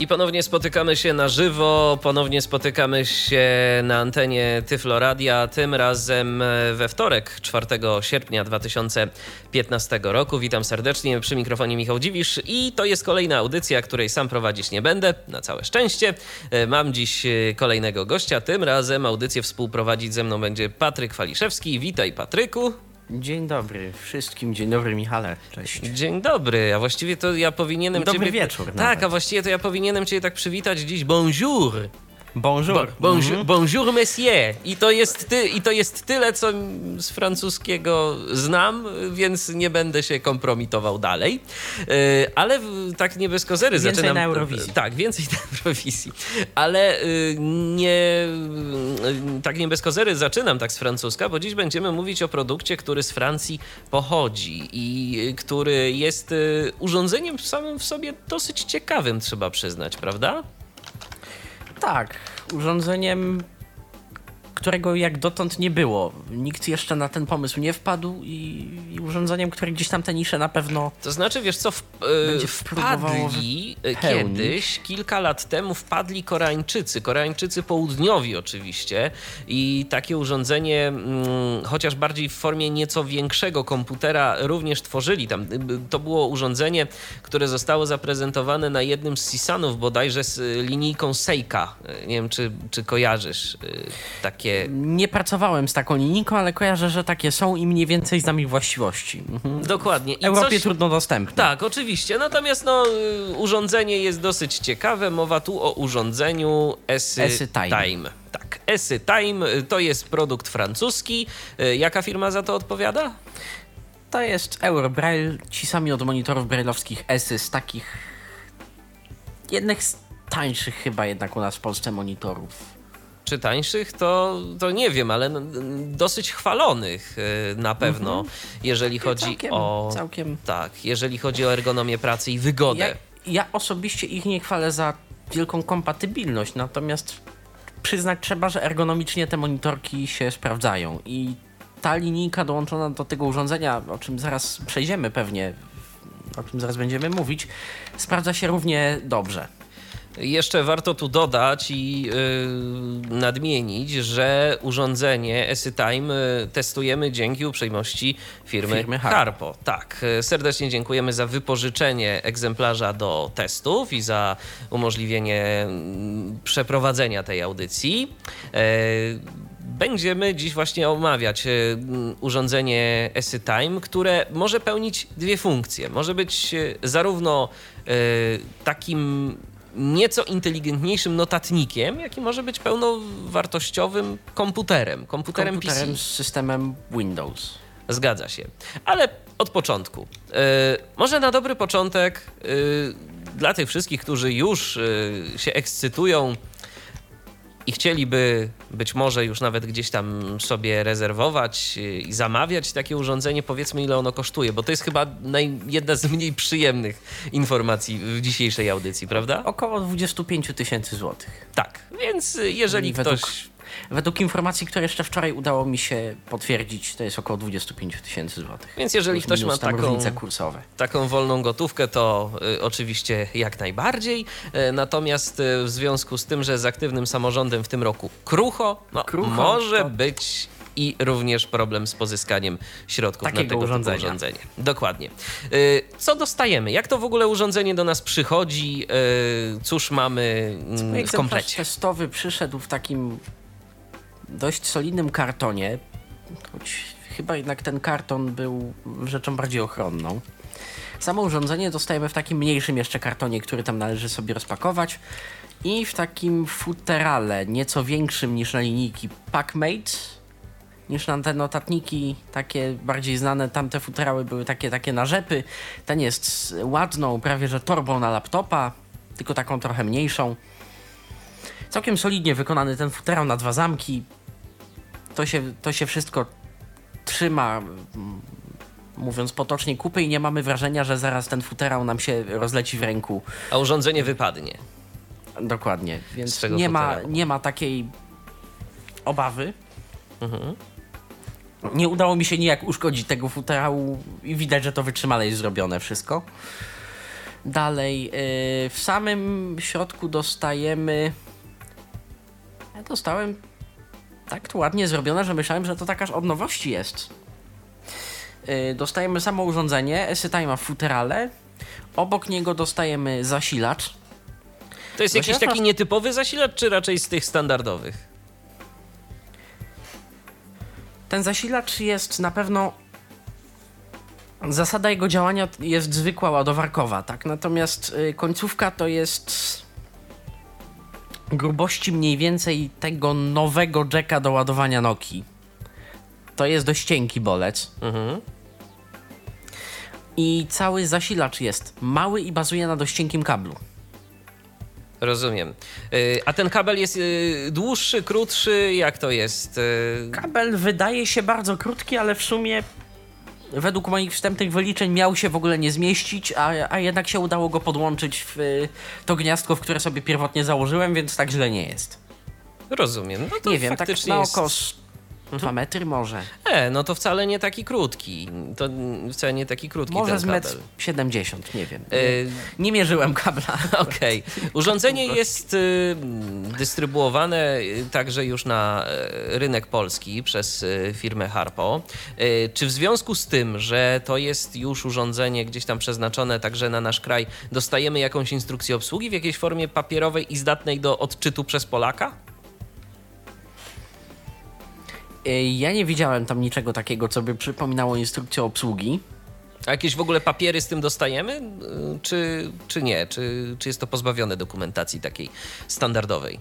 I ponownie spotykamy się na żywo, ponownie spotykamy się na antenie Tyfloradia, tym razem we wtorek, 4 sierpnia 2015 roku. Witam serdecznie przy mikrofonie Michał Dziwisz i to jest kolejna audycja, której sam prowadzić nie będę, na całe szczęście. Mam dziś kolejnego gościa, tym razem audycję współprowadzić ze mną będzie Patryk Waliszewski. Witaj Patryku. Dzień dobry wszystkim, dzień dobry Michale, cześć. Dzień dobry, a właściwie to ja powinienem Dobry ciebie... wieczór Tak, nawet. a właściwie to ja powinienem cię tak przywitać dziś bonjour. Bonjour. Bo, bonjour, Mhm. bonjour monsieur. I to, jest ty, I to jest tyle, co z francuskiego znam, więc nie będę się kompromitował dalej. Yy, ale tak nie bez kozery Więcej zaczynam... na Eurowizji. Tak, więcej na Eurowizji. Ale yy, nie... yy, tak nie bez kozery zaczynam tak z francuska, bo dziś będziemy mówić o produkcie, który z Francji pochodzi i który jest urządzeniem samym w sobie dosyć ciekawym, trzeba przyznać, prawda? Tak, urządzeniem, którego jak dotąd nie było. Nikt jeszcze na ten pomysł nie wpadł i, i urządzeniem, które gdzieś tam te nisze na pewno To znaczy, wiesz co, w, e, wpadli e, kiedyś, kilka lat temu wpadli Koreańczycy, Koreańczycy południowi oczywiście i takie urządzenie, mm, chociaż bardziej w formie nieco większego komputera również tworzyli tam. Y, To było urządzenie, które zostało zaprezentowane na jednym z Sisanów bodajże z y, linijką Seika. Y, Nie wiem, czy, czy kojarzysz y, takie... nie pracowałem z taką linijką, ale kojarzę, że takie są i mniej więcej znam ich właściwości. Mhm. Dokładnie. W I Europie coś- trudno dostępne. Tak, oczywiście. Natomiast no, y, urządzenie jest dosyć ciekawe. Mowa tu o urządzeniu Esy, Esy Time. Tak, Esy Time y, to jest produkt francuski. Y, Jaka firma za to odpowiada? To jest Eurobraille, ci sami od monitorów brailleowskich Esy z takich jednych z tańszych chyba jednak u nas w Polsce monitorów. Czy tańszych, to, to nie wiem, ale dosyć chwalonych y, na pewno, jeżeli chodzi. Całkiem, o. całkiem Tak, jeżeli chodzi o ergonomię pracy i wygodę. Ja, ja osobiście ich nie chwalę za wielką kompatybilność, natomiast przyznać trzeba, że ergonomicznie te monitorki się sprawdzają i ta linijka dołączona do tego urządzenia, o czym zaraz przejdziemy pewnie, o czym zaraz będziemy mówić, sprawdza się równie dobrze. Jeszcze warto tu dodać i yy, nadmienić, że urządzenie EsyTime y, testujemy dzięki uprzejmości firmy, Firmy Harpo. Harpo. Tak, y, serdecznie dziękujemy za wypożyczenie egzemplarza do testów i za umożliwienie mm, przeprowadzenia tej audycji. E, Będziemy dziś właśnie omawiać y, mm, urządzenie EsyTime, które może pełnić dwie funkcje. Może być zarówno takim nieco inteligentniejszym notatnikiem, jak i może być pełnowartościowym komputerem, komputerem, Komputerem PC. z systemem Windows. Zgadza się. Ale od początku. Y, może na dobry początek y, dla tych wszystkich, którzy już y, się ekscytują i chcieliby być może już nawet gdzieś tam sobie rezerwować y, i zamawiać takie urządzenie, powiedzmy ile ono kosztuje, bo to jest chyba naj, jedna z mniej przyjemnych informacji w dzisiejszej audycji, prawda? Około 25 tysięcy złotych. Tak, więc y, jeżeli Według- ktoś... Według informacji, które jeszcze wczoraj udało mi się potwierdzić, to jest około 25 tysięcy złotych. Więc jeżeli ktoś ma taką- taką wolną gotówkę, to y, oczywiście jak najbardziej. Y, natomiast y, w związku z tym, że z aktywnym samorządem w tym roku krucho, no, Krucho, może to- być i również problem z pozyskaniem środków na Takiego tego urządzenia. typu urządzenie. Dokładnie. Y, Co dostajemy? Jak to w ogóle urządzenie do nas przychodzi? Y, Cóż mamy mm, w komplecie? testowy przyszedł w takim dość solidnym kartonie, choć chyba jednak ten karton był rzeczą bardziej ochronną. Samo urządzenie dostajemy w takim mniejszym jeszcze kartonie, który tam należy sobie rozpakować i w takim futerale, nieco większym niż na linijki Packmate, niż na te notatniki takie bardziej znane. Tamte futerały były takie, takie na rzepy. Ten jest ładną, prawie że torbą na laptopa, tylko taką trochę mniejszą. Całkiem solidnie wykonany ten futerał na dwa zamki. To się, to się wszystko trzyma mówiąc potocznie, kupy i nie mamy wrażenia, że zaraz ten futerał nam się rozleci w ręku. A urządzenie wypadnie. Dokładnie, więc nie ma, nie ma takiej obawy. Nie udało mi się nijak uszkodzić tego futerału i widać, że to wytrzymale jest zrobione wszystko. Dalej, yy, w samym środku dostajemy. Ja dostałem tak to ładnie zrobione, że myślałem, że to tak aż od nowości jest. Yy, dostajemy samo urządzenie, w futerale. Obok niego dostajemy zasilacz. To jest Właśnie jakiś ja taki nietypowy zasilacz, czy raczej z tych standardowych? Ten zasilacz jest na pewno. Zasada jego działania jest zwykła ładowarkowa, tak? Natomiast y, końcówka to jest grubości mniej więcej tego nowego jacka do ładowania Nokii. To jest dość cienki bolec. Mhm. I cały zasilacz jest mały i bazuje na dość cienkim kablu. Rozumiem. Y, A ten kabel jest y, dłuższy, krótszy? Jak to jest? Y, Kabel wydaje się bardzo krótki, ale w sumie według moich wstępnych wyliczeń miał się w ogóle nie zmieścić, a, a jednak się udało go podłączyć w y, to gniazdko, w które sobie pierwotnie założyłem, więc tak źle nie jest. Rozumiem. No to nie wiem, tak na jest... z dwa metry może. E, no to wcale nie taki krótki. To wcale nie taki krótki Może ten z kabel. 70, nie wiem. Y, Nie mierzyłem kabla. Okej. Urządzenie jest y, dystrybuowane y, także już na y, rynek polski przez y, firmę Harpo. Y, czy w związku z tym, że to jest już urządzenie gdzieś tam przeznaczone także na nasz kraj, dostajemy jakąś instrukcję obsługi w jakiejś formie papierowej i zdatnej do odczytu przez Polaka? Y, Ja nie widziałem tam niczego takiego, co by przypominało instrukcję obsługi. A jakieś w ogóle papiery z tym dostajemy, y, czy, czy nie? Czy, czy jest to pozbawione dokumentacji takiej standardowej?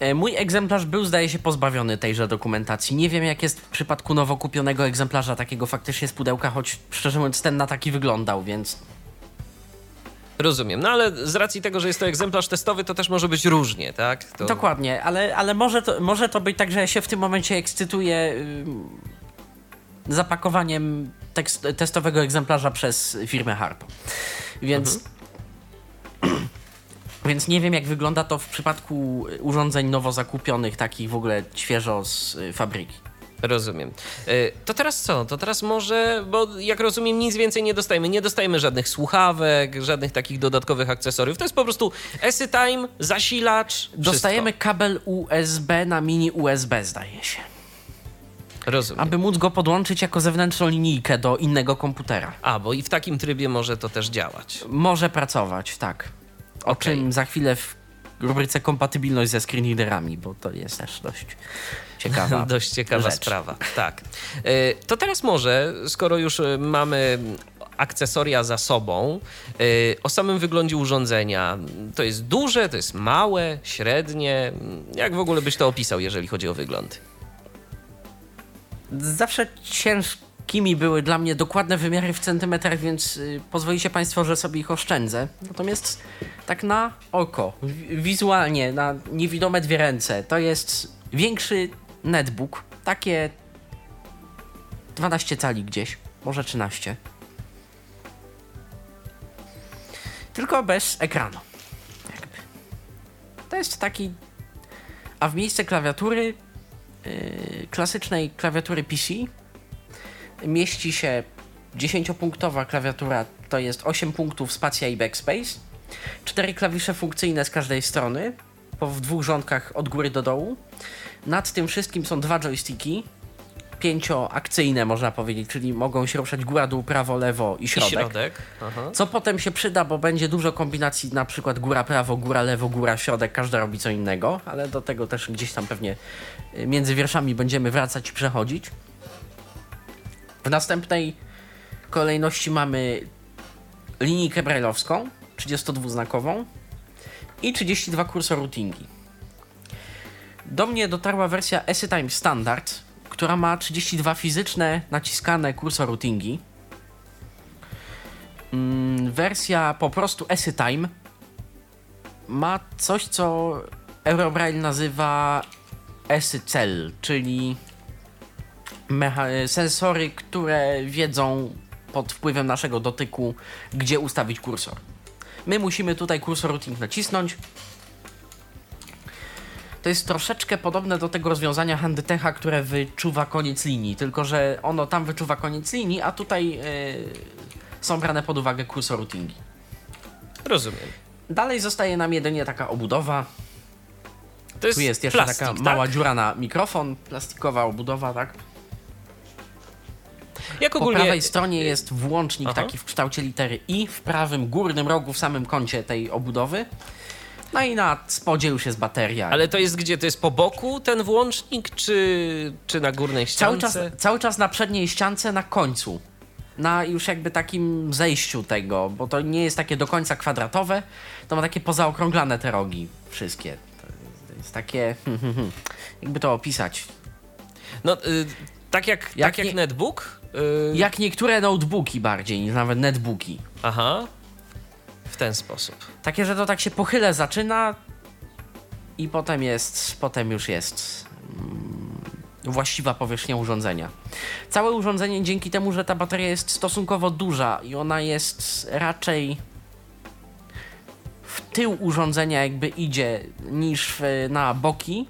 E, Mój egzemplarz był, zdaje się, pozbawiony tejże dokumentacji. Nie wiem, jak jest w przypadku nowo kupionego egzemplarza takiego faktycznie z pudełka, choć szczerze mówiąc ten na taki wyglądał, więc Rozumiem, no ale z racji tego, że jest to egzemplarz testowy, to też może być różnie, tak? To... Dokładnie, ale, ale może, to, może to być tak, że ja się w tym momencie ekscytuję ym, zapakowaniem tekst, testowego egzemplarza przez firmę Harpo. Więc. Więc nie wiem, jak wygląda to w przypadku urządzeń nowo zakupionych, takich w ogóle świeżo z y, fabryki. Rozumiem. Y, To teraz co? To teraz może, bo jak rozumiem, nic więcej nie dostajemy. Nie dostajemy żadnych słuchawek, żadnych takich dodatkowych akcesoriów. To jest po prostu EsyTime, zasilacz. wszystko. Dostajemy kabel USB na mini USB, zdaje się. Rozumiem. Aby móc go podłączyć jako zewnętrzną linijkę do innego komputera. A, bo i w takim trybie może to też działać. Może pracować, tak. O Okej. czym za chwilę w rubryce kompatybilność ze screenreaderami, bo to jest też dość ciekawa. Dość ciekawa rzecz. sprawa. Tak. Y, To teraz może, skoro już y, mamy akcesoria za sobą, y, o samym wyglądzie urządzenia. To jest duże, to jest małe, średnie. Jak w ogóle byś to opisał, jeżeli chodzi o wygląd? Zawsze ciężkimi były dla mnie dokładne wymiary w centymetrach, więc y, pozwolicie Państwo, że sobie ich oszczędzę. Natomiast tak na oko, wi- wizualnie, na niewidome dwie ręce, to jest większy netbook, takie 12 cali gdzieś, może 13. Tylko bez ekranu. Jakby. To jest taki. A w miejsce klawiatury yy, klasycznej klawiatury PC mieści się 10-punktowa klawiatura, to jest 8 punktów spacja i backspace, 4 klawisze funkcyjne z każdej strony, po w dwóch rządkach od góry do dołu. Nad tym wszystkim są dwa joysticki, pięcioakcyjne można powiedzieć, czyli mogą się ruszać góra, dół, prawo, lewo i środek. I środek. Co potem się przyda, bo będzie dużo kombinacji, na przykład góra, prawo, góra, lewo, góra, środek, każda robi co innego, ale do tego też gdzieś tam pewnie y, między wierszami będziemy wracać i przechodzić. W następnej kolejności mamy linijkę brailleowską, 32-znakową i 32 kursor routingi. Do mnie dotarła wersja EsyTime Standard, która ma 32 fizyczne, naciskane kursor routingi. Mm, wersja po prostu EsyTime ma coś, co Eurobraille nazywa EsyCell, czyli mecha- sensory, które wiedzą pod wpływem naszego dotyku, gdzie ustawić kursor. My musimy tutaj kursor routing nacisnąć. To jest troszeczkę podobne do tego rozwiązania Handytecha, które wyczuwa koniec linii, tylko że ono tam wyczuwa koniec linii, a tutaj yy, są brane pod uwagę kursor routingi. Rozumiem. Dalej zostaje nam jedynie taka obudowa. To jest Tu jest jeszcze plastik, taka tak? mała dziura na mikrofon, plastikowa obudowa, tak? Jak Po ogólnie... prawej stronie jest włącznik Aha. taki w kształcie litery I, w prawym górnym rogu, w samym kącie tej obudowy. No i na spodzie już jest bateria. Ale to jest gdzie? To jest po boku ten włącznik, czy, czy na górnej cały ściance? czas, cały czas na przedniej ściance, na końcu. Na już jakby takim zejściu tego, bo to nie jest takie do końca kwadratowe, to ma takie pozaokrąglane te rogi wszystkie. To jest, to jest takie, jakby to opisać. No, y, tak jak, Jak tak jak nie- netbook? Y, Jak niektóre notebooki bardziej niż nawet netbooki. Aha. W ten sposób. Takie, że to tak się pochyle zaczyna i potem jest, potem już jest mm, właściwa powierzchnia urządzenia. Całe urządzenie dzięki temu, że ta bateria jest stosunkowo duża i ona jest raczej w tył urządzenia jakby idzie niż na boki,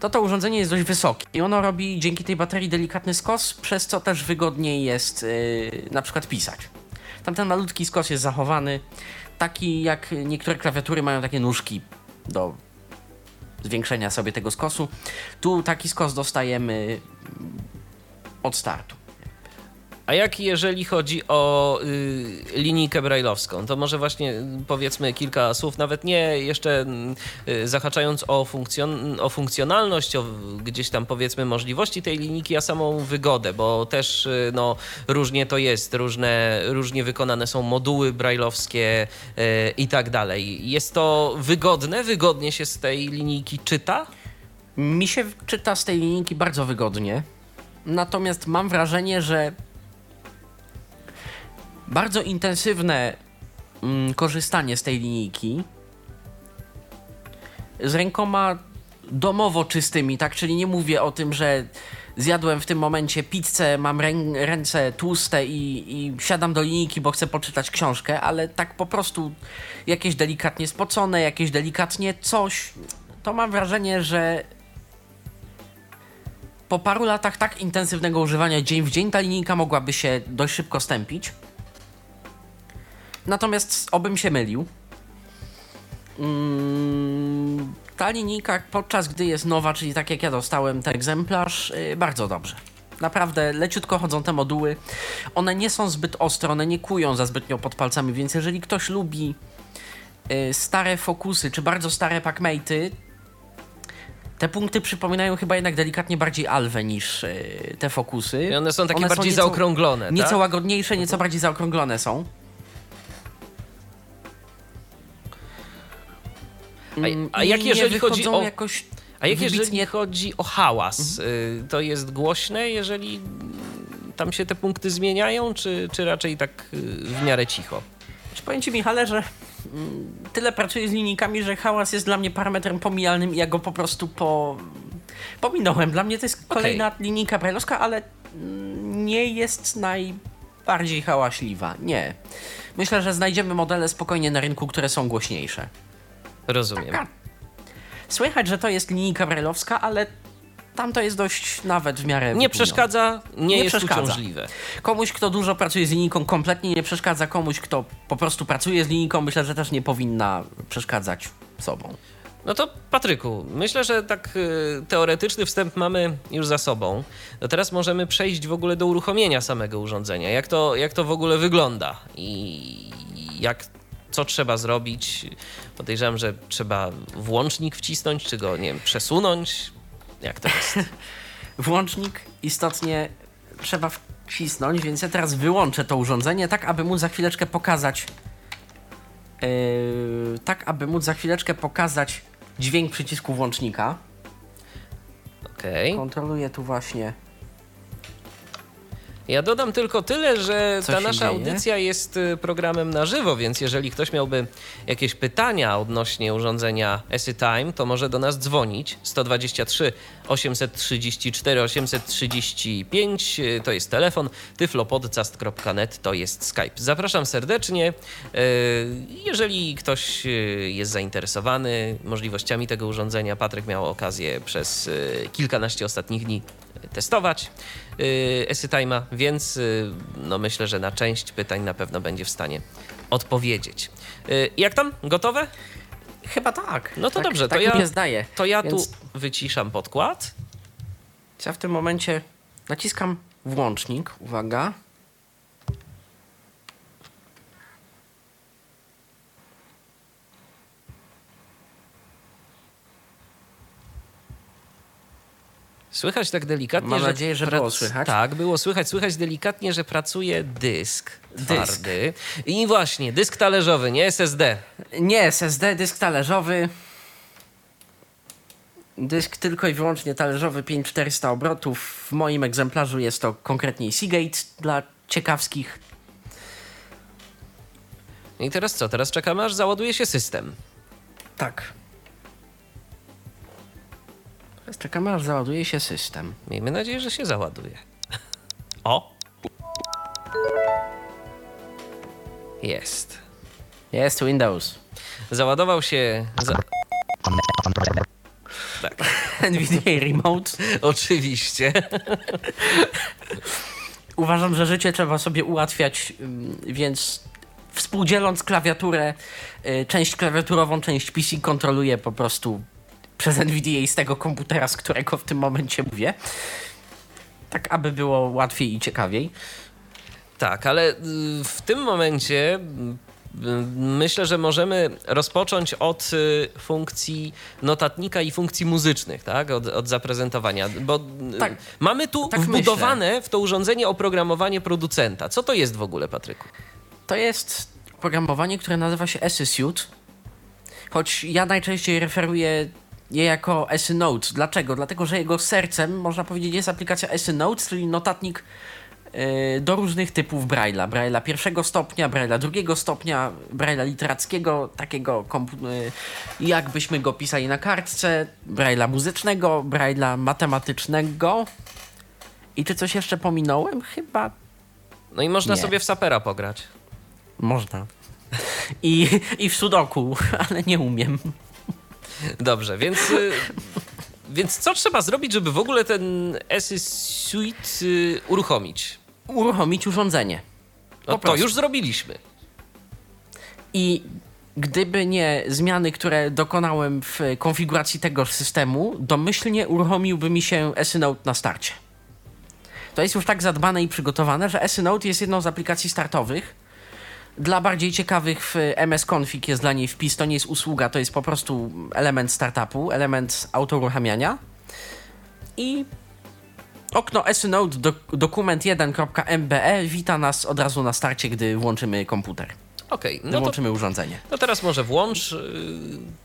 to to urządzenie jest dość wysokie i ono robi dzięki tej baterii delikatny skos, przez co też wygodniej jest yy, na przykład pisać. Tamten malutki skos jest zachowany, taki jak niektóre klawiatury mają takie nóżki do zwiększenia sobie tego skosu. Tu taki skos dostajemy od startu. A jak jeżeli chodzi o y, linijkę brajlowską, to może właśnie y, powiedzmy kilka słów, nawet nie jeszcze y, zahaczając o, funkcjon o funkcjonalność, o gdzieś tam powiedzmy możliwości tej linijki, a samą wygodę, bo też y, no, różnie to jest, różne, różnie wykonane są moduły brajlowskie y, i tak dalej. Jest to wygodne, wygodnie się z tej linijki czyta? Mi się czyta z tej linijki bardzo wygodnie, natomiast mam wrażenie, że bardzo intensywne mm, korzystanie z tej linijki z rękoma domowo czystymi, tak? Czyli nie mówię o tym, że zjadłem w tym momencie pizzę, mam rę ręce tłuste i, i siadam do linijki, bo chcę poczytać książkę, ale tak po prostu jakieś delikatnie spocone, jakieś delikatnie coś, to mam wrażenie, że po paru latach tak intensywnego używania dzień w dzień ta linijka mogłaby się dość szybko stępić. Natomiast obym się mylił. Mm, ta linijka podczas gdy jest nowa, czyli tak jak ja dostałem ten egzemplarz, yy, bardzo dobrze. Naprawdę leciutko chodzą te moduły. One nie są zbyt ostre, one nie kują za zbytnio pod palcami, więc jeżeli ktoś lubi yy, stare fokusy czy bardzo stare packmate'y, te punkty przypominają chyba jednak delikatnie bardziej alwę niż yy, te fokusy. I one są takie One są bardziej nieco- zaokrąglone, Nieco tak? łagodniejsze, nieco bardziej zaokrąglone są. A- a jak jeżeli chodzi o- Jakoś A jak jeżeli wybitnie- chodzi o hałas, y, to jest głośne, jeżeli tam się te punkty zmieniają, czy, czy raczej tak y, w miarę cicho? Czy powiem Ci, Michale, że mm, tyle pracuję z linijkami, że hałas jest dla mnie parametrem pomijalnym i ja go po prostu po... pominąłem. Dla mnie to jest kolejna linijka brajlowska, ale mm, nie jest najbardziej hałaśliwa. Nie. Myślę, że znajdziemy modele spokojnie na rynku, które są głośniejsze. Rozumiem. Taka. Słychać, że to jest linijka brajlowska, ale tam to jest dość nawet w miarę... Nie przeszkadza, nie, Nie jest przeszkadza. uciążliwe. Komuś, kto dużo pracuje z linijką, kompletnie nie przeszkadza. Komuś, kto po prostu pracuje z linijką, myślę, że też nie powinna przeszkadzać sobą. No to Patryku, myślę, że tak y, teoretyczny wstęp mamy już za sobą. No teraz możemy przejść w ogóle do uruchomienia samego urządzenia. Jak to, jak to w ogóle wygląda i jak, co trzeba zrobić. Podejrzewam, że trzeba włącznik wcisnąć, czy go, nie wiem, przesunąć. Jak to jest? Włącznik istotnie trzeba wcisnąć, więc ja teraz wyłączę to urządzenie, tak aby móc za chwileczkę pokazać. Yy, tak, aby móc za chwileczkę pokazać dźwięk przycisku włącznika. Okej. Kontroluję tu właśnie. Ja dodam tylko tyle, że Co ta nasza dzieje? audycja jest y, programem na żywo, więc jeżeli ktoś miałby jakieś pytania odnośnie urządzenia EsyTime, to może do nas dzwonić 123 834 835 y, to jest telefon, tyflopodcast.net to jest Skype. Zapraszam serdecznie. Y, Jeżeli ktoś y, jest zainteresowany możliwościami tego urządzenia, Patryk miał okazję przez y, kilkanaście ostatnich dni testować y, EsyTime'a, więc y, no myślę, że na część pytań na pewno będzie w stanie odpowiedzieć. Y, Jak tam? Gotowe? Chyba tak. No to tak, dobrze, to tak ja- mi się zdaje. To ja Więc tu wyciszam podkład. Ja w tym momencie naciskam włącznik. Uwaga. Słychać tak delikatnie, Mam że... nadzieję, że prac- było słychać. Tak, było słychać. Słychać delikatnie, że pracuje dysk Dysk. twardy. I właśnie, dysk talerzowy, nie SSD. Nie SSD, dysk talerzowy. Dysk tylko i wyłącznie talerzowy 5400 obrotów. W moim egzemplarzu jest to konkretnie Seagate dla ciekawskich. I teraz co? Teraz czekamy, aż załaduje się system. Tak. Teraz czekamy aż załaduje się system. Miejmy nadzieję, że się załaduje. O! Jest. Jest Windows. Załadował się. Za... Tak, NVDA Remote. oczywiście. Uważam, że życie trzeba sobie ułatwiać, więc współdzieląc klawiaturę, y, część klawiaturową, część PC kontroluję po prostu przez NVDA z tego komputera, z którego w tym momencie mówię. Tak, aby było łatwiej i ciekawiej. Tak, ale y, w tym momencie y, myślę, że możemy rozpocząć od y, funkcji notatnika i funkcji muzycznych, tak? Od, od zaprezentowania. Bo Tak. mamy tu Tak wbudowane w to urządzenie oprogramowanie producenta. Co to jest w ogóle, Patryku? To jest programowanie, które nazywa się SysUte, choć ja najczęściej referuję je jako SyNote. Dlaczego? Dlatego, że jego sercem, można powiedzieć, jest aplikacja SyNote, czyli notatnik yy, do różnych typów Braille'a. Braille'a pierwszego stopnia, Braille'a drugiego stopnia, Braille'a literackiego, takiego yy, jakbyśmy go pisali na kartce, Braille'a muzycznego, Braille'a matematycznego. I czy coś jeszcze pominąłem? Chyba No i można Nie. sobie w sapera pograć. Można. I, I w sudoku, ale nie umiem. Dobrze, więc, y, więc co trzeba zrobić, żeby w ogóle ten SY Suite uruchomić? Uruchomić urządzenie. No to już zrobiliśmy. I gdyby nie zmiany, które dokonałem w konfiguracji tegoż systemu, domyślnie uruchomiłby mi się SyNote na starcie. To jest już tak zadbane i przygotowane, że SyNote jest jedną z aplikacji startowych. Dla bardziej ciekawych w MS Config jest dla niej wpis, to nie jest usługa, to jest po prostu element startupu, element autouruchamiania. I okno SyNote do, dokument 1.mbe wita nas od razu na starcie, gdy włączymy komputer, Okej, gdy no to włączymy urządzenie. No teraz może włącz y,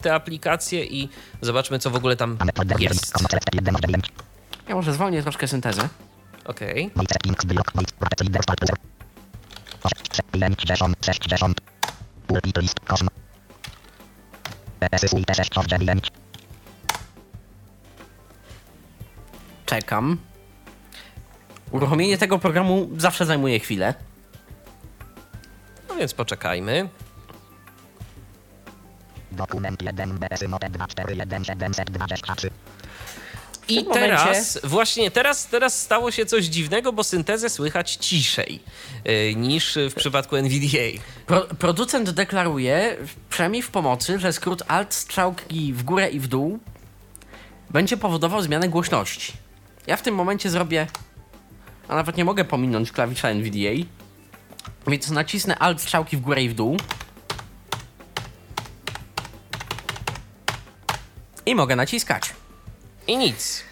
tę aplikację i zobaczmy, co w ogóle tam jest. Ja może zwolnię troszkę syntezę. Okej. Czekam. Uruchomienie tego programu zawsze zajmuje chwilę. No więc poczekajmy. Dokument 1 BS Note 241723. I momencie- teraz, właśnie teraz, teraz stało się coś dziwnego, bo syntezę słychać ciszej y, niż w przypadku NVDA. Pro, producent deklaruje, przynajmniej w pomocy, że skrót Alt strzałki w górę i w dół będzie powodował zmianę głośności. Ja w tym momencie zrobię, a nawet nie mogę pominąć klawisza NVDA, więc nacisnę Alt strzałki w górę i w dół. I mogę naciskać. I nic.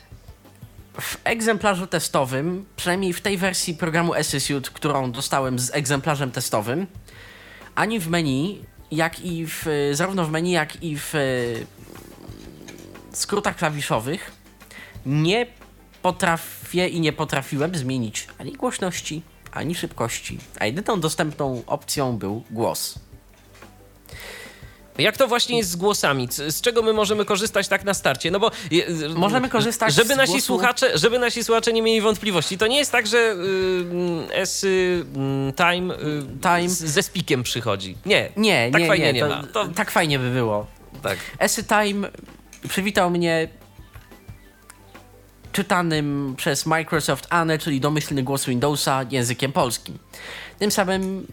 W egzemplarzu testowym, przynajmniej w tej wersji programu SSUit, którą dostałem z egzemplarzem testowym, ani w menu, jak i w, zarówno w menu, jak i w e, skrótach klawiszowych nie potrafię i nie potrafiłem zmienić ani głośności, ani szybkości, a jedyną dostępną opcją był głos. Jak to właśnie jest z głosami? Z czego my możemy korzystać tak na starcie? No bo Możemy korzystać żeby nasi głosu- słuchacze, żeby nasi słuchacze nie mieli wątpliwości. To nie jest tak, że y, S y, Time, y, Time. z- ze spikiem przychodzi. Nie. Nie, tak nie, fajnie nie, nie to, ma. To, tak fajnie by było. tak. Esy Time przywitał mnie czytanym przez Microsoft Anne, czyli domyślny głos Windowsa językiem polskim. Tym samym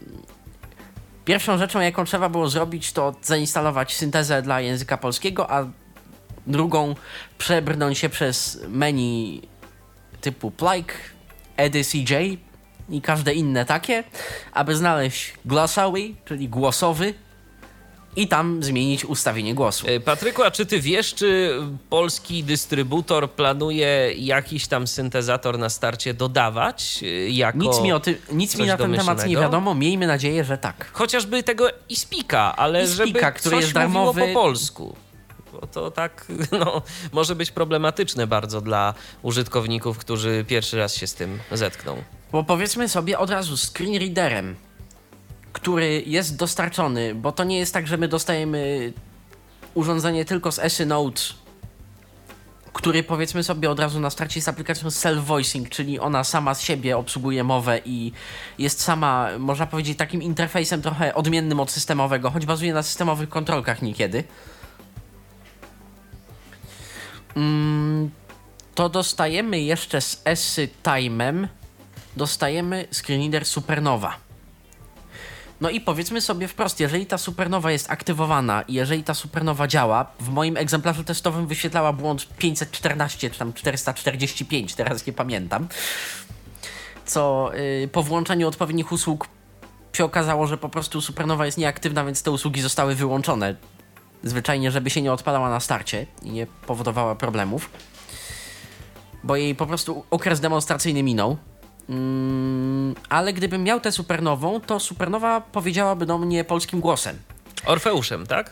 pierwszą rzeczą, jaką trzeba było zrobić, to zainstalować syntezę dla języka polskiego, a drugą przebrnąć się przez menu typu Plike, Edy CJ i każde inne takie, aby znaleźć Glossary, czyli głosowy i tam zmienić ustawienie głosu. E, Patryku, a czy ty wiesz, czy polski dystrybutor planuje jakiś tam syntezator na starcie dodawać? y, Jako Nic mi, o ty, nic mi na ten temat nie wiadomo. Miejmy nadzieję, że tak. Chociażby tego iSpeaka, ale iSpeaka, żeby który coś jest darmowy. po polsku. Bo to tak, no, może być problematyczne bardzo dla użytkowników, którzy pierwszy raz się z tym zetkną. Bo powiedzmy sobie od razu screen readerem, który jest dostarczony, bo to nie jest tak, że my dostajemy urządzenie tylko z Esy Note, który powiedzmy sobie od razu na starcie jest aplikacją self-voicing, czyli ona sama z siebie obsługuje mowę i jest sama, można powiedzieć, takim interfejsem trochę odmiennym od systemowego, choć bazuje na systemowych kontrolkach niekiedy. Mm, to dostajemy jeszcze z Esy Time'em dostajemy screen reader Supernowa. No i powiedzmy sobie wprost, jeżeli ta supernowa jest aktywowana i jeżeli ta supernowa działa, w moim egzemplarzu testowym wyświetlała błąd 514 czy tam 445, teraz nie pamiętam, co yy, po włączeniu odpowiednich usług się okazało, że po prostu supernowa jest nieaktywna, więc te usługi zostały wyłączone. Zwyczajnie, żeby się nie odpalała na starcie i nie powodowała problemów. Bo jej po prostu okres demonstracyjny minął. Mm, ale gdybym miał tę supernową, to supernowa powiedziałaby do mnie polskim głosem. Orfeuszem, tak?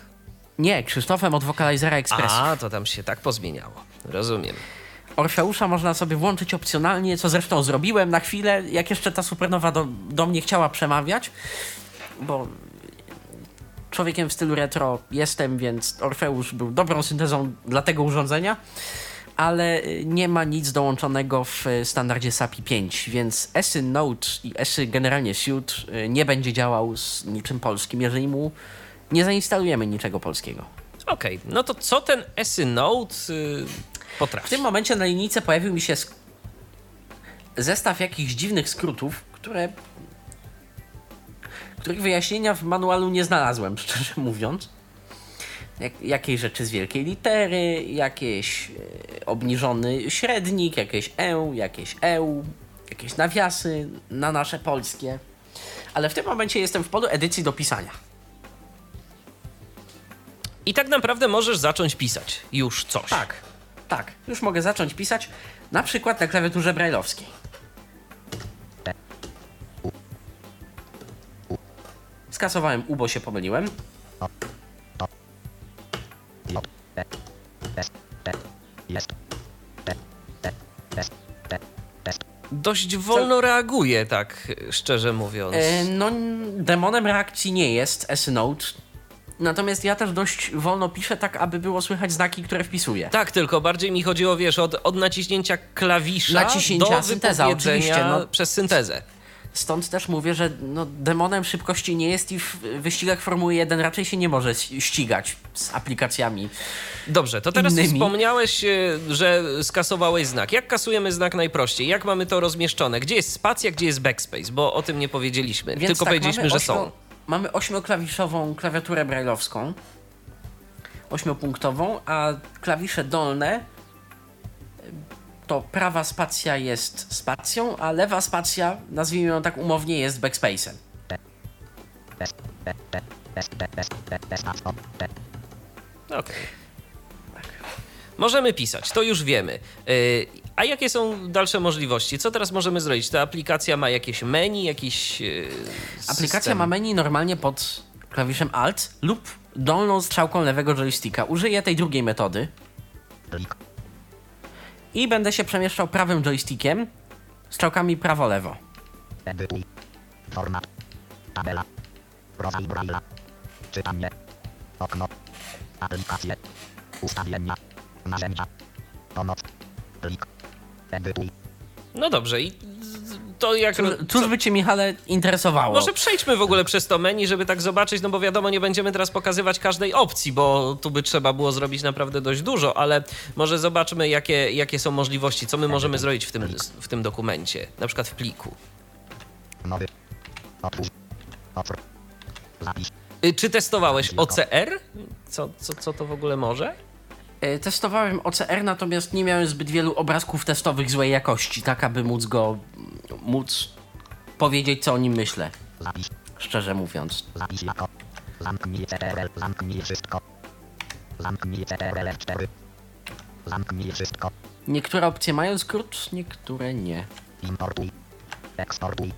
Nie, Krzysztofem od Vocalizera Express. A, to tam się tak pozmieniało. Rozumiem. Orfeusza można sobie włączyć opcjonalnie, co zresztą zrobiłem na chwilę, jak jeszcze ta supernowa do, do mnie chciała przemawiać, bo człowiekiem w stylu retro jestem, więc Orfeusz był dobrą syntezą dla tego urządzenia, ale y, nie ma nic dołączonego w y, standardzie SAPI 5, więc Esy Note i Esy generalnie Suite y, nie będzie działał z niczym polskim, jeżeli mu nie zainstalujemy niczego polskiego. Okej, no to co ten Esy Note y, W potrafi? tym momencie na linijce pojawił mi się sk- zestaw jakichś dziwnych skrótów, które których wyjaśnienia w manualu nie znalazłem, szczerze mówiąc. Jak, jakieś rzeczy z wielkiej litery, jakieś e, obniżony średnik, jakieś e, jakieś eu, jakieś nawiasy na nasze polskie. Ale w tym momencie jestem w polu edycji do pisania. I tak naprawdę możesz zacząć pisać już coś. Tak, tak. Już mogę zacząć pisać, na przykład na klawiaturze brajlowskiej. Skasowałem U, bo się pomyliłem. Dość wolno reaguje, tak szczerze mówiąc. E, no, demonem reakcji nie jest S-Note. Natomiast ja też dość wolno piszę, tak aby było słychać znaki, które wpisuję. Tak, tylko bardziej mi chodziło, wiesz, od, od naciśnięcia klawisza Naciśnięcia, do synteza, oczywiście, no. przez syntezę. Stąd też mówię, że no, demonem szybkości nie jest i w wyścigach Formuły 1 raczej się nie może ścigać z aplikacjami. Dobrze, to teraz Innymi? wspomniałeś, e, że skasowałeś znak. Jak kasujemy znak najprościej? Jak mamy to rozmieszczone? Gdzie jest spacja, gdzie jest backspace? Bo o tym nie powiedzieliśmy. Więc Tylko tak, powiedzieliśmy, że są. Mamy ośmioklawiszową klawiaturę brajlowską, ośmiopunktową, a klawisze dolne to prawa spacja jest spacją, a lewa spacja, nazwijmy ją tak umownie, jest. Te. Okej. Możemy pisać, to już wiemy. Yy, A jakie są dalsze możliwości? Co teraz możemy zrobić? Ta aplikacja ma jakieś menu, jakiś. yy, Aplikacja system? ma menu normalnie pod klawiszem Alt lub dolną strzałką lewego joysticka. Użyję tej drugiej metody. I będę się przemieszczał prawym joystickiem, strzałkami prawo-lewo. Edytuj. Format. Tabela. Rodzaj Braille'a. Czytanie. Okno. Aplikacje. Ustawienia. Narzędzia. Pomoc. Plik. Edytuj. No dobrze, i to jak. Cóż, cóż by cię, Michale, interesowało? Może przejdźmy w ogóle przez to menu, żeby tak zobaczyć, no bo wiadomo, nie będziemy teraz pokazywać każdej opcji, bo tu by trzeba było zrobić naprawdę dość dużo, ale może zobaczmy, jakie, jakie są możliwości, co my możemy zrobić w tym, w tym dokumencie, na przykład w pliku. Y, Czy testowałeś OCR? Co, co, co to w ogóle może? E, Testowałem OCR, natomiast nie miałem zbyt wielu obrazków testowych złej jakości, tak aby móc go, móc powiedzieć, co o nim myślę, szczerze mówiąc. Jako. Zamknij. Zamknij wszystko. Zamknij CTRL F4. Zamknij wszystko. Niektóre opcje mają skrót, niektóre nie. Importuj. Eksportuj.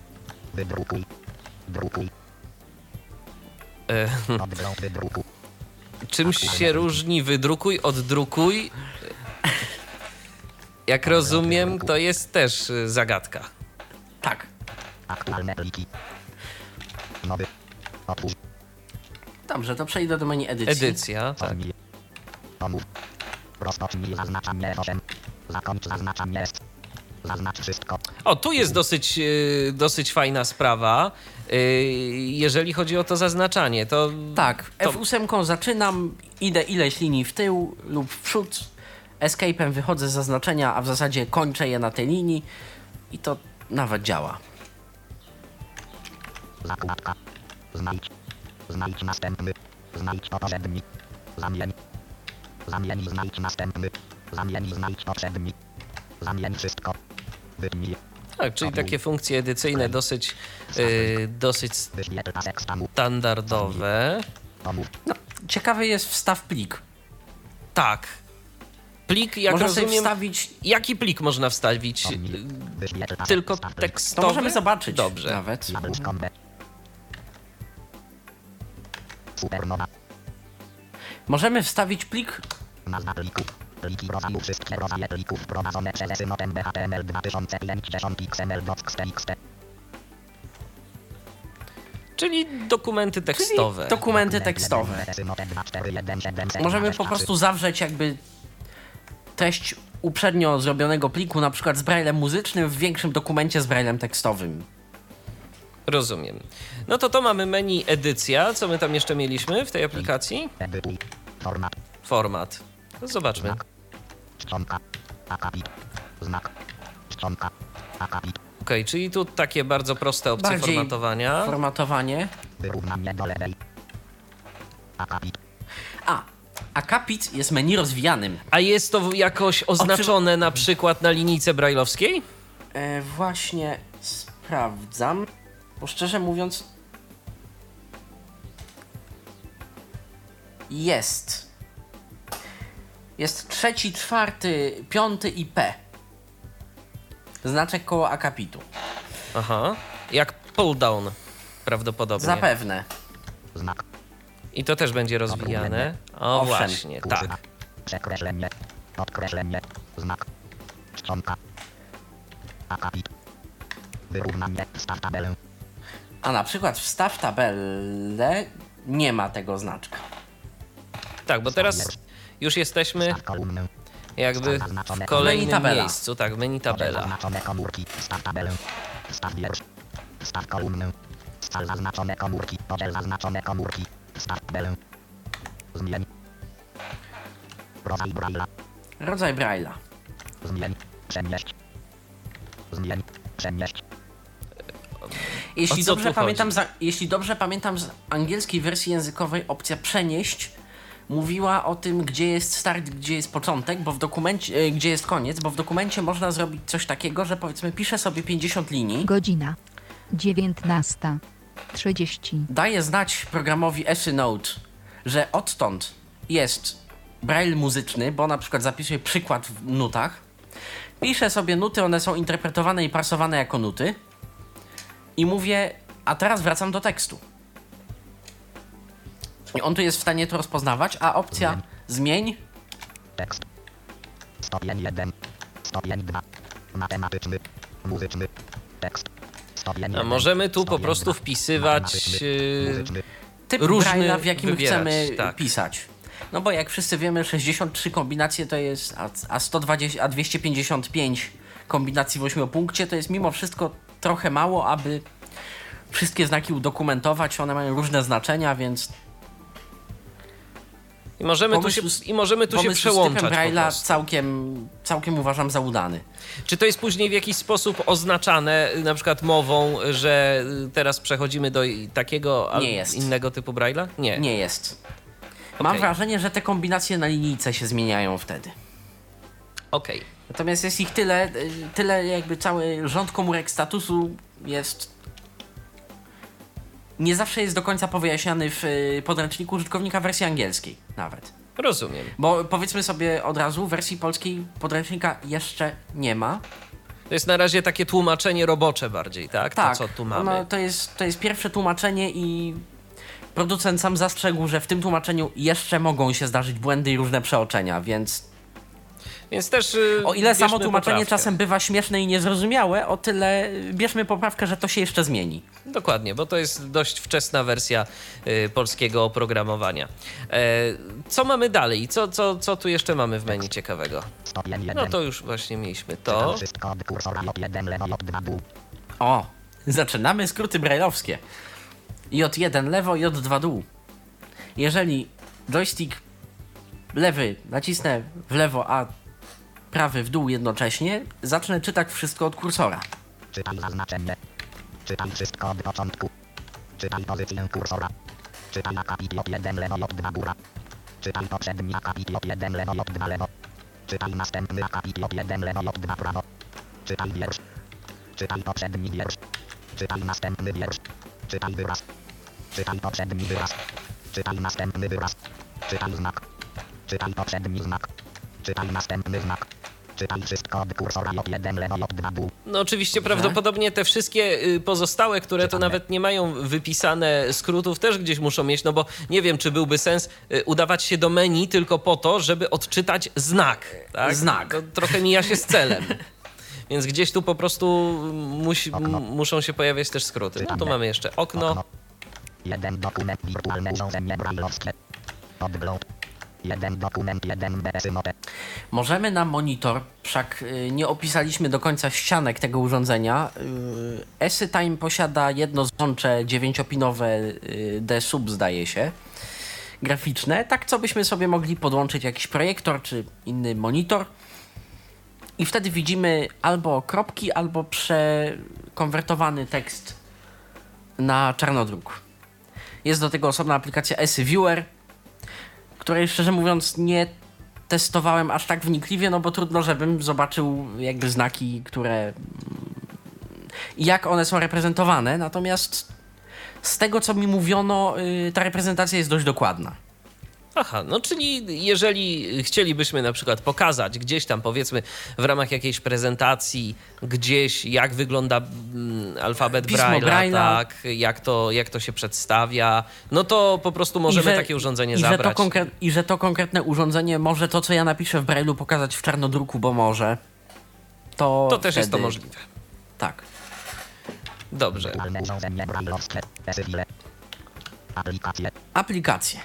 Wydrukuj. Drukuj. E, Odwrot wydruku. czymś się różni wydrukuj od drukuj? Jak rozumiem, to jest też y, zagadka. Tak. Aktualne pliki. Nowy. Otwórz. Dobrze, to przejdę do menu edycji. Edycja, tak. Pomów. Rozpocznij zaznaczanie 8. Zakończ zaznaczanie S. Zaznacz wszystko. O, tu jest dosyć, y, dosyć fajna sprawa, y, jeżeli chodzi o to zaznaczanie. To Tak, To- F8 zaczynam, idę ileś linii w tył lub w przód, escape'em wychodzę z zaznaczenia, a w zasadzie kończę je na tej linii i to nawet działa. Zakładka. Znajdź. Znajdź następny. Znajdź poprzedni. Zamień. Zamień znajdź następny. Zamień znajdź poprzedni. Zamień wszystko. Wytnij. Tak, czyli takie funkcje edycyjne dosyć, y, dosyć standardowe. No, ciekawy jest wstaw plik. Tak. Plik, jak Można sobie rozumiem, wstawić, jaki plik można wstawić? Tylko stanu. to tekstowy? możemy zobaczyć Dobrze. nawet. Możemy wstawić plik, Nazwa pliku. Pliki rodzaju wszystkie rodzaje plików prowadzone przez synotem HTML 2050 XML TXT. Czyli dokumenty tekstowe. czyli dokumenty tekstowe. Możemy po prostu zawrzeć jakby treść uprzednio zrobionego pliku, na przykład z braillem muzycznym, w większym dokumencie z braillem tekstowym. Rozumiem. No to to mamy menu edycja. Co my tam jeszcze mieliśmy w tej aplikacji? Format. Format. No zobaczmy. Znak. Czcionka. Akapit. Znak. Czcionka. Akapit. Okej, czyli tu takie bardzo proste opcje Bardziej formatowania. Formatowanie. Wyrównanie do lewej. Akapit. A, akapit jest menu rozwijanym. A jest to jakoś oznaczone na przykład na linijce brajlowskiej? E, właśnie sprawdzam, bo szczerze mówiąc jest. Jest trzeci, czwarty, piąty i P. Znaczek koło akapitu. Aha. Jak pull down prawdopodobnie. Zapewne. Znak. I to też będzie rozwijane. O Owszem. właśnie, tak. Przekreślenie. Podkreślenie. Znak. Czcionka. Akapit. Wyrównanie. Staw tabelę. A na przykład wstaw tabelę nie ma tego znaczka. Tak, bo teraz już jesteśmy Staw kolumnę. jakby w kolejnym miejscu. Tak, w menu tabela. Zaznaczone komórki. Staw tabelę. Staw wiersz. Staw kolumnę. Scal zaznaczone komórki. Podziel zaznaczone komórki. Zmień. Rodzaj Braille'a. Rodzaj braille'a. Zmień. Przemieść. Zmień. Przemieść. Jeśli O co dobrze, pamiętam za, jeśli dobrze pamiętam z angielskiej wersji językowej, opcja przenieść mówiła o tym, gdzie jest start, gdzie jest początek, bo w dokumencie, e, gdzie jest koniec, bo w dokumencie można zrobić coś takiego, że powiedzmy piszę sobie 50 linii, Godzina 19.30. daję znać programowi EsyNote, że odtąd jest braille muzyczny, bo na przykład zapisuję przykład w nutach, piszę sobie nuty, one są interpretowane i parsowane jako nuty i mówię, a teraz wracam do tekstu. I on tu jest w stanie to rozpoznawać, a opcja zmień Tekst. Stopień 1. Stopień 2. Matematyczny. Muzyczny. Tekst. A 1. możemy tu po prostu 2. wpisywać, yy. Typ Różny w jakim wybierać, chcemy tak. pisać. No bo jak wszyscy wiemy, 63 kombinacje to jest, a, a 120, a 255 kombinacji w 8 punkcie to jest mimo wszystko trochę mało, aby wszystkie znaki udokumentować. One mają różne znaczenia, więc I możemy tu się, Pomysł i możemy tu się pomysł przełączać Braille'a całkiem, całkiem uważam za udany. Czy to jest później w jakiś sposób oznaczane, na przykład mową, że teraz przechodzimy do takiego albo Nie jest. innego typu Braille'a? Nie. Nie jest. Mam wrażenie, że te kombinacje na linijce się zmieniają wtedy. Okej. Natomiast jest ich tyle, y, tyle jakby cały rząd komórek statusu jest. Nie zawsze jest do końca powyjaśniany w y, podręczniku użytkownika wersji angielskiej nawet. Rozumiem. Bo powiedzmy sobie od razu, wersji polskiej podręcznika jeszcze nie ma. To jest na razie takie tłumaczenie robocze bardziej, tak? Tak, To, co tu mamy. No, to, jest, to jest pierwsze tłumaczenie i producent sam zastrzegł, że w tym tłumaczeniu jeszcze mogą się zdarzyć błędy i różne przeoczenia, więc Więc też. y, O ile samo tłumaczenie poprawkę. czasem bywa śmieszne i niezrozumiałe, o tyle bierzmy poprawkę, że to się jeszcze zmieni. Dokładnie, bo to jest dość wczesna wersja y, polskiego oprogramowania. E, co mamy dalej? Co, co, co tu jeszcze mamy w menu ciekawego? Stopień 1. No to już właśnie mieliśmy to. wszystko od kursora J1 lewo J2 dół. O, zaczynamy skróty brajlowskie. J1 lewo, J2 dół. Jeżeli joystick lewy nacisnę w lewo, a prawy w dół jednocześnie, zacznę czytać wszystko od kursora. Czytaj zaznaczenie. Czytaj wszystko od początku. Czytaj pozycję kursora. Czytaj akapit J1 lewo J2 góra. Czytaj poprzedni akapit J1 lewo J2 lewo. Czytaj następny akapit J1 lewo J2 prawo. Czytaj wiersz. Czytaj poprzedni wiersz. Czytaj następny wiersz. Czytaj wyraz. Czytaj poprzedni wyraz. Czytaj następny wyraz. Czytaj znak. Czytaj poprzedni znak. Czytaj następny znak. Czytaj wszystko od kursora J1 lewo J2 dół. No oczywiście prawdopodobnie te wszystkie y, pozostałe, które to nawet nie mają wypisane skrótów, też gdzieś muszą mieć, no bo nie wiem, czy byłby sens y, udawać się do menu tylko po to, żeby odczytać znak. Tak? Znak. To trochę mija się z celem. Więc gdzieś tu po prostu musi, muszą się pojawiać też skróty. No tu mamy jeszcze okno. Jeden dokument wirtualne urządzenie brajlowskie. Odgląd. Dokument. Możemy na monitor, wszak y, nie opisaliśmy do końca ścianek tego urządzenia. Y, EsyTime posiada jedno złącze 9-pinowe y, D-Sub, zdaje się, graficzne, tak co byśmy sobie mogli podłączyć jakiś projektor czy inny monitor. I wtedy widzimy albo kropki, albo przekonwertowany tekst na czarnodruk. Jest do tego osobna aplikacja Esy Viewer, której szczerze mówiąc nie testowałem aż tak wnikliwie, no bo trudno, żebym zobaczył jakby znaki, które. jak one są reprezentowane. Natomiast z tego, co mi mówiono, y, ta reprezentacja jest dość dokładna. Aha, no czyli jeżeli chcielibyśmy na przykład pokazać gdzieś tam powiedzmy w ramach jakiejś prezentacji gdzieś jak wygląda mm, alfabet Braille'a, Braille'a. tak, jak to, jak to się przedstawia, no to po prostu możemy że- takie urządzenie i że, to zabrać. konkre- I że to konkretne urządzenie może to, co ja napiszę w Braille'u, pokazać w czarnodruku, bo może. To, To też jest to wtedy- możliwe. Tak. Dobrze. Aplikacje. Aplikacje.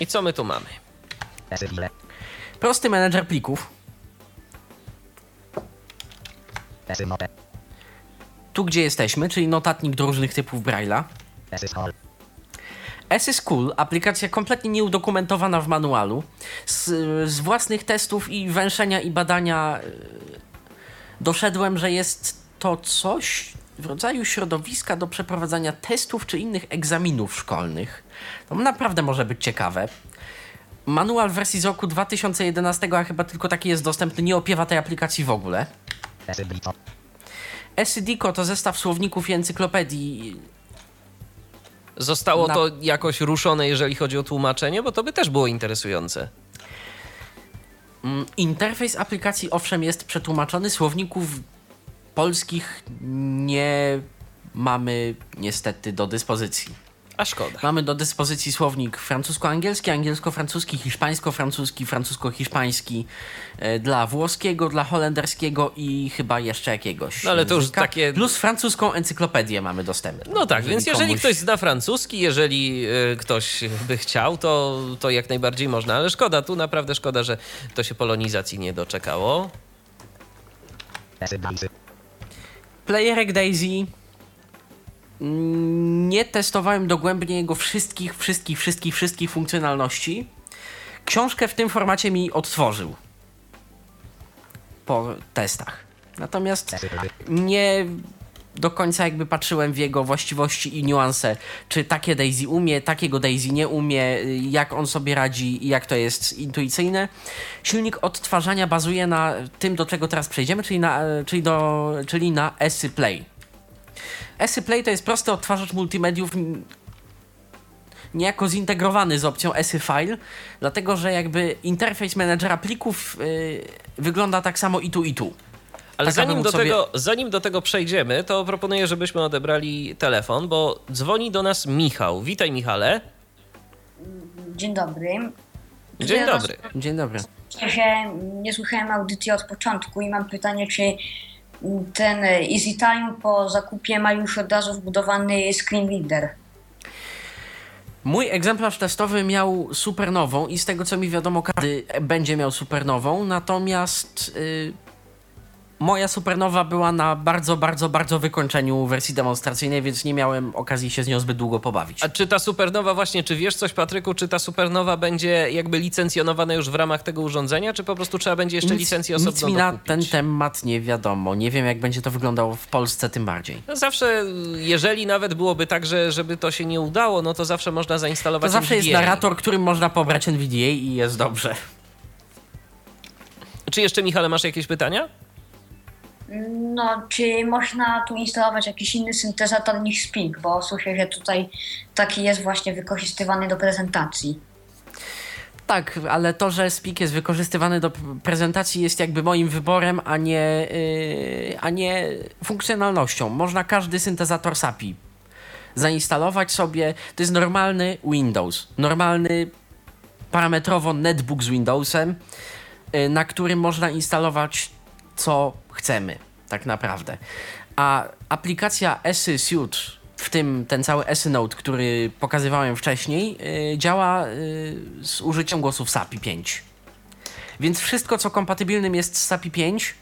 I co my tu mamy? Prosty menedżer plików. Tu, gdzie jesteśmy, czyli notatnik do różnych typów Braille'a. Esy hall. S is Cool, aplikacja kompletnie nieudokumentowana w manualu, z, z własnych testów i węszenia i badania y, doszedłem, że jest to coś w rodzaju środowiska do przeprowadzania testów czy innych egzaminów szkolnych. To naprawdę może być ciekawe. Manual w wersji z roku 2011, a chyba tylko taki jest dostępny, nie opiewa tej aplikacji w ogóle. Esydico to zestaw słowników i encyklopedii Zostało Na- to jakoś ruszone, jeżeli chodzi o tłumaczenie, bo to by też było interesujące. Mm, Interfejs aplikacji owszem jest przetłumaczony, słowników polskich nie mamy niestety do dyspozycji. A szkoda. Mamy do dyspozycji słownik francusko-angielski, angielsko-francuski, hiszpańsko-francuski, francusko-hiszpański e, dla włoskiego, dla holenderskiego i chyba jeszcze jakiegoś. No, ale to już języka. takie- Plus francuską encyklopedię mamy dostępną. No tak, więc jeżeli komuś- ktoś zna francuski, jeżeli y, ktoś by chciał, to, to jak najbardziej można, ale szkoda, tu naprawdę szkoda, że to się polonizacji nie doczekało. Playerek Daisy. Nie testowałem dogłębnie jego wszystkich, wszystkich, wszystkich, wszystkich funkcjonalności. Książkę w tym formacie mi odtworzył po testach. Natomiast nie do końca jakby patrzyłem w jego właściwości i niuanse, czy takie Daisy umie, takiego Daisy nie umie, jak on sobie radzi i jak to jest intuicyjne. Silnik odtwarzania bazuje na tym, do czego teraz przejdziemy, czyli na, czyli do, czyli na Esy Play. Esy Play to jest prosty odtwarzacz multimediów niejako zintegrowany z opcją Esy File, dlatego że jakby interfejs menedżera plików y, wygląda tak samo i tu i tu. Ale Tak, zanim do, sobie- tego, zanim do tego przejdziemy, to proponuję, żebyśmy odebrali telefon, bo dzwoni do nas Michał. Witaj, Michale. Dzień dobry. Dzień Ja dobry. Dzień dobry. na się nie słuchałem audycji od początku i mam pytanie, czy ten EasyTime po zakupie ma już od razu wbudowany screen reader? Mój egzemplarz testowy miał supernową i z tego co mi wiadomo, każdy będzie miał supernową, natomiast y, moja supernowa była na bardzo, bardzo, bardzo wykończeniu wersji demonstracyjnej, więc nie miałem okazji się z nią zbyt długo pobawić. A czy ta supernowa właśnie, czy wiesz coś, Patryku, czy ta supernowa będzie jakby licencjonowana już w ramach tego urządzenia, czy po prostu trzeba będzie jeszcze licencję osobną nic mi na dokupić? ten temat nie wiadomo. Nie wiem, jak będzie to wyglądało w Polsce tym bardziej. No zawsze, jeżeli nawet byłoby tak, że żeby to się nie udało, no to zawsze można To zainstalować zawsze jest NVDA. narrator, którym można pobrać NVDA i jest dobrze. Czy jeszcze, Michale, masz jakieś pytania? No, czy można tu instalować jakiś inny syntezator niż Speak, bo słyszę, że tutaj taki jest właśnie wykorzystywany do prezentacji. Tak, ale to, że Speak jest wykorzystywany do prezentacji jest jakby moim wyborem, a nie, yy, a nie funkcjonalnością. Można każdy syntezator SAPI zainstalować sobie. To jest normalny Windows, normalny parametrowo netbook z Windowsem, yy, na którym można instalować co chcemy, tak naprawdę. A aplikacja Esy Suite, w tym ten cały Esy Note, który pokazywałem wcześniej, yy, działa yy, z użyciem głosów SAPI 5. Więc wszystko, co kompatybilnym jest z SAPI 5,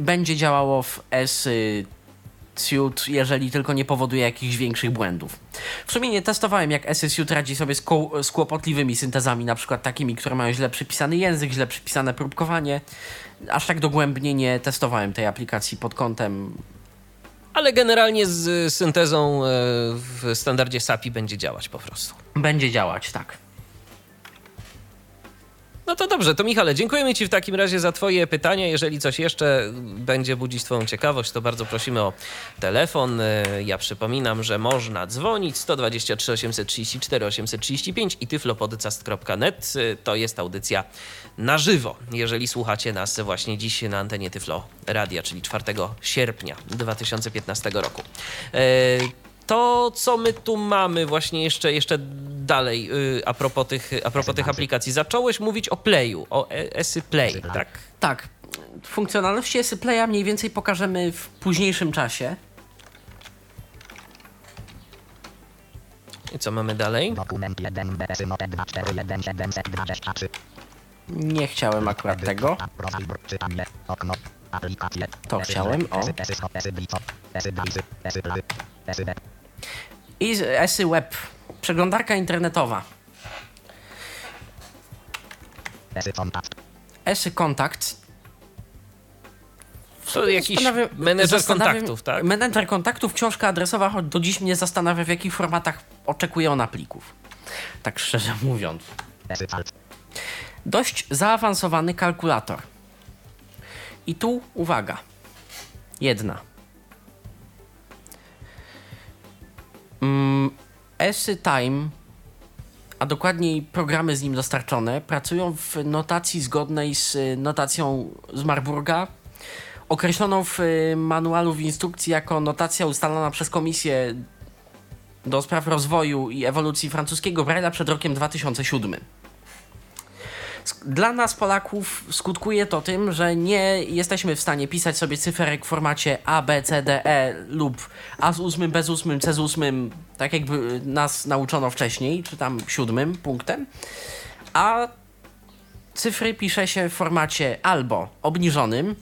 będzie działało w Esy Suite, jeżeli tylko nie powoduje jakichś większych błędów. W sumie nie testowałem, jak Esy Suite radzi sobie z, ko- z kłopotliwymi syntezami, na przykład takimi, które mają źle przypisany język, źle przypisane próbkowanie. Aż tak dogłębnie nie testowałem tej aplikacji pod kątem Ale generalnie z syntezą e, w standardzie SAPI będzie działać po prostu. będzie działać, tak. No to dobrze, to Michale, dziękujemy Ci w takim razie za Twoje pytania. Jeżeli coś jeszcze będzie budzić Twoją ciekawość, to bardzo prosimy o telefon. E, Ja przypominam, że można dzwonić 123 834 835 i tyflopodcast.net. E, To jest audycja na żywo, jeżeli słuchacie nas właśnie dziś na antenie Tyflo Radia, czyli 4 sierpnia 2015 roku. E, To, co my tu mamy właśnie jeszcze, jeszcze dalej y, a propos tych, a propos tych aplikacji. Zacząłeś mówić o Playu, o e- Esy Play, tak? Tak. Funkcjonalności Esy Playa mniej więcej pokażemy w późniejszym czasie. I co mamy dalej? Dokument 1 BS Note 241723. Nie chciałem akurat tego. To chciałem, o. I Esy Web. Przeglądarka internetowa. Esy Kontakt. Esy Kontakt. To jakiś menedżer kontaktów, tak? Menedżer kontaktów, książka adresowa, choć do dziś mnie zastanawia, w jakich formatach oczekuje ona plików. Tak szczerze mówiąc. Alt. Dość zaawansowany kalkulator. I tu uwaga. Jedna. Mm, Esy Time, a dokładniej programy z nim dostarczone, pracują w notacji zgodnej z y, notacją z Marburga, określoną w y, manualu w instrukcji jako notacja ustalona przez komisję do spraw rozwoju i ewolucji francuskiego Braille'a przed rokiem 2007. Dla nas, Polaków, skutkuje to tym, że nie jesteśmy w stanie pisać sobie cyferek w formacie A, B, C, D, E lub A z ósmym, B z ósmym, C z ósmym, tak jakby nas nauczono wcześniej, czy tam siódmym punktem, a cyfry pisze się w formacie albo obniżonym,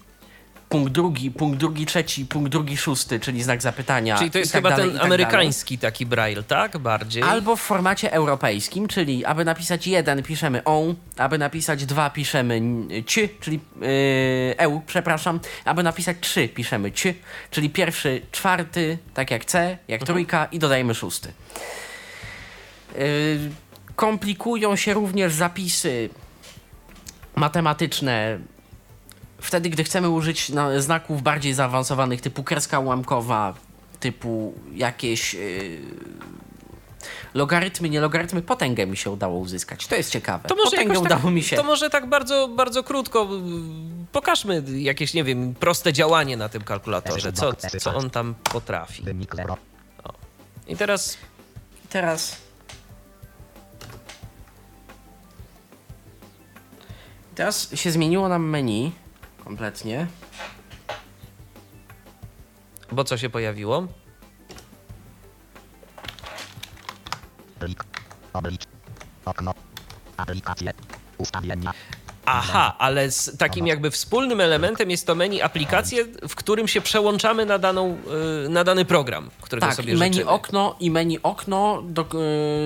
punkt drugi, punkt drugi trzeci, punkt drugi szósty, czyli znak zapytania. Czyli to jest tak chyba dalej, ten tak dalej. amerykański taki braille, tak? Bardziej. Albo w formacie europejskim, czyli aby napisać jeden piszemy on, aby napisać dwa piszemy ci, czyli yy, eu, przepraszam, aby napisać trzy piszemy ci, czyli pierwszy, czwarty, tak jak C, jak trójka i dodajemy szósty. Yy, komplikują się również zapisy matematyczne wtedy, gdy chcemy użyć na, znaków bardziej zaawansowanych typu kreska ułamkowa, typu jakieś yy, logarytmy, nie logarytmy, potęgę mi się udało uzyskać. To jest ciekawe. To może, potęgę tak, udało mi się. to może tak bardzo, bardzo krótko y, pokażmy jakieś, nie wiem, proste działanie na tym kalkulatorze. Co, co on tam potrafi. 0. I teraz Teraz. Teraz się zmieniło nam menu kompletnie. Bo co się pojawiło? Plik. Oblicz. Okno. Aplikacje. Ustawienia. Aha, ale z takim jakby wspólnym elementem jest to menu aplikacje, w którym się przełączamy na, daną, y, na dany program, którego Tak, sobie i menu życzymy. okno, i menu okno, do,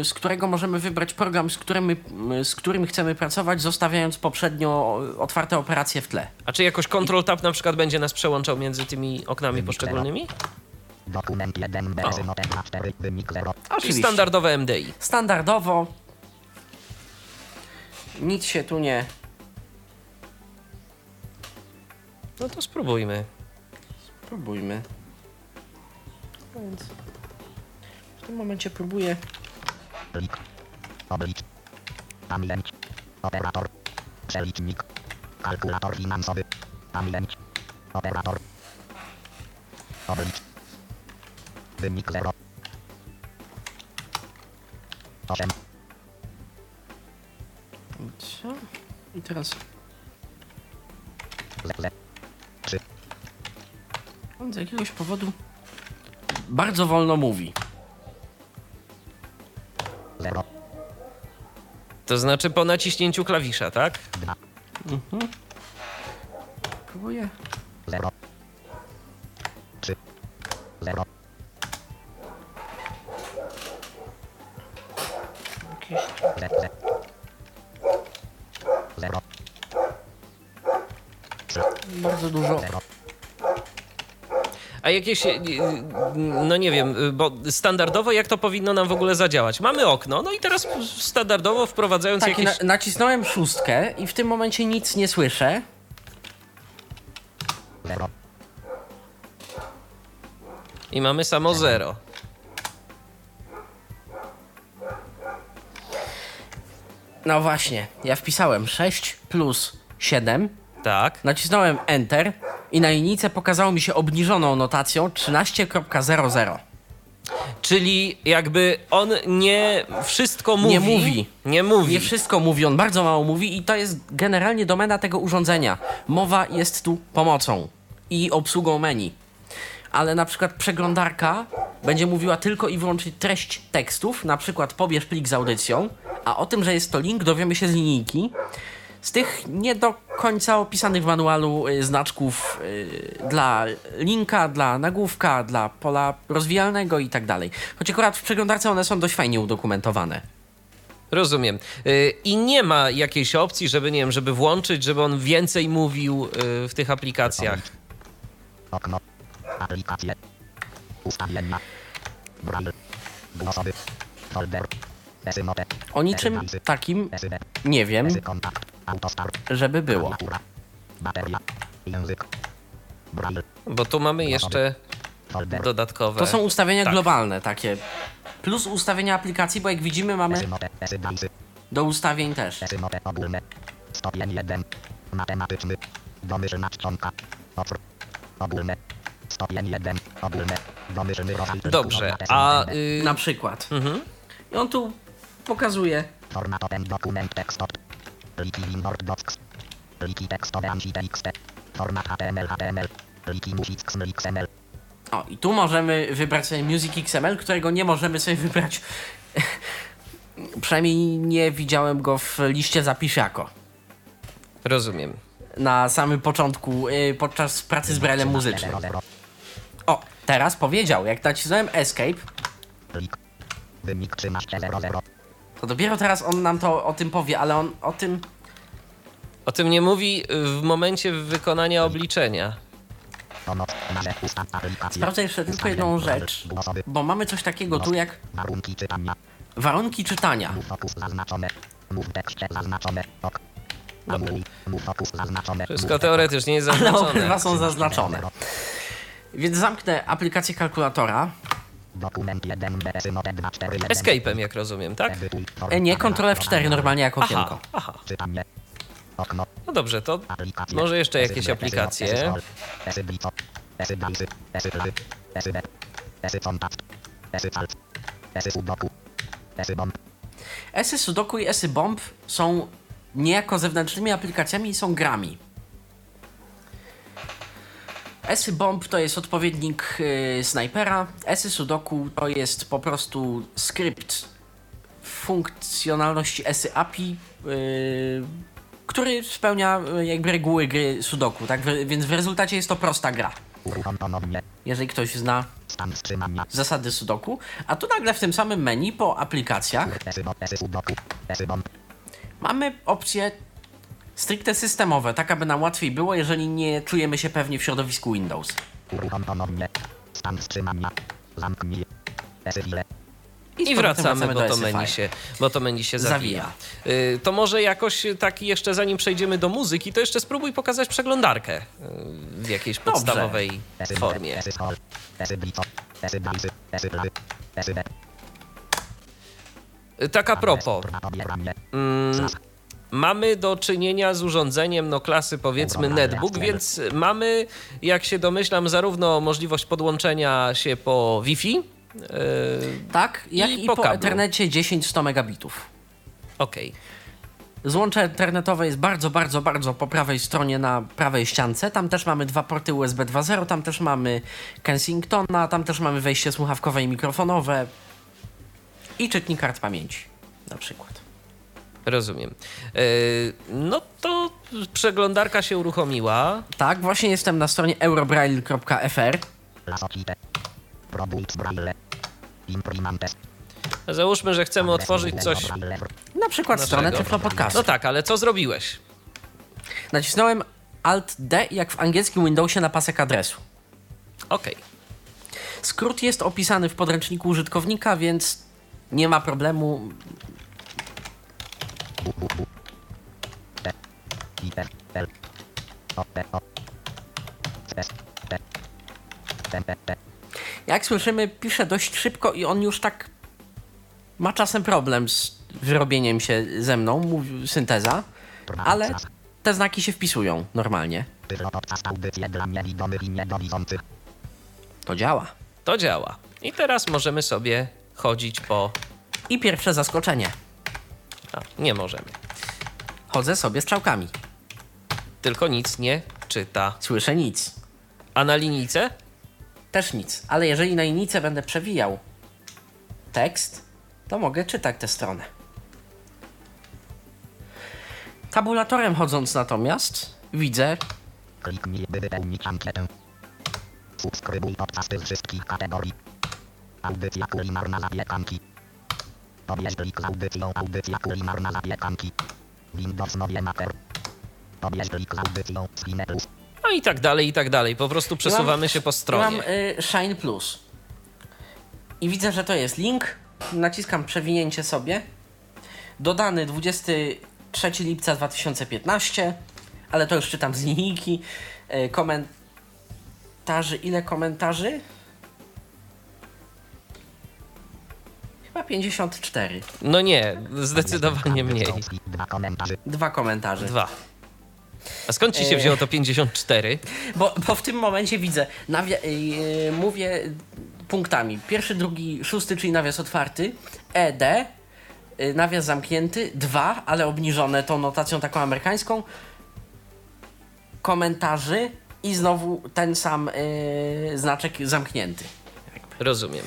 y, z którego możemy wybrać program, z którym, y, z którym chcemy pracować, zostawiając poprzednio otwarte operacje w tle. A czy jakoś Control Tab na przykład będzie nas przełączał między tymi oknami Wynik poszczególnymi? Dokument 1 bez notek 4. Wynik 0. Czyli Oczywiście. standardowe MDI. Standardowo. Nic się tu nie. No to spróbujmy. Spróbujmy. No Więc w tym momencie próbuję. Plik. Oblicz. Pamięć. Operator. Przelicznik. Kalkulator finansowy. Pamięć. Operator. Oblicz. Wynik 0. 8. Co? I teraz Z, z. 3. on z jakiegoś powodu bardzo wolno mówi. 0. To znaczy po naciśnięciu klawisza, tak? 2. Próbuję. 0. 3. 0. Jakieś... Z, z. 0. 3. Bardzo dużo. 0. A jakieś, y, no nie wiem, y, bo standardowo jak to powinno nam w ogóle zadziałać? Mamy okno, no i teraz standardowo wprowadzając Tak, jakieś... na, nacisnąłem szóstkę i w tym momencie nic nie słyszę. 0. I mamy samo zero. No właśnie, ja wpisałem 6 plus 7, Tak. nacisnąłem Enter i na linijce pokazało mi się obniżoną notacją 13.00. Czyli jakby on nie wszystko mówi. Nie mówi. Nie mówi. Nie wszystko mówi, on bardzo mało mówi i to jest generalnie domena tego urządzenia. Mowa jest tu pomocą i obsługą menu. Ale na przykład przeglądarka będzie mówiła tylko i wyłącznie treść tekstów, na przykład pobierz plik z audycją, a o tym, że jest to link, dowiemy się z linijki. Z tych nie do końca opisanych w manualu y, znaczków y, dla linka, dla nagłówka, dla pola rozwijalnego i tak dalej. Choć akurat w przeglądarce one są dość fajnie udokumentowane. Rozumiem. Y, I nie ma jakiejś opcji, żeby, nie wiem, żeby włączyć, żeby on więcej mówił w tych aplikacjach. Okno. Aplikacje. Ustawienia. Braille. Głosowy. Folder. O niczym takim nie wiem. Żeby było. Bo tu mamy jeszcze dodatkowe. To są ustawienia Tak. globalne takie. Plus ustawienia aplikacji, bo jak widzimy mamy do ustawień też. Ogólne. Stopień 1. Matematyczny. Domyślna czcionka. Otwór. Ogólne. Stopień 1. Ogólne. Domyślny rodzaj Dobrze, a y, Na przykład. mhm. I on tu pokazuje Format open dokument tekstowy. Pliki docs. Pliki tekstowe anti.txt. Format HTML HTML. Pliki music XML. O, i tu możemy wybrać sobie Music XML, którego nie możemy sobie wybrać. Przynajmniej nie widziałem go w liście zapisz jako. rozumiem. Na samym początku, y, podczas pracy z Braille'em muzycznym. 00. O, teraz powiedział, jak nacisnąłem Escape, Plik. Wynik 1300. to dopiero teraz on nam to o tym powie, ale on o tym. O tym nie mówi w momencie wykonania obliczenia. Sprawdzę jeszcze tylko jedną rzecz, bo mamy coś takiego tu jak Warunki czytania. warunki czytania. Wszystko teoretycznie jest Ale zaznaczone. obydwa są zaznaczone. Więc zamknę aplikację kalkulatora. Dokument 1 BS note 241. Escape'em, jak rozumiem, tak? E, nie, Ctrl F4 normalnie jako Aha, okienko. aha. Okno. No dobrze, to Aplikacje. może jeszcze jakieś aplikacje. Esy Sudoku i Esy Bomb są niejako zewnętrznymi aplikacjami i są grami. Esy Bomb to jest odpowiednik yy, snajpera, Esy Sudoku to jest po prostu skrypt funkcjonalności Esy API, yy, który spełnia yy, jakby reguły gry Sudoku, tak? W, więc w rezultacie jest to prosta gra. Jeżeli ktoś zna zasady Sudoku, a tu nagle w tym samym menu po aplikacjach. Mamy opcje stricte systemowe, tak aby nam łatwiej było, jeżeli nie czujemy się pewnie w środowisku Windows. Uruchom ponownie. Stan wstrzymania. Zamknij. I wracamy, bo to, menu się, bo to menu się zawija. Zawija. Y, To może jakoś taki jeszcze zanim przejdziemy do muzyki, to jeszcze spróbuj pokazać przeglądarkę y, w jakiejś Dobrze. podstawowej formie. Y, Tak a propos, mm, mamy do czynienia z urządzeniem no klasy powiedzmy netbook, więc mamy, jak się domyślam, zarówno możliwość podłączenia się po Wi-Fi, y, Tak, jak I i, po kablu. Ethernecie 10-100 megabitów. okej, Złącze internetowe jest bardzo, bardzo, bardzo po prawej stronie na prawej ściance. Tam też mamy dwa porty USB 2.0, tam też mamy Kensingtona, tam też mamy wejście słuchawkowe i mikrofonowe i czytnik kart pamięci na przykład. Rozumiem. Y, No to przeglądarka się uruchomiła. Tak, właśnie jestem na stronie eurobraille.fr. Załóżmy, że chcemy otworzyć coś. Na przykład stronę Naszego. Tyflo Podcastu. No tak, ale co zrobiłeś? Nacisnąłem Alt D jak w angielskim Windowsie na pasek adresu. Okej. Skrót jest opisany w podręczniku użytkownika, więc nie ma problemu. Jak słyszymy, pisze dość szybko i on już tak ma czasem problem z wyrobieniem się ze mną, mówi synteza, ale te znaki się wpisują normalnie. To działa. To działa. I teraz możemy sobie chodzić po. I pierwsze zaskoczenie. A, nie możemy. Chodzę sobie strzałkami. Tylko nic nie czyta. Słyszę nic. A na linijce? Też nic. Ale jeżeli na linijce będę przewijał tekst, to mogę czytać tę stronę. Tabulatorem chodząc natomiast widzę Kliknij, by wypełnić ankietę. Subskrybuj podcasty z wszystkich kategorii. Audycja kulinarna zapiekanki. Pobierz plik z audycją audycja kulinarna zapiekanki. Windows Maker. Pobierz plik z audycją Cine Plus. No i tak dalej, i tak dalej. Po prostu przesuwamy się po Mam stronie. y, Shine Plus. I widzę, że to jest link. Naciskam przewinięcie sobie. Dodany 23 lipca 2015, ale to już czytam z linijki. Y, komentarzy. Ile komentarzy? Chyba 54. No nie, zdecydowanie mniej. Dwa komentarze. Dwa komentarze. Dwa. A skąd ci się E. wzięło to 54? Bo, bo w tym momencie widzę, nawia- yy, mówię punktami. Pierwszy, drugi, szósty, czyli nawias otwarty, ED, yy, nawias zamknięty, dwa, ale obniżone tą notacją taką amerykańską, komentarzy i znowu ten sam yy, znaczek zamknięty. Rozumiem.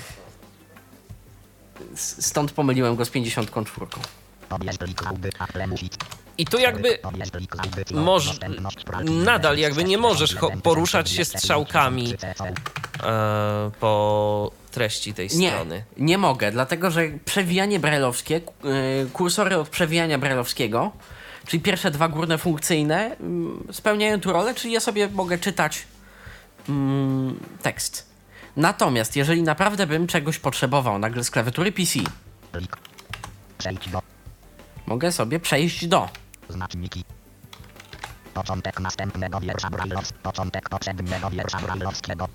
Stąd pomyliłem go z 54. Pobierz plik audyt, Apple Music. I tu jakby Moż- nadal jakby nie możesz poruszać się strzałkami. e, po treści tej Nie, strony. nie mogę, dlatego że przewijanie brajlowskie, yy, kursory od przewijania brajlowskiego, czyli pierwsze dwa górne funkcyjne, mm, spełniają tu rolę, czyli ja sobie mogę czytać mm, tekst. Natomiast jeżeli naprawdę bym czegoś potrzebował nagle z klawiatury PC, mogę sobie przejść do. znaczniki. Początek następnego wiersza. Początek poprzedniego wiersza Brajlowskiego.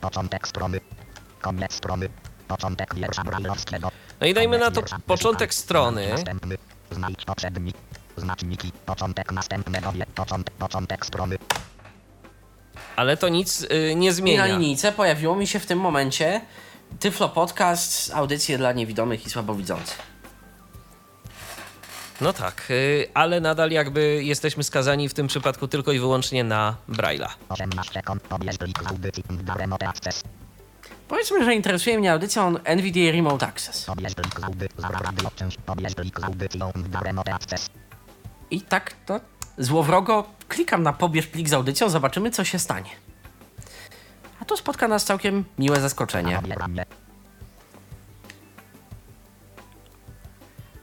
Początek strony. Koniec strony. Początek wiersza Brajlowskiego. No i dajmy na to wiersza. początek strony. Następny. Znajdź poprzedni. Znaczniki. Początek następnego wie. Początek, początek strony. Ale to nic y, nie I na zmienia. linijce pojawiło mi się w tym momencie Tyflo Podcast, audycje dla niewidomych i słabowidzących. No tak, y, ale nadal jakby jesteśmy skazani w tym przypadku tylko i wyłącznie na Braille'a. 18 sekund. Pobierz plik z audycji. w Remote Access. Powiedzmy, że interesuje mnie audycją NVDA Remote Access. I tak to złowrogo klikam na pobierz plik z audycją, zobaczymy co się stanie. A tu spotka nas całkiem miłe zaskoczenie.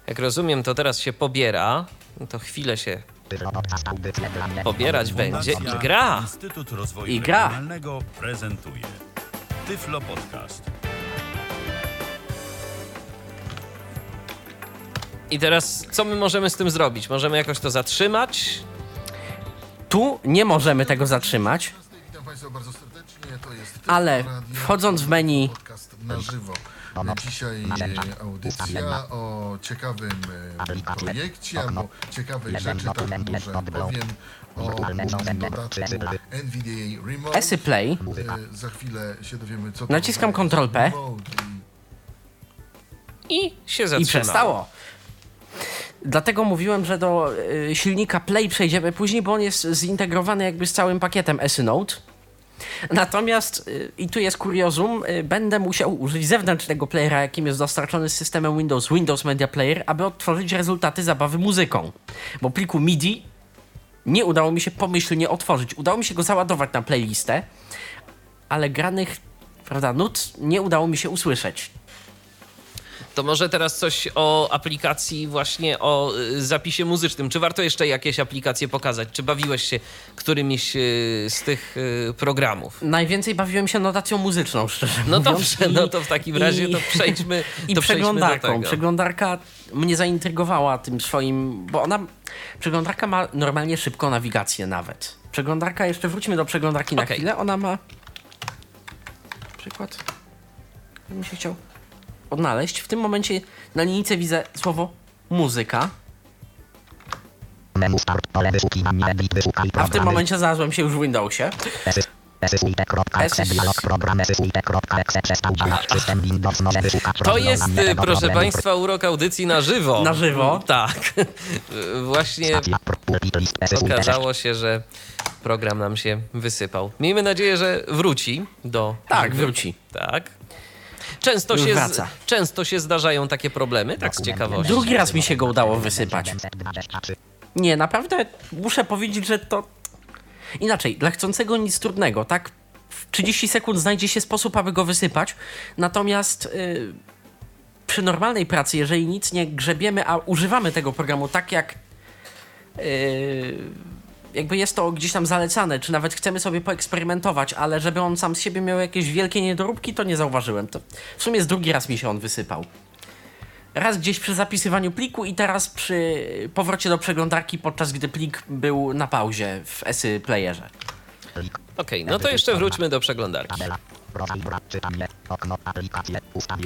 Jak rozumiem, to teraz się pobiera. No to chwilę się pobierać będzie i gra. Instytut Rozwoju I gra. Tyflo Podcast. I teraz co my możemy z tym zrobić? Możemy jakoś to zatrzymać? Tu nie możemy tego zatrzymać, Witam Państwa bardzo serdecznie. To jest Ale wchodząc w menu- podcast na żywo. Dzisiaj e, audycja o ciekawym e, projekcie albo ciekawej rzeczy, tak może powiem o dodatku NVDA Remote. Esy Play. E, Za chwilę się dowiemy co to Naciskam Ctrl P. I I się i zatrzymało. przestało. Dlatego mówiłem, że do y, silnika Play przejdziemy później, bo on jest zintegrowany jakby z całym pakietem Esynote. Natomiast, y, i tu jest kuriozum, y, będę musiał użyć zewnętrznego playera, jakim jest dostarczony z systemem Windows, Windows Media Player, aby odtworzyć rezultaty zabawy muzyką. Bo pliku MIDI nie udało mi się pomyślnie otworzyć. Udało mi się go załadować na playlistę, ale granych, prawda, nut nie udało mi się usłyszeć. To może teraz coś o aplikacji właśnie o y, zapisie muzycznym. Czy warto jeszcze jakieś aplikacje pokazać? Czy bawiłeś się którymiś y, z tych y, programów? Najwięcej bawiłem się notacją muzyczną, szczerze No mówiąc. dobrze, I- no to w takim razie to przejdźmy, I to przejdźmy do przeglądarką. Przeglądarka mnie zaintrygowała tym swoim, bo ona, przeglądarka ma normalnie szybką nawigację nawet. Przeglądarka, jeszcze wróćmy do przeglądarki na Okej. chwilę, ona ma przykład, bym się chciał odnaleźć. W tym momencie na linijce widzę słowo muzyka, Menu start. Pole wyszukiwania. Edit. Wyszukaj a w tym momencie znalazłem się już w Windowsie. To jest, proszę. Państwa, urok audycji na żywo. Na żywo. Tak. Właśnie okazało się, że program nam się wysypał. Miejmy nadzieję, że wróci do. Tak, wróci. Tak. Często się, z, często się zdarzają takie problemy, tak z ciekawości. Drugi raz mi się go udało wysypać. 723. Nie, naprawdę muszę powiedzieć, że to. Inaczej, dla chcącego nic trudnego, tak? W 30 sekund znajdzie się sposób, aby go wysypać. Natomiast y, przy normalnej pracy, jeżeli nic nie grzebiemy, a używamy tego programu tak jak. y, jakby jest to gdzieś tam zalecane, czy nawet chcemy sobie poeksperymentować, ale żeby on sam z siebie miał jakieś wielkie niedoróbki, to nie zauważyłem. To w sumie z drugi raz mi się on wysypał. Raz gdzieś przy zapisywaniu pliku i teraz przy powrocie do przeglądarki, podczas gdy plik był na pauzie w ESY playerze. Okej, no to jeszcze wróćmy do przeglądarki.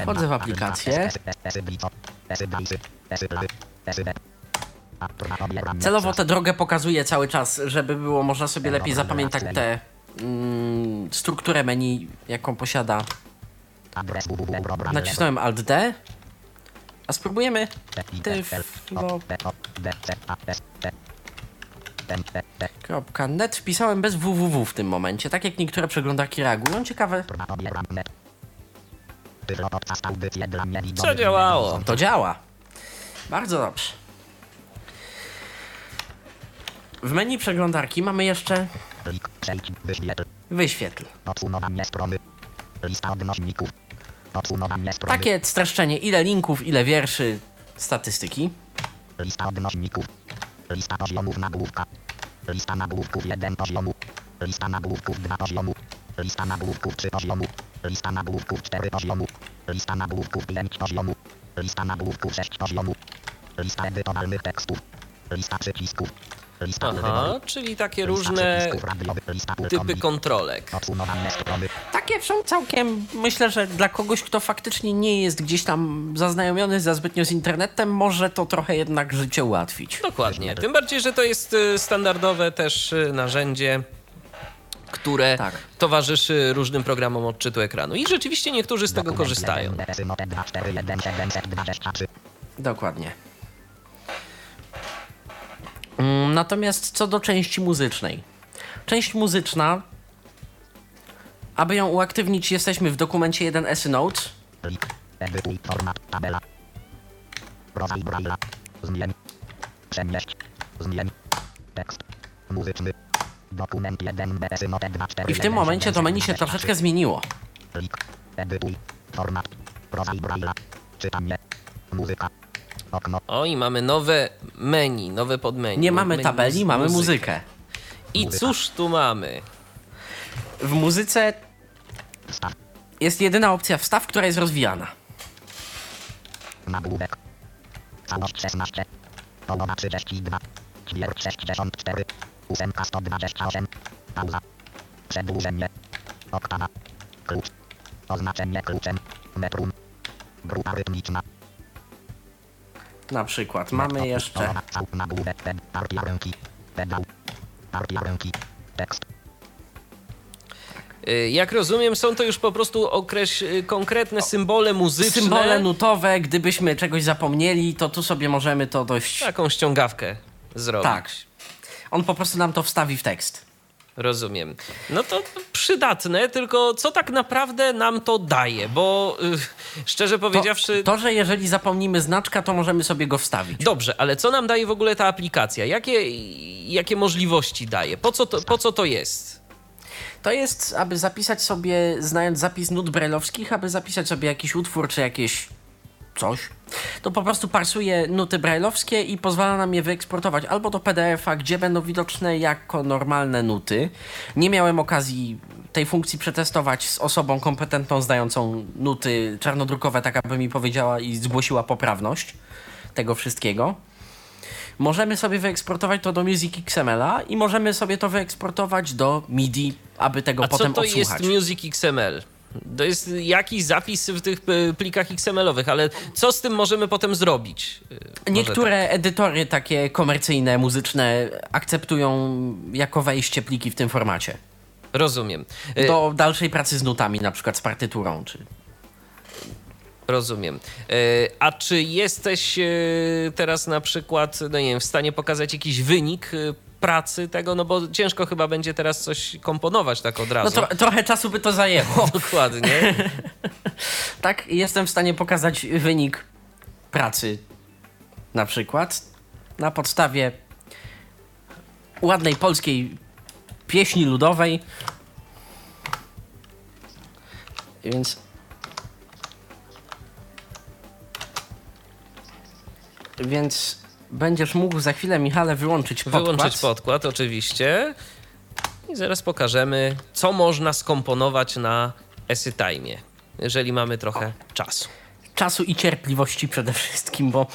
Wchodzę w aplikację. Celowo tę drogę pokazuję cały czas, żeby było można sobie lepiej zapamiętać tę mm, strukturę menu, jaką posiada. Nacisnąłem Alt D, a spróbujemy tyflo.net. Wpisałem bez www w tym momencie, tak jak niektóre przeglądarki reagują. Ciekawe, Zadziałało. to działa. Bardzo dobrze. W menu przeglądarki mamy jeszcze wyświetl. wyświetl. Podsumowanie strony. Lista odnośników. Podsumowanie strony. Takie streszczenie, ile linków, ile wierszy, statystyki. Lista odnośników. Lista poziomów nagłówka. Lista nagłówków 1 poziomu. Lista nagłówków 2 poziomu. Lista nagłówków 3 poziomu. Lista nagłówków 4 poziomu. Lista nagłówków 5 poziomu. Lista nagłówków 6 poziomu. Lista edytowalnych tekstów. Lista przycisków. Aha, czyli takie różne typy kontrolek. Takie są całkiem, myślę, że dla kogoś, kto faktycznie nie jest gdzieś tam zaznajomiony za zbytnio z internetem, może to trochę jednak życie ułatwić. Dokładnie. Tym bardziej, że to jest y, standardowe też y, narzędzie, które Tak. towarzyszy różnym programom odczytu ekranu. I rzeczywiście niektórzy z tego korzystają. DSy note 241723. Dokładnie. Mm, Natomiast co do części muzycznej. Część muzyczna, aby ją uaktywnić, jesteśmy w dokumencie 1 S Note. Plik. Edytuj format tabela. Rodzaj Braille'a. Zmień. Przemieść. Zmień. Tekst. Muzyczny. Dokument 1 BS note 24 I w tym momencie to menu się troszeczkę zmieniło. Muzyka. Okno. O, i mamy nowe menu, nowe podmenu. Nie mamy Menu tabeli, mamy muzykę. I cóż tu mamy? W muzyce jest jedyna opcja wstaw, która jest rozwijana. Nagłówek. Całość 16. Połowa 32. Ćwierć 64. Ósemka 128. Pauza. Przedłużenie. Oktawa. Klucz. Oznaczenie kluczem. Metrum. Grupa rytmiczna. Na przykład mamy jeszcze. Y, Jak rozumiem, są to już po prostu okreś... y, konkretne symbole muzyczne. symbole nutowe. Gdybyśmy czegoś zapomnieli, to tu sobie możemy to dość... Taką ściągawkę zrobić. Tak. On po prostu nam to wstawi w tekst. Rozumiem. No to przydatne, tylko co tak naprawdę nam to daje? Bo y, szczerze To, powiedziawszy. to, że jeżeli zapomnimy znaczka, to możemy sobie go wstawić. Dobrze, ale co nam daje w ogóle ta aplikacja? Jakie, jakie możliwości daje? Po co, to, po co to jest? To jest, aby zapisać sobie, znając zapis nut brajlowskich, aby zapisać sobie jakiś utwór czy jakieś coś, to po prostu parsuje nuty brajlowskie i pozwala nam je wyeksportować albo do PDF-a, gdzie będą widoczne jako normalne nuty. Nie miałem okazji tej funkcji przetestować z osobą kompetentną, zdającą nuty czarnodrukowe, tak aby mi powiedziała i zgłosiła poprawność tego wszystkiego. Możemy sobie wyeksportować to do Music XML-a i możemy sobie to wyeksportować do MIDI, aby tego A co potem to odsłuchać. jest Music XML? To jest jakiś zapis w tych y, plikach XML-owych, ale co z tym możemy potem zrobić? Y, może Niektóre edytory takie komercyjne, muzyczne akceptują jako wejście pliki w tym formacie. Tak. Rozumiem. Y, Do dalszej pracy z nutami, na przykład z partyturą. Czy... Rozumiem. E, A czy jesteś e, teraz na przykład, no nie wiem, w stanie pokazać jakiś wynik e, pracy tego? No bo ciężko chyba będzie teraz coś komponować tak od No razu. tro, trochę czasu by to zajęło. Dokładnie. tak, jestem w stanie pokazać wynik pracy na przykład na podstawie ładnej polskiej pieśni ludowej. Więc Więc będziesz mógł za chwilę, Michale, wyłączyć podkład. Wyłączyć podkład, oczywiście. I zaraz pokażemy, co można skomponować na EsyTime, jeżeli mamy trochę czasu. czasu i cierpliwości przede wszystkim, bo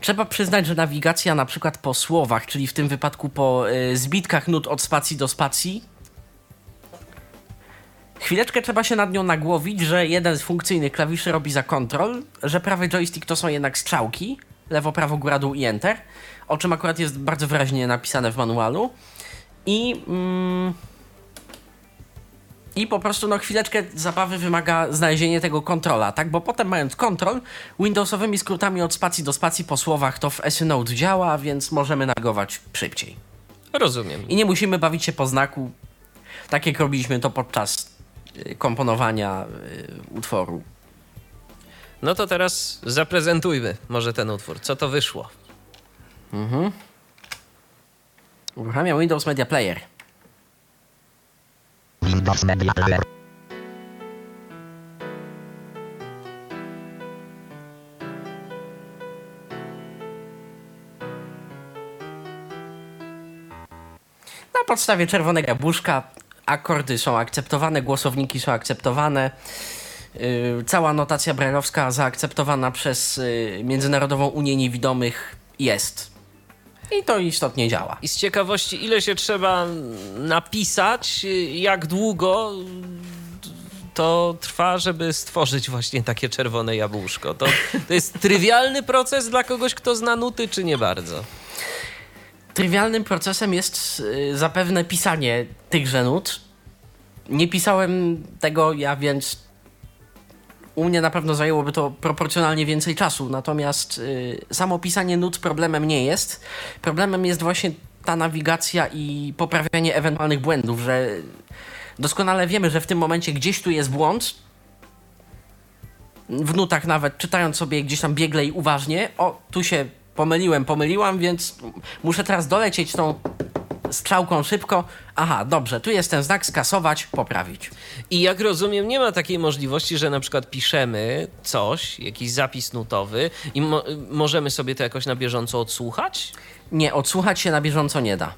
trzeba przyznać, że nawigacja na przykład po słowach, czyli w tym wypadku po y, zbitkach nut od spacji do spacji, chwileczkę trzeba się nad nią nagłowić, że jeden z funkcyjnych klawiszy robi za kontrol, że prawy joystick to są jednak strzałki, lewo, prawo, góra, dół i enter, o czym akurat jest bardzo wyraźnie napisane w manualu. I, mm, i po prostu no, chwileczkę zabawy wymaga znalezienie tego kontrola, tak? Bo potem mając kontrol, Windowsowymi skrótami od spacji do spacji po słowach to w Synode działa, więc możemy nagować szybciej. Rozumiem. I nie musimy bawić się po znaku, tak jak robiliśmy to podczas y, komponowania y, utworu. No to teraz zaprezentujmy może ten utwór. Co to wyszło? Uruchamiam Windows Media Player. Windows Media Player. Na podstawie czerwonego jabłuszka akordy są akceptowane, głosowniki są akceptowane. Yy, cała notacja brajlowska zaakceptowana przez yy, Międzynarodową Unię Niewidomych jest. I to istotnie działa. I z ciekawości, ile się trzeba napisać, jak długo to trwa, żeby stworzyć właśnie takie czerwone jabłuszko? To, to jest trywialny proces dla kogoś, kto zna nuty, czy nie bardzo? Trywialnym procesem jest y, zapewne pisanie tychże nut. Nie pisałem tego ja, więc u mnie na pewno zajęłoby to proporcjonalnie więcej czasu. Natomiast y, samo pisanie nut problemem nie jest. Problemem jest właśnie ta nawigacja i poprawianie ewentualnych błędów, że doskonale wiemy, że w tym momencie gdzieś tu jest błąd. W nutach nawet, czytając sobie gdzieś tam biegle i uważnie, o, tu się pomyliłem, pomyliłam, więc muszę teraz dolecieć tą strzałką szybko. Aha, dobrze, tu jest ten znak, skasować, poprawić. I jak rozumiem, nie ma takiej możliwości, że na przykład piszemy coś, jakiś zapis nutowy i mo- możemy sobie to jakoś na bieżąco odsłuchać? Nie, odsłuchać się na bieżąco nie da.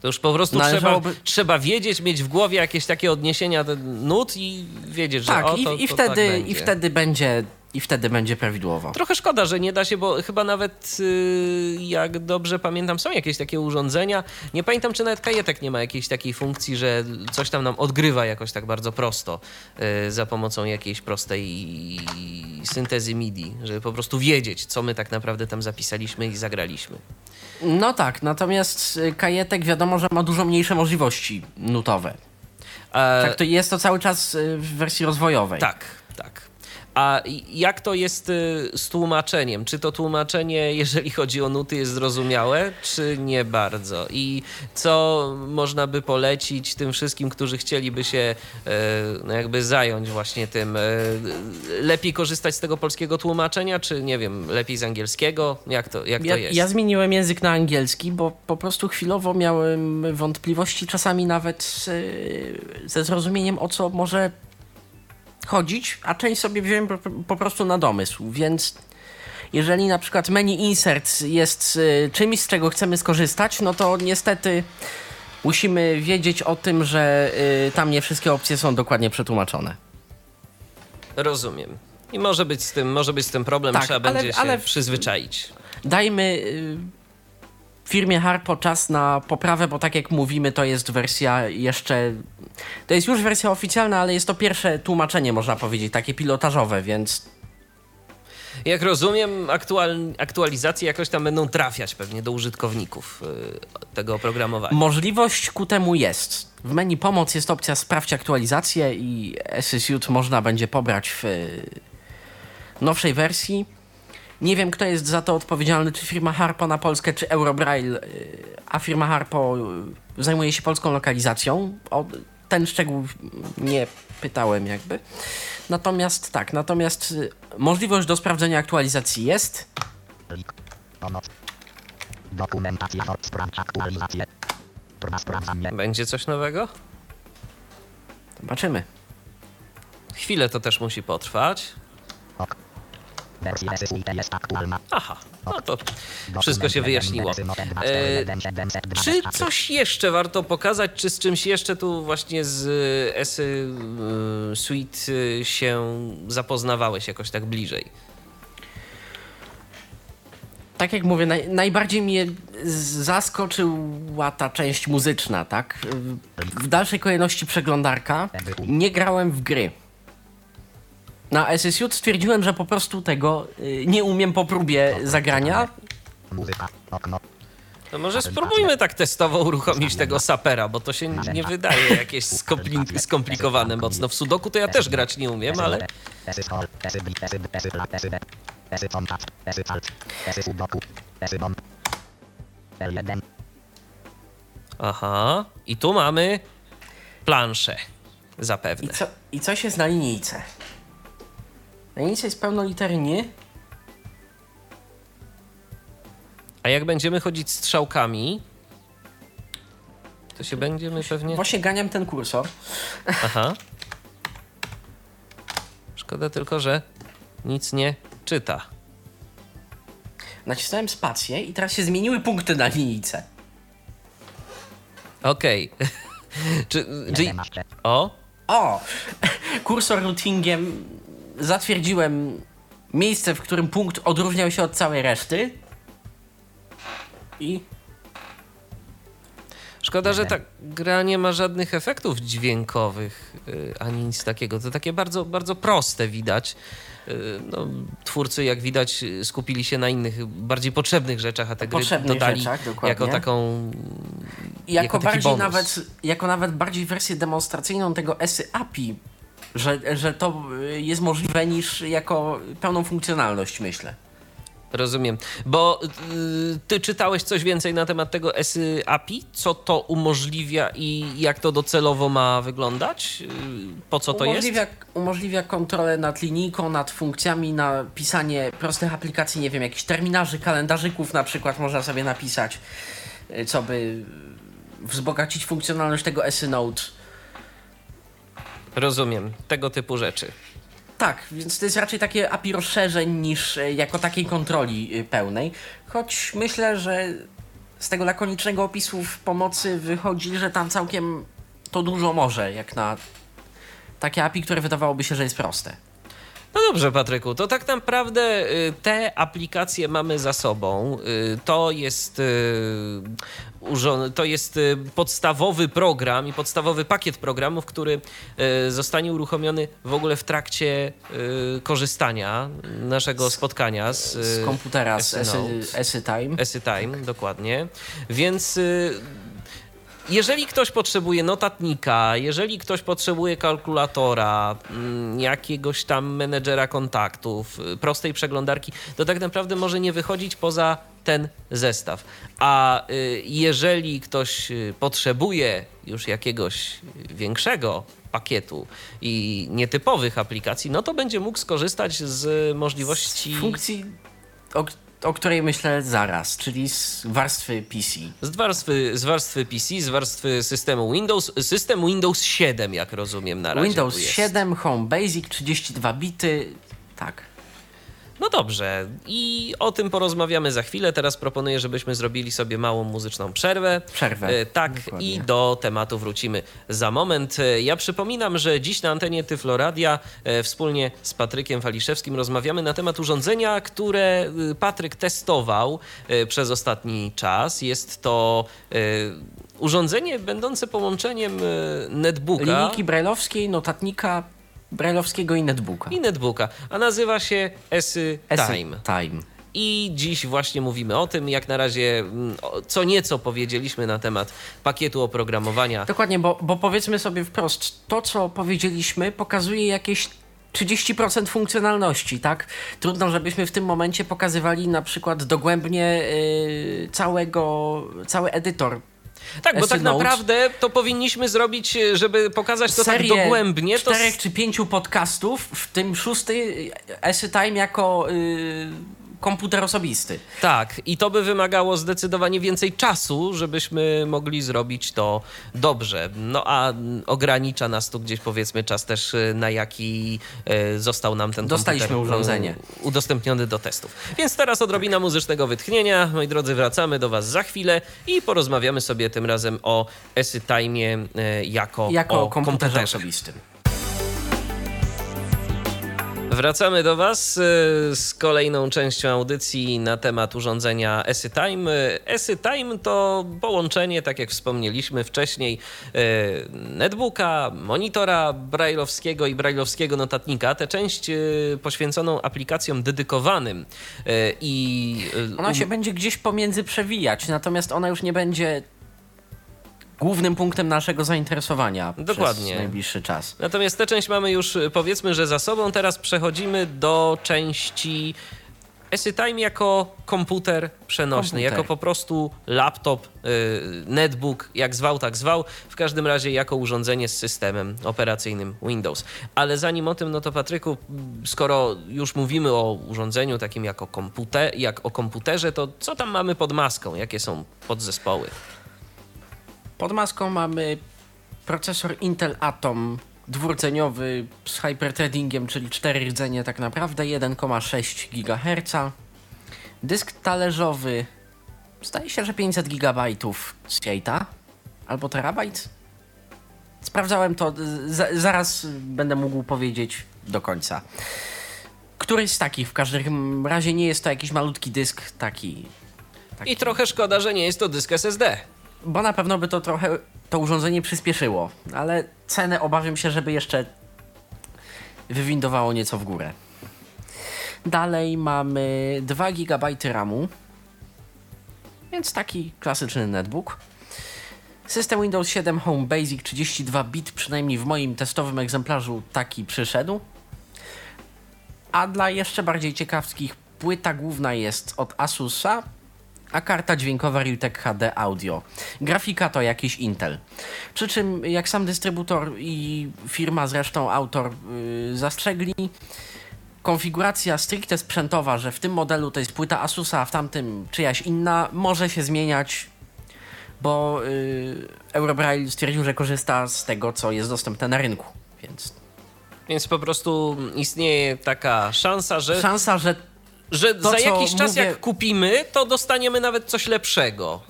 To już po prostu trzeba, Należałoby- trzeba wiedzieć, mieć w głowie jakieś takie odniesienia nut i wiedzieć, że Tak, o, i, to, i, to wtedy, tak będzie. i wtedy będzie i wtedy będzie prawidłowo. Trochę szkoda, że nie da się, bo chyba nawet, y, jak dobrze pamiętam, są jakieś takie urządzenia. Nie pamiętam, czy nawet kajetek nie ma jakiejś takiej funkcji, że coś tam nam odgrywa jakoś tak bardzo prosto y, za pomocą jakiejś prostej syntezy MIDI, żeby po prostu wiedzieć, co my tak naprawdę tam zapisaliśmy i zagraliśmy. No tak, natomiast y, kajetek wiadomo, że ma dużo mniejsze możliwości nutowe. A, Tak, to jest to cały czas y, w wersji rozwojowej. Tak. A jak to jest y, z tłumaczeniem? Czy to tłumaczenie, jeżeli chodzi o nuty, jest zrozumiałe, czy nie bardzo? I co można by polecić tym wszystkim, którzy chcieliby się y, no jakby zająć właśnie tym? y, Lepiej korzystać z tego polskiego tłumaczenia, czy nie wiem, lepiej z angielskiego? Jak to, jak Ja, to jest? ja zmieniłem język na angielski, bo po prostu chwilowo miałem wątpliwości, czasami nawet y, ze zrozumieniem, o co może chodzić, a część sobie wziąłem po, po prostu na domysł, więc jeżeli na przykład menu insert jest y, czymś, z czego chcemy skorzystać, no to niestety musimy wiedzieć o tym, że y, tam nie wszystkie opcje są dokładnie przetłumaczone. Rozumiem. I może być z tym, może być z tym problem, Tak, trzeba ale- będzie się ale- przyzwyczaić. Dajmy y, firmie Harpo czas na poprawę, bo tak jak mówimy, to jest wersja jeszcze. To jest już wersja oficjalna, ale jest to pierwsze tłumaczenie, można powiedzieć, takie pilotażowe, więc Jak rozumiem, aktual, aktualizacje jakoś tam będą trafiać pewnie do użytkowników y, tego oprogramowania. możliwość ku temu jest. W menu pomoc jest opcja sprawdź aktualizację i SSUT można będzie pobrać w y, nowszej wersji. Nie wiem, kto jest za to odpowiedzialny, czy firma Harpo na Polskę, czy Eurobraille, a firma Harpo y, zajmuje się polską lokalizacją. O ten szczegół nie pytałem jakby. Natomiast tak, natomiast y, możliwość do sprawdzenia aktualizacji jest. Dokumentacja. Sprawdź aktualizację. Będzie coś nowego? Zobaczymy. Chwilę to też musi potrwać. Ok. Wersja SSUT jest aktualna. Aha, no to wszystko się wyjaśniło. E, czy coś jeszcze warto pokazać, czy z czymś jeszcze tu właśnie z Esy y, Suite y, się zapoznawałeś jakoś tak bliżej? tak jak mówię, naj, najbardziej mnie zaskoczyła ta część muzyczna, tak? W dalszej kolejności przeglądarka. Nie grałem w gry. Na SSJ stwierdziłem, że po prostu tego y, nie umiem po próbie zagrania. Muzyka. Okno. No może spróbujmy tak testowo uruchomić tego sapera, bo to się nie wydaje jakieś skompli- skomplikowane mocno. W sudoku to ja też grać nie umiem, ale Esy hall. Esy bli. Esy b. Esy la. Esy b. Esy contact. Esy alt. Esy sudoku. Esy bomb. L1. aha. I tu mamy planszę. I Zapewne. co, I coś jest na linijce. Na linijce jest pełno litery nie. A jak będziemy chodzić strzałkami, to się będziemy pewnie... Właśnie ganiam ten kursor. Aha. Szkoda tylko, że nic nie czyta. Nacisnąłem spację i teraz się zmieniły punkty na linijce. Okej. Czy, czy... Masz. O, O! Kursor routingiem zatwierdziłem miejsce, w którym punkt odróżniał się od całej reszty. I Szkoda, że ta gra nie ma żadnych efektów dźwiękowych y, ani nic takiego. To takie bardzo, bardzo proste widać. Y, No, twórcy, jak widać, skupili się na innych, bardziej potrzebnych rzeczach, a te gry Potrzebnych dodali rzeczach, dokładnie. jako taką. jako, Jako bardziej bonus. nawet, jako nawet bardziej wersję demonstracyjną tego ESY API, że, że to jest możliwe niż jako pełną funkcjonalność, myślę. Rozumiem. Bo y, ty czytałeś coś więcej na temat tego ESY API? Co to umożliwia i jak to docelowo ma wyglądać? Y, Po co to jest? umożliwia, umożliwia kontrolę nad linijką, nad funkcjami, na pisanie prostych aplikacji, nie wiem, jakichś terminarzy, kalendarzyków na przykład można sobie napisać, y, co by wzbogacić funkcjonalność tego ESY Note. Rozumiem. Tego typu rzeczy. Tak, więc to jest raczej takie API rozszerzeń niż e, jako takiej kontroli e, pełnej. Choć myślę, że z tego lakonicznego opisu w pomocy wychodzi, że tam całkiem to dużo może, jak na takie API, które wydawałoby się, że jest proste. No dobrze, Patryku, to tak naprawdę y, te aplikacje mamy za sobą. Y, To jest, y, to jest podstawowy program i podstawowy pakiet programów, który zostanie uruchomiony w ogóle w trakcie korzystania naszego spotkania z, Z komputera, z Esy Time. Esy Time, dokładnie. Więc jeżeli ktoś potrzebuje notatnika, jeżeli ktoś potrzebuje kalkulatora, mm, jakiegoś tam menedżera kontaktów, y, prostej przeglądarki, to tak naprawdę może nie wychodzić poza ten zestaw. A y, jeżeli ktoś y, potrzebuje już jakiegoś większego pakietu i nietypowych aplikacji, no to będzie mógł skorzystać z możliwości Funkcji, o, o której myślę zaraz, czyli z warstwy PC. Z warstwy, z warstwy PC, z warstwy systemu Windows, system Windows 7, jak rozumiem na razie. Windows tu jest. 7, Home Basic, 32 bity, tak. No dobrze, i o tym porozmawiamy za chwilę. Teraz proponuję, żebyśmy zrobili sobie małą muzyczną przerwę. Przerwę, E, Tak, dokładnie. i do tematu wrócimy za moment. E, Ja przypominam, że dziś na antenie Tyfloradia e, wspólnie z Patrykiem Waliszewskim rozmawiamy na temat urządzenia, które y, Patryk testował przez ostatni czas. Jest to urządzenie będące połączeniem netbooka. Linijki brajlowskiej, notatnika brajlowskiego i netbooka. i netbooka, a nazywa się Esy Time. Time. I dziś właśnie mówimy o tym, jak na razie mm, co nieco powiedzieliśmy na temat pakietu oprogramowania. Dokładnie, bo, bo powiedzmy sobie wprost, to co powiedzieliśmy pokazuje jakieś 30% funkcjonalności, tak? Trudno, żebyśmy w tym momencie pokazywali na przykład dogłębnie yy, całego, cały edytor. Tak, bo tak naprawdę to powinniśmy zrobić, e, żeby pokazać to tak dogłębnie. To czterech s- czy pięciu podcastów, w tym szósty Esy Time jako yy, komputer osobisty. tak, i to by wymagało zdecydowanie więcej czasu, żebyśmy mogli zrobić to dobrze. No a mm, ogranicza nas tu gdzieś powiedzmy czas też, e, na jaki e, został nam ten Dostaliśmy komputer, e, urządzenie. udostępniony do testów. Więc teraz odrobina muzycznego wytchnienia. Moi drodzy, wracamy do Was za chwilę i porozmawiamy sobie tym razem o Esy Time e, jako, Jako o komputerze komputerze. osobistym. Wracamy do Was y, z kolejną częścią audycji na temat urządzenia EsyTime. EsyTime to połączenie, tak jak wspomnieliśmy wcześniej, y, netbooka, monitora brailleowskiego i brailleowskiego notatnika. Tę część y, poświęconą aplikacjom dedykowanym i... Ona się będzie gdzieś pomiędzy przewijać, natomiast ona już nie będzie głównym punktem naszego zainteresowania Dokładnie. przez najbliższy czas. Natomiast tę część mamy już powiedzmy, że za sobą. Teraz przechodzimy do części EsyTime jako komputer przenośny, Komputer. jako po prostu laptop, y, netbook, jak zwał, tak zwał. W każdym razie jako urządzenie z systemem operacyjnym Windows. Ale zanim o tym, no to Patryku, skoro już mówimy o urządzeniu takim jako komputer, jak o komputerze, to co tam mamy pod maską? Jakie są podzespoły? Pod maską mamy procesor Intel Atom dwurdzeniowy z hyperthreadingiem, czyli 4 rdzenie tak naprawdę, 1,6 GHz. Dysk talerzowy, zdaje się, że 500 GB z siejta, albo terabajt. Sprawdzałem to, za, zaraz będę mógł powiedzieć do końca. Któryś z takich, w każdym razie nie jest to jakiś malutki dysk taki I trochę szkoda, że nie jest to dysk SSD. Bo na pewno by to trochę to urządzenie przyspieszyło, ale cenę obawiam się, żeby jeszcze wywindowało nieco w górę. Dalej mamy 2 GB RAMu, więc taki klasyczny netbook. System Windows 7 Home Basic 32 bit, przynajmniej w moim testowym egzemplarzu taki przyszedł. A dla jeszcze bardziej ciekawskich, płyta główna jest od Asusa, a karta dźwiękowa Realtek HD Audio. Grafika to jakiś Intel. Przy czym, jak sam dystrybutor i firma, zresztą autor, yy, zastrzegli, konfiguracja stricte sprzętowa, że w tym modelu to jest płyta Asusa, a w tamtym czyjaś inna, może się zmieniać, bo yy, Eurobraille stwierdził, że korzysta z tego, co jest dostępne na rynku. Więc Więc po prostu istnieje taka szansa, że szansa, że że To, za jakiś czas mówię- jak kupimy, to dostaniemy nawet coś lepszego.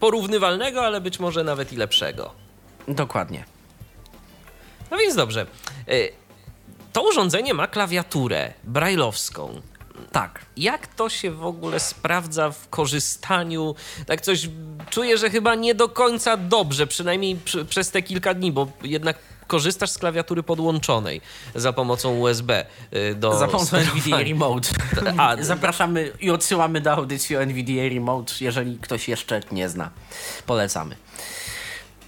Porównywalnego, ale być może nawet i lepszego. dokładnie. No więc dobrze. Y, To urządzenie ma klawiaturę brailleowską. Tak. Jak to się w ogóle sprawdza w korzystaniu? Tak coś czuję, że chyba nie do końca dobrze, przynajmniej przy, przez te kilka dni, bo jednak korzystasz z klawiatury podłączonej za pomocą USB y, do Za pomocą. NVDA Remote. A, Zapraszamy i odsyłamy do audycji o NVDA Remote, jeżeli ktoś jeszcze nie zna. Polecamy.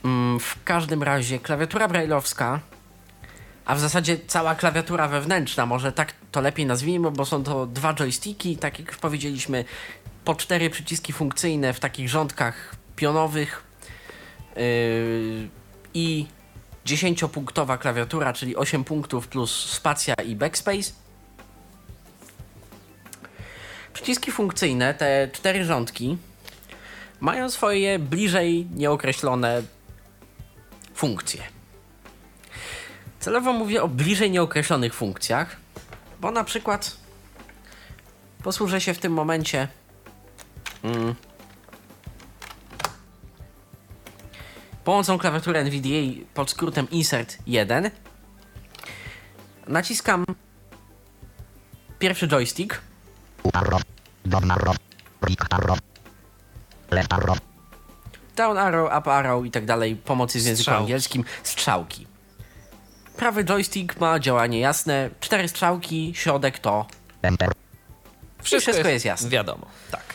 Mm, W każdym razie klawiatura brailleowska, a w zasadzie cała klawiatura wewnętrzna, może tak to lepiej nazwijmy, bo są to dwa joysticki, tak jak już powiedzieliśmy, po cztery przyciski funkcyjne w takich rządkach pionowych yy, i 10-punktowa klawiatura, czyli 8 punktów plus spacja i backspace. Przyciski funkcyjne, te cztery rządki, mają swoje bliżej nieokreślone funkcje. Celowo mówię o bliżej nieokreślonych funkcjach, bo na przykład posłużę się w tym momencie mm, pomocą klawiatury NVDA pod skrótem Insert 1. Naciskam pierwszy joystick. Down arrow. Up arrow i tak dalej, pomocy w języku angielskim, strzałki. Prawy joystick ma działanie jasne, cztery strzałki, środek to Enter. wszystko jest jasne. Wiadomo, tak.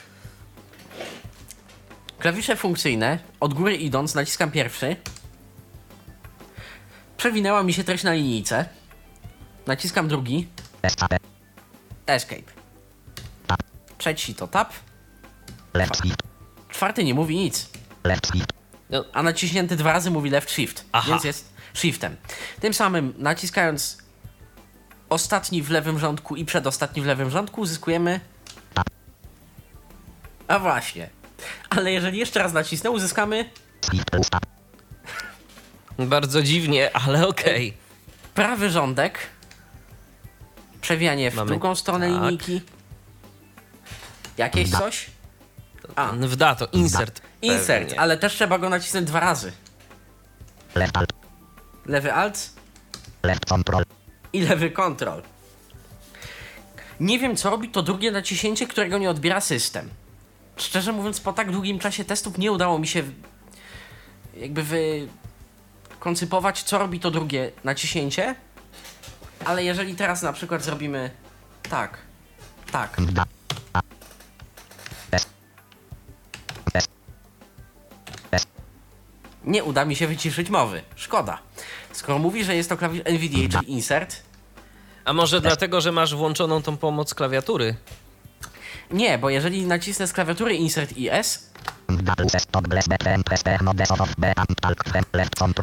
Klawisze funkcyjne, od góry idąc, naciskam pierwszy. Przewinęła mi się treść na linijce. Naciskam drugi. Escape. Trzeci to tab. Czwarty nie mówi nic. No, A naciśnięty dwa razy mówi left shift. Aha. Więc jest shiftem. Tym samym naciskając ostatni w lewym rządku i przedostatni w lewym rządku uzyskujemy... A właśnie. Ale jeżeli jeszcze raz nacisnę, uzyskamy bardzo dziwnie, ale okej. prawy rządek, przewijanie w Mamy- drugą stronę tak. linijki, jakieś coś, A. W dato, insert. insert, pewnie. ale też trzeba go nacisnąć dwa razy. Left alt. Lewy alt Left control. i lewy control. Nie wiem, co robi to drugie naciśnięcie, którego nie odbiera system. Szczerze mówiąc, po tak długim czasie testów nie udało mi się jakby wykoncypować, co robi to drugie naciśnięcie. Ale jeżeli teraz na przykład zrobimy tak, tak, nie uda mi się wyciszyć mowy. Szkoda. Skoro mówi, że jest to klawisz NVDA, czyli insert, A może dlatego, że masz włączoną tą pomoc klawiatury? Nie, bo jeżeli nacisnę z klawiatury insert i S,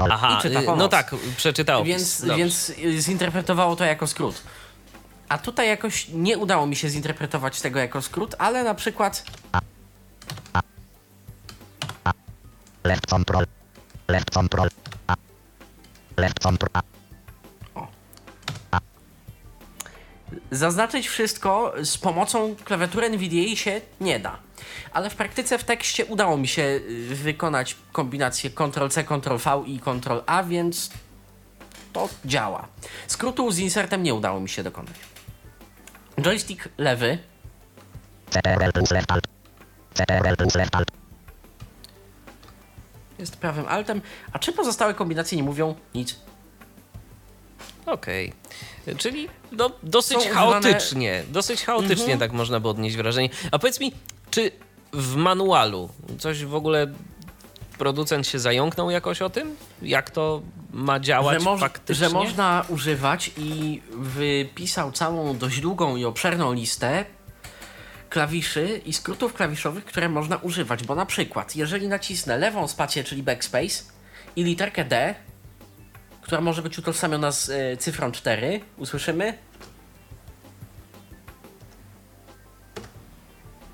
no. Aha, czyta y, pomoc. no tak, przeczytał. więc, Dobrze. więc zinterpretowało to jako skrót. A tutaj jakoś nie udało mi się zinterpretować tego jako skrót, ale na przykład Left control. Left control. Left control. Zaznaczyć wszystko z pomocą klawiatury NVDA się nie da. Ale w praktyce w tekście udało mi się y, wykonać kombinację Ctrl-C, Ctrl-V i Ctrl-A, więc to działa. Skrótu z insertem nie udało mi się dokonać. Joystick lewy jest prawym altem, a czy pozostałe kombinacje nie mówią nic? Okej. Czyli no, dosyć Są chaotycznie, dosyć chaotycznie Mhm. tak można by odnieść wrażenie. A powiedz mi, czy w manualu coś w ogóle producent się zająknął jakoś o tym? Jak to ma działać że, moż- faktycznie? że można używać i wypisał całą dość długą i obszerną listę klawiszy i skrótów klawiszowych, które można używać, bo na przykład, jeżeli nacisnę lewą spację, czyli backspace i literkę D, która może być utożsamiona z y, cyfrą 4, usłyszymy?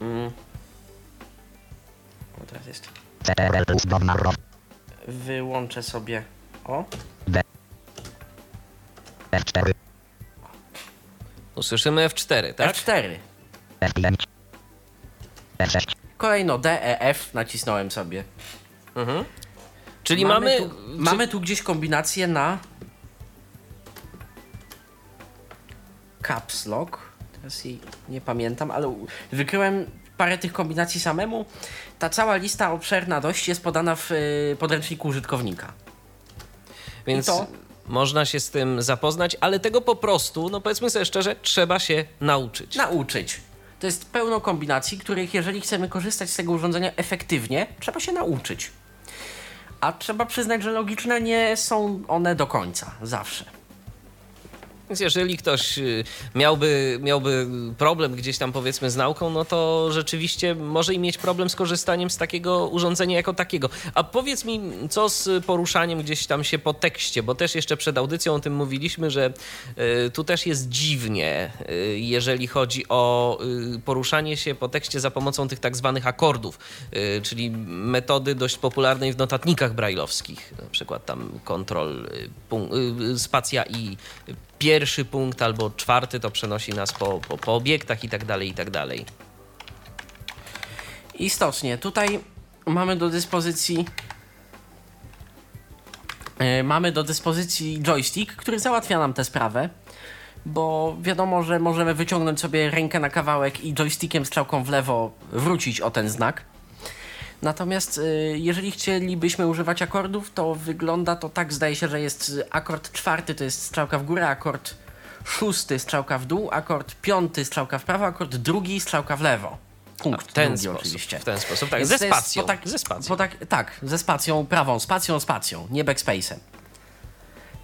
Mm. O, teraz jest. Wyłączę sobie. O, F4. Usłyszymy F4, tak? F4. F5. F6. Kolejno D, E, F nacisnąłem sobie. Czyli mamy... tu, czy- mamy tu gdzieś kombinację na caps lock. Teraz jej nie pamiętam, ale wykryłem parę tych kombinacji samemu. Ta cała lista obszerna dość jest podana w y, podręczniku użytkownika. Więc I to? można się z tym zapoznać, ale tego po prostu, no powiedzmy sobie szczerze, trzeba się nauczyć. Nauczyć. To jest pełno kombinacji, których jeżeli chcemy korzystać z tego urządzenia efektywnie, trzeba się nauczyć. A trzeba przyznać, że logiczne nie są one do końca, zawsze. Więc jeżeli ktoś y, miałby, miałby problem gdzieś tam powiedzmy z nauką, no to rzeczywiście może i mieć problem z korzystaniem z takiego urządzenia jako takiego. A powiedz mi, co z poruszaniem gdzieś tam się po tekście, bo też jeszcze przed audycją o tym mówiliśmy, że y, tu też jest dziwnie, y, jeżeli chodzi o poruszanie się po tekście za pomocą tych tak zwanych akordów, czyli metody dość popularnej w notatnikach brajlowskich, na przykład tam kontrol, spacja i pierwszy punkt albo czwarty to przenosi nas po, po, po obiektach i tak dalej, i tak dalej. Istotnie, tutaj mamy do dyspozycji e, mamy do dyspozycji joystick, który załatwia nam tę sprawę, bo wiadomo, że możemy wyciągnąć sobie rękę na kawałek i joystickiem strzałką w lewo wrócić o ten znak. Natomiast e, jeżeli chcielibyśmy używać akordów, to wygląda to tak, zdaje się, że jest akord czwarty to jest strzałka w górę, akord szósty strzałka w dół, akord piąty strzałka w prawo, akord drugi strzałka w lewo. Punkt ten drugi sposób, oczywiście. w ten sposób, tak, Więc ze spacją, tak, ze spacją. Tak, tak, ze spacją prawą, spacją, spacją, nie backspace'em.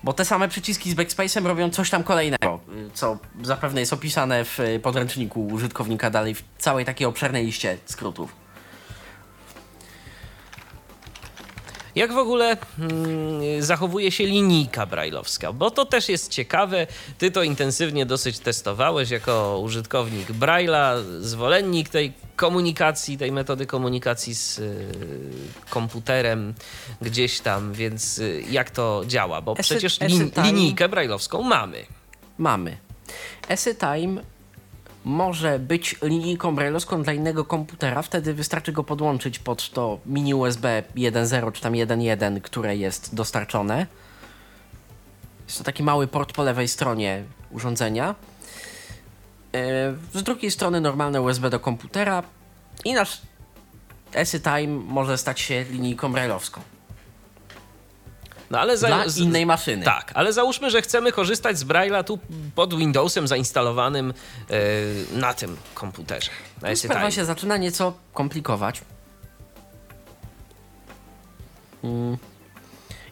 Bo te same przyciski z backspace'em robią coś tam kolejnego, y, co zapewne jest opisane w y, podręczniku użytkownika dalej w całej takiej obszernej liście skrótów. Jak w ogóle mm, zachowuje się linijka brajlowska? Bo to też jest ciekawe. Ty to intensywnie dosyć testowałeś jako użytkownik Braille'a, zwolennik tej komunikacji, tej metody komunikacji z y, komputerem gdzieś tam, więc y, jak to działa? Bo Esy- przecież esy lin, time- linijkę brajlowską mamy. Mamy. EsyTime może być linijką brailleowską dla innego komputera, wtedy wystarczy go podłączyć pod to mini USB 1.0 czy tam 1.1, które jest dostarczone. Jest to taki mały port po lewej stronie urządzenia. z drugiej strony normalne USB do komputera i nasz EsyTime może stać się linijką brailleowską. No ale za, Dla z- innej maszyny. Tak, ale załóżmy, że chcemy korzystać z Braille'a tu pod Windowsem zainstalowanym e, na tym komputerze. Na Sprawa się zaczyna nieco komplikować. Mm.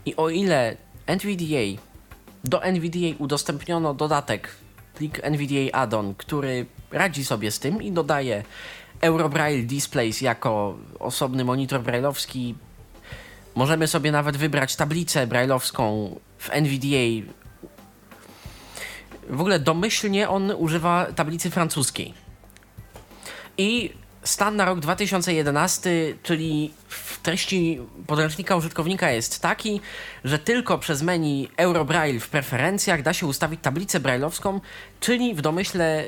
I o ile NVDA do NVDA udostępniono dodatek, plik NVDA add-on, który radzi sobie z tym i dodaje Eurobraille Displays jako osobny monitor brailleowski. Możemy sobie nawet wybrać tablicę brailleowską w NVDA. W ogóle domyślnie on używa tablicy francuskiej. I stan na rok 2011, czyli w treści podręcznika użytkownika jest taki, że tylko przez menu Eurobraille w preferencjach da się ustawić tablicę brailleowską, czyli w domyśle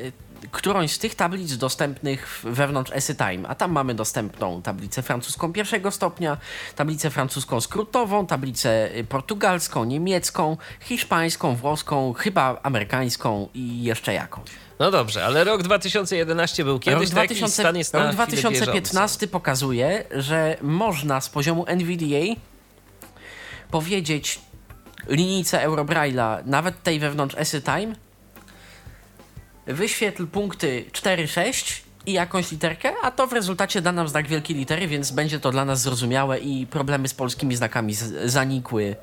którąś z tych tablic dostępnych wewnątrz EsyTime. A tam mamy dostępną tablicę francuską pierwszego stopnia, tablicę francuską skrótową, tablicę y, portugalską, niemiecką, hiszpańską, włoską, chyba amerykańską i jeszcze jakąś. No dobrze, ale rok 2011 był kiedyś, to jakiś stan jest na rok chwilę 2015 pokazuje, że można z poziomu NVDA powiedzieć linijce Eurobraille'a, nawet tej wewnątrz EsyTime, wyświetl punkty 4-6 i jakąś literkę, a to w rezultacie da nam znak wielkiej litery, więc będzie to dla nas zrozumiałe i problemy z polskimi znakami z- zanikły.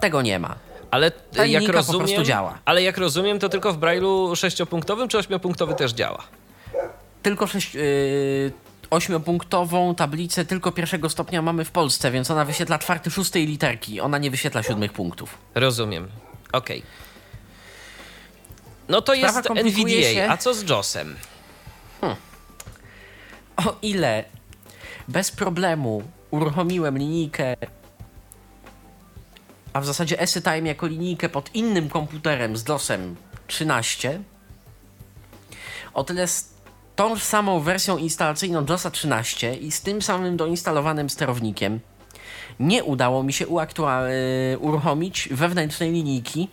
Tego nie ma. Ale Ta jak linijka po rozumiem, prostu działa. Ale jak rozumiem, to tylko w Braille'u sześciopunktowym czy ośmiopunktowy też działa? tylko sześć, yy, ośmiopunktową tablicę tylko pierwszego stopnia mamy w Polsce, więc ona wyświetla czwarty, szóstej literki. Ona nie wyświetla siódmych punktów. Rozumiem. Okej. No to Sprawa jest NVDA, się. a co z JOSem? O ile bez problemu uruchomiłem linijkę, a w zasadzie EsyTime jako linijkę pod innym komputerem z DOSem 13, o tyle z tą samą wersją instalacyjną DOSa 13 i z tym samym doinstalowanym sterownikiem nie udało mi się y, uruchomić wewnętrznej linijki,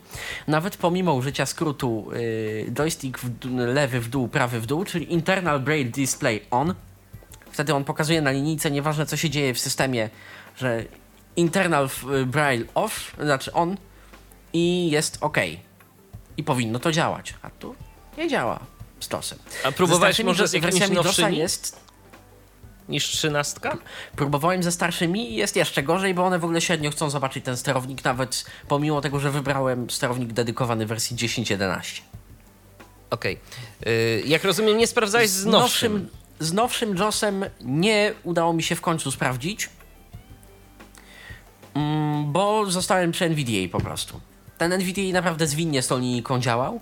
nawet pomimo użycia skrótu y, joystick w lewy w dół, prawy w dół, czyli Internal Braille Display On. Wtedy on pokazuje na linijce, nieważne co się dzieje w systemie, że Internal y, Braille Off, znaczy on i jest OK. I powinno to działać. A tu nie działa z DOSem. A próbowałeś może z jakimiś wersjami nowszymi jest niż trzynastka? Próbowałem ze starszymi i jest jeszcze gorzej, bo one w ogóle średnio chcą zobaczyć ten sterownik, nawet pomimo tego, że wybrałem sterownik dedykowany wersji 10.11. Okej. Y, Jak rozumiem, nie sprawdzałeś z nowszym. z nowszym JOSem nie udało mi się w końcu sprawdzić, mm, bo zostałem przy NVDA po prostu. Ten NVDA naprawdę zwinnie z tą linijką działał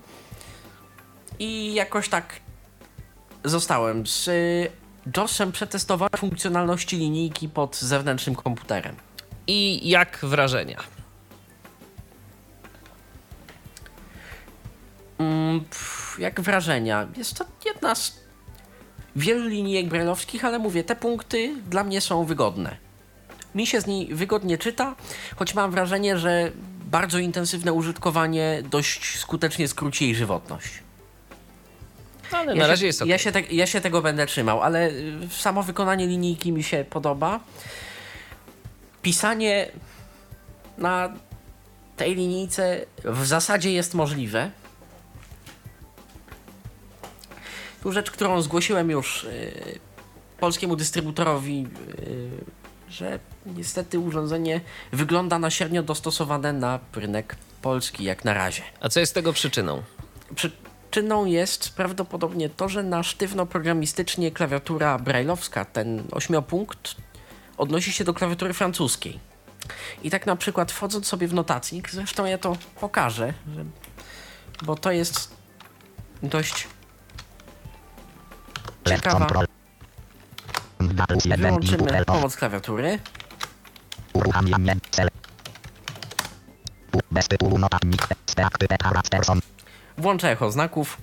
i jakoś tak zostałem. Z JOSem przetestowałem funkcjonalności linijki pod zewnętrznym komputerem. I jak wrażenia? Mm, pff, jak wrażenia? Jest to jedna z wielu linijek brajlowskich, ale mówię, te punkty dla mnie są wygodne. Mi się z niej wygodnie czyta, choć mam wrażenie, że bardzo intensywne użytkowanie dość skutecznie skróci jej żywotność. Ale Ja na się, razie jest ok. ja, się te, ja się tego będę trzymał, ale y, samo wykonanie linijki mi się podoba. Pisanie na tej linijce w zasadzie jest możliwe. Tu rzecz, którą zgłosiłem już y, polskiemu dystrybutorowi, y, że niestety urządzenie wygląda na średnio dostosowane na rynek polski, jak na razie. A co jest tego przyczyną? Przyczyną jest prawdopodobnie to, że na sztywno programistycznie klawiatura brailleowska, ten ośmiopunkt, odnosi się do klawiatury francuskiej. I tak na przykład wchodząc sobie w notacnik, zresztą ja to pokażę, bo to jest dość ciekawa. control. W plus 1 Wyłączymy pomoc klawiatury. Uruchamianie cel. Bez tytułu notatnik. Harald Person. Włączę echo znaków.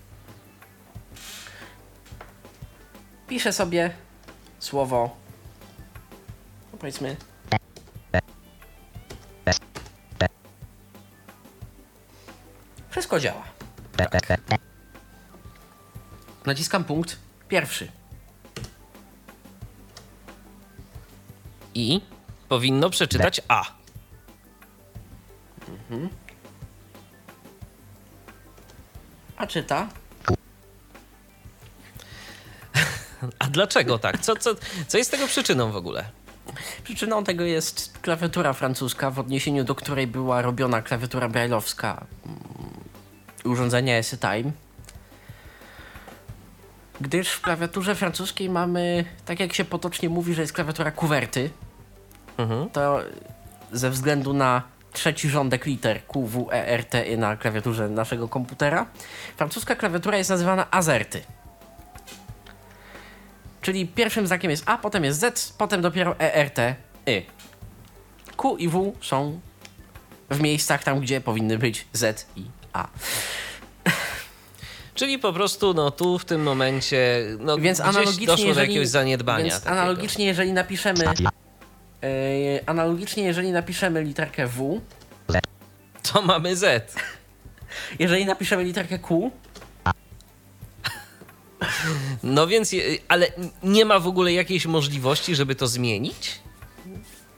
Piszę sobie słowo, no powiedzmy, wszystko działa. T, T, T, T. Naciskam punkt pierwszy. I powinno przeczytać A. A czyta? A dlaczego tak? Co, co, co jest tego przyczyną w ogóle? Przyczyną tego jest klawiatura francuska, w odniesieniu do której była robiona klawiatura brajlowska mm, urządzenia ESY Time. Gdyż w klawiaturze francuskiej mamy, tak jak się potocznie mówi, że jest klawiatura kuwerty, to ze względu na trzeci rządek liter Q, W, E, R, T y na klawiaturze naszego komputera, francuska klawiatura jest nazywana azerty. Czyli pierwszym znakiem jest A, potem jest Z, potem dopiero E, R, T, Y. Q i W są w miejscach tam, gdzie powinny być Z i A. Czyli po prostu no tu w tym momencie no, Więc gdzieś analogicznie, doszło do jeżeli, jakiegoś zaniedbania. Więc takiego. analogicznie, jeżeli napiszemy analogicznie, jeżeli napiszemy literkę W, To mamy Z. jeżeli napiszemy literkę Q, No więc, ale nie ma w ogóle jakiejś możliwości, żeby to zmienić?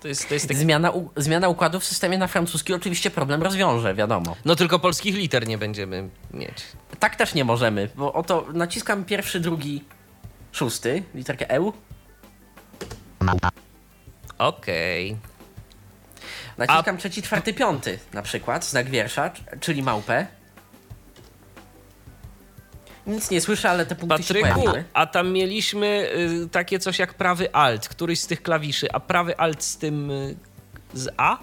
To jest, to jest tak... zmiana, u, zmiana układu w systemie na francuski oczywiście problem rozwiąże, wiadomo. No tylko polskich liter nie będziemy mieć. Tak też nie możemy, bo oto naciskam pierwszy, drugi, szósty, literkę E, Okej. naciskam trzeci, czwarty, piąty na przykład, znak wiersza, czyli małpę. Nic nie słyszę, ale te punkty się Patryku, pojawiły. a tam mieliśmy y, takie coś jak prawy alt, któryś z tych klawiszy, a prawy alt z tym y, z A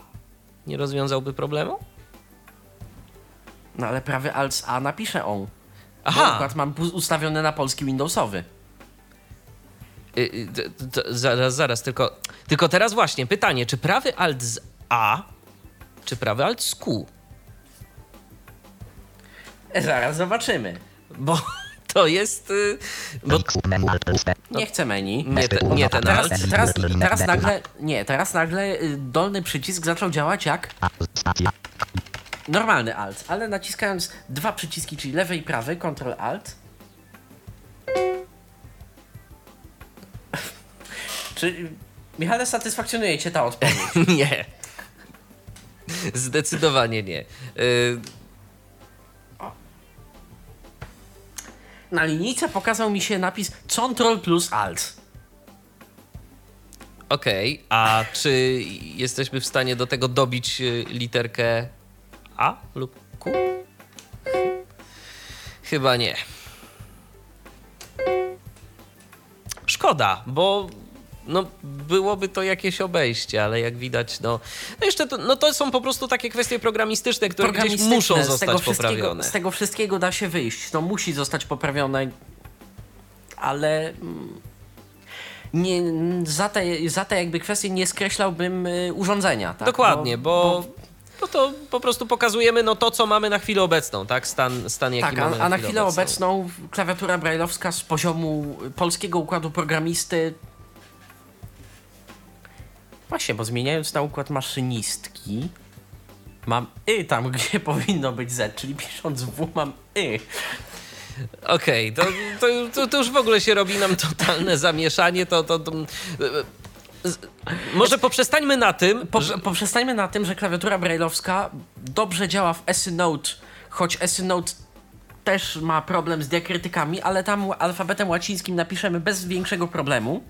nie rozwiązałby problemu? No ale prawy alt z A napiszę on. Bo Aha, układ mam ustawiony na polski Windowsowy. Y, y, to- to- zaraz, zaraz, tylko, tylko teraz właśnie pytanie, czy prawy alt z A, czy prawy alt z Q? Zaraz zobaczymy. Bo to jest... y, Bo T. Nie chcę menu. nie, te, nie ten Teraz, alt. teraz, teraz nagle, nie, teraz nagle y, dolny przycisk zaczął działać jak normalny alt, ale naciskając dwa przyciski, czyli lewy i prawy, Ctrl Alt. Czy Michale satysfakcjonuje cię ta odpowiedź? Nie. Zdecydowanie nie. Y, Na linijce pokazał mi się napis Ctrl plus Alt. Okej, a czy jesteśmy w stanie do tego dobić y, literkę A lub Q? Chyba nie. Szkoda, bo no, byłoby to jakieś obejście, ale jak widać, no, no jeszcze to, no to są po prostu takie kwestie programistyczne, które gdzieś Programistyczne, muszą z tego zostać poprawione. Z tego wszystkiego da się wyjść. To musi zostać poprawione, ale mm, nie, za, te, za te jakby kwestie nie skreślałbym y, urządzenia. Tak? Dokładnie, bo, bo to po prostu pokazujemy no, to, co mamy na chwilę obecną, tak? Stan, stan jaki Tak, mamy a, a na chwilę obecną klawiatura brajlowska z poziomu polskiego układu programisty. Właśnie, bo zmieniając na układ maszynistki, mam y tam, gdzie powinno być z, czyli pisząc w mam y. Okej, to, to, to, to już w ogóle się robi nam totalne zamieszanie, to... to, to może poprzestańmy na tym, Po, że, poprzestańmy na tym, że klawiatura brajlowska dobrze działa w EsyNote, choć EsyNote też ma problem z diakrytykami, ale tam alfabetem łacińskim napiszemy bez większego problemu.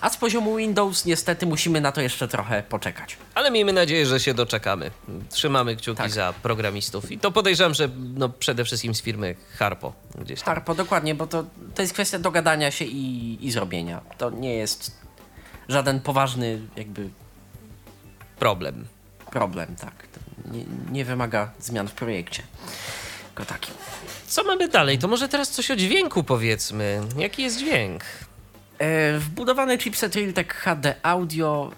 A z poziomu Windows niestety musimy na to jeszcze trochę poczekać. ale miejmy nadzieję, że się doczekamy. Trzymamy kciuki Tak. za programistów i to podejrzewam, że no, przede wszystkim z firmy Harpo gdzieś tam. Harpo, dokładnie, bo to, to jest kwestia dogadania się i, i zrobienia. To nie jest żaden poważny jakby Problem. problem, tak. Nie, nie wymaga zmian w projekcie. Tylko taki. Co mamy dalej? To może teraz coś o dźwięku powiedzmy. Jaki jest dźwięk? E, wbudowany chipset Realtek HD Audio.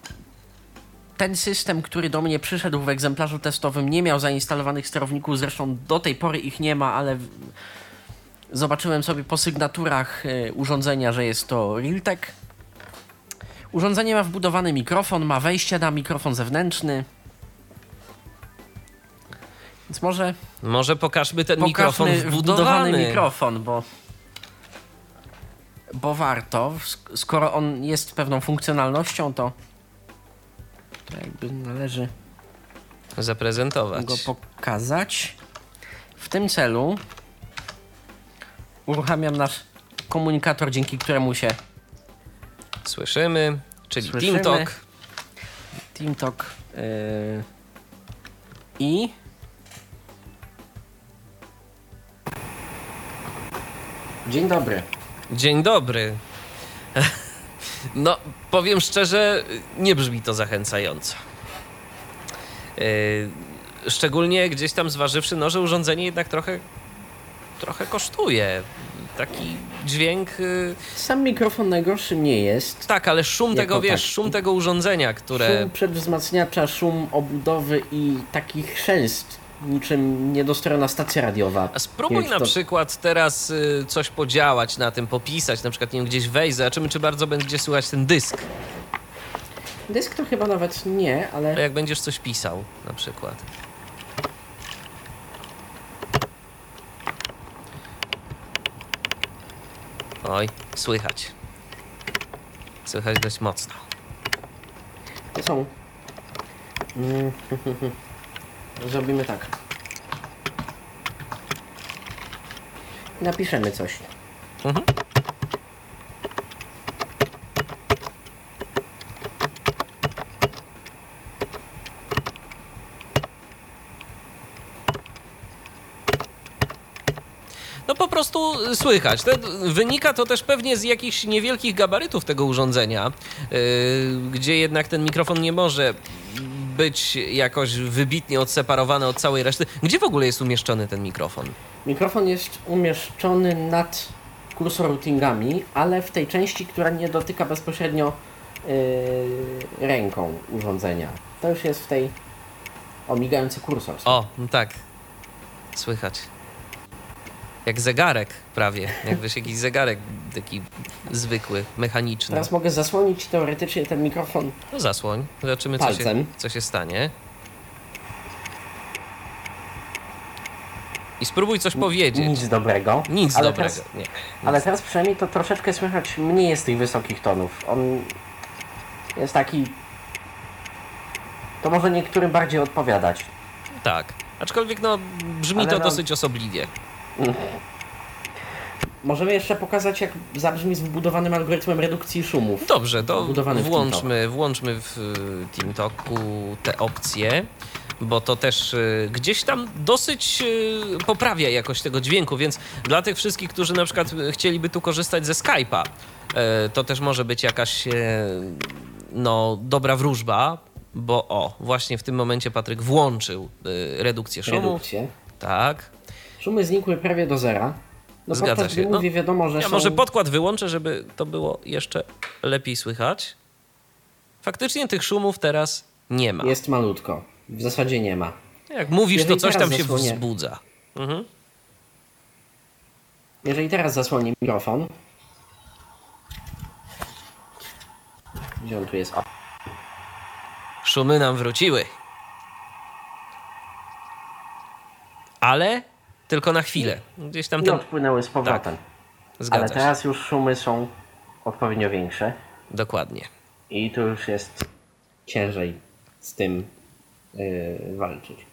Ten system, który do mnie przyszedł w egzemplarzu testowym, nie miał zainstalowanych sterowników, zresztą do tej pory ich nie ma, ale zobaczyłem sobie po sygnaturach e, urządzenia, że jest to Realtek. Urządzenie ma wbudowany mikrofon, ma wejście na mikrofon zewnętrzny. Więc może Może pokażmy ten pokażmy mikrofon wbudowany wbudowany. mikrofon, bo bo warto. Sk- Skoro on jest pewną funkcjonalnością, to, to jakby należy Zaprezentować. go pokazać. W tym celu uruchamiam nasz komunikator, dzięki któremu się Słyszymy, czyli Słyszymy. TeamTalk. TeamTalk yy, i Dzień dobry. Dzień dobry. No, powiem szczerze, nie brzmi to zachęcająco. Yy, Szczególnie gdzieś tam zważywszy, no, że urządzenie jednak trochę, trochę kosztuje. Taki dźwięk. yy, Sam mikrofon najgorszym nie jest. Tak, ale szum tego, wiesz, taki. szum tego urządzenia, które. Szum przedwzmacniacza, szum obudowy i taki chrzęst, niczym niedostrojona stacja radiowa. A spróbuj na to- przykład teraz y, coś podziałać na tym, popisać, na przykład nie wiem, gdzieś wejść, zobaczymy, czy bardzo będzie słychać ten dysk. Dysk to chyba nawet nie, ale jak będziesz coś pisał, na przykład. Oj, słychać. Słychać dość mocno. to są... Mm, Zrobimy tak. Napiszemy coś. Mhm. No po prostu słychać. To wynika to też pewnie z jakichś niewielkich gabarytów tego urządzenia, yy, gdzie jednak ten mikrofon nie może być jakoś wybitnie odseparowany od całej reszty. Gdzie w ogóle jest umieszczony ten mikrofon? Mikrofon jest umieszczony nad kursor routingami, ale w tej części, która nie dotyka bezpośrednio yy, ręką urządzenia. To już jest w tej omigający kursor. O, no tak. Słychać. Jak zegarek prawie. Jakbyś jakiś zegarek taki zwykły, mechaniczny. Teraz mogę zasłonić teoretycznie ten mikrofon No zasłoń. Zobaczymy, co się, co się stanie. I spróbuj coś powiedzieć. Nic dobrego. Nic ale dobrego. Teraz, Nie. ale teraz przynajmniej to troszeczkę słychać mniej jest tych wysokich tonów. On jest taki. To może niektórym bardziej odpowiadać. Tak. Aczkolwiek no, brzmi Ale to no- dosyć osobliwie. Możemy jeszcze pokazać, jak zabrzmi z wbudowanym algorytmem redukcji szumów. Dobrze, to Wbudowany w włączmy, włączmy w y, TeamTalku te opcje, bo to też y, gdzieś tam dosyć y, poprawia jakość tego dźwięku, więc dla tych wszystkich, którzy na przykład chcieliby tu korzystać ze Skype'a, y, to też może być jakaś no, dobra wróżba, bo o, właśnie w tym momencie Patryk włączył redukcję szumu. Redukcję. Tak. Szumy znikły prawie do zera. No Zgadza podczas się. gdy No, mówię, wiadomo, że Ja są... może podkład wyłączę, żeby to było jeszcze lepiej słychać. Faktycznie tych szumów teraz nie ma. Jest malutko. W zasadzie nie ma. Jak mówisz, to Jeżeli coś tam się zasłonię. wzbudza. Mhm. Jeżeli teraz zasłonię mikrofon... Gdzie on tu jest? O, Szumy nam wróciły. Ale tylko na chwilę. Gdzieś tam i ten... odpłynęły z powrotem. Zgadza Ale teraz już szumy są odpowiednio większe Dokładnie. i tu już jest ciężej z tym yy, walczyć.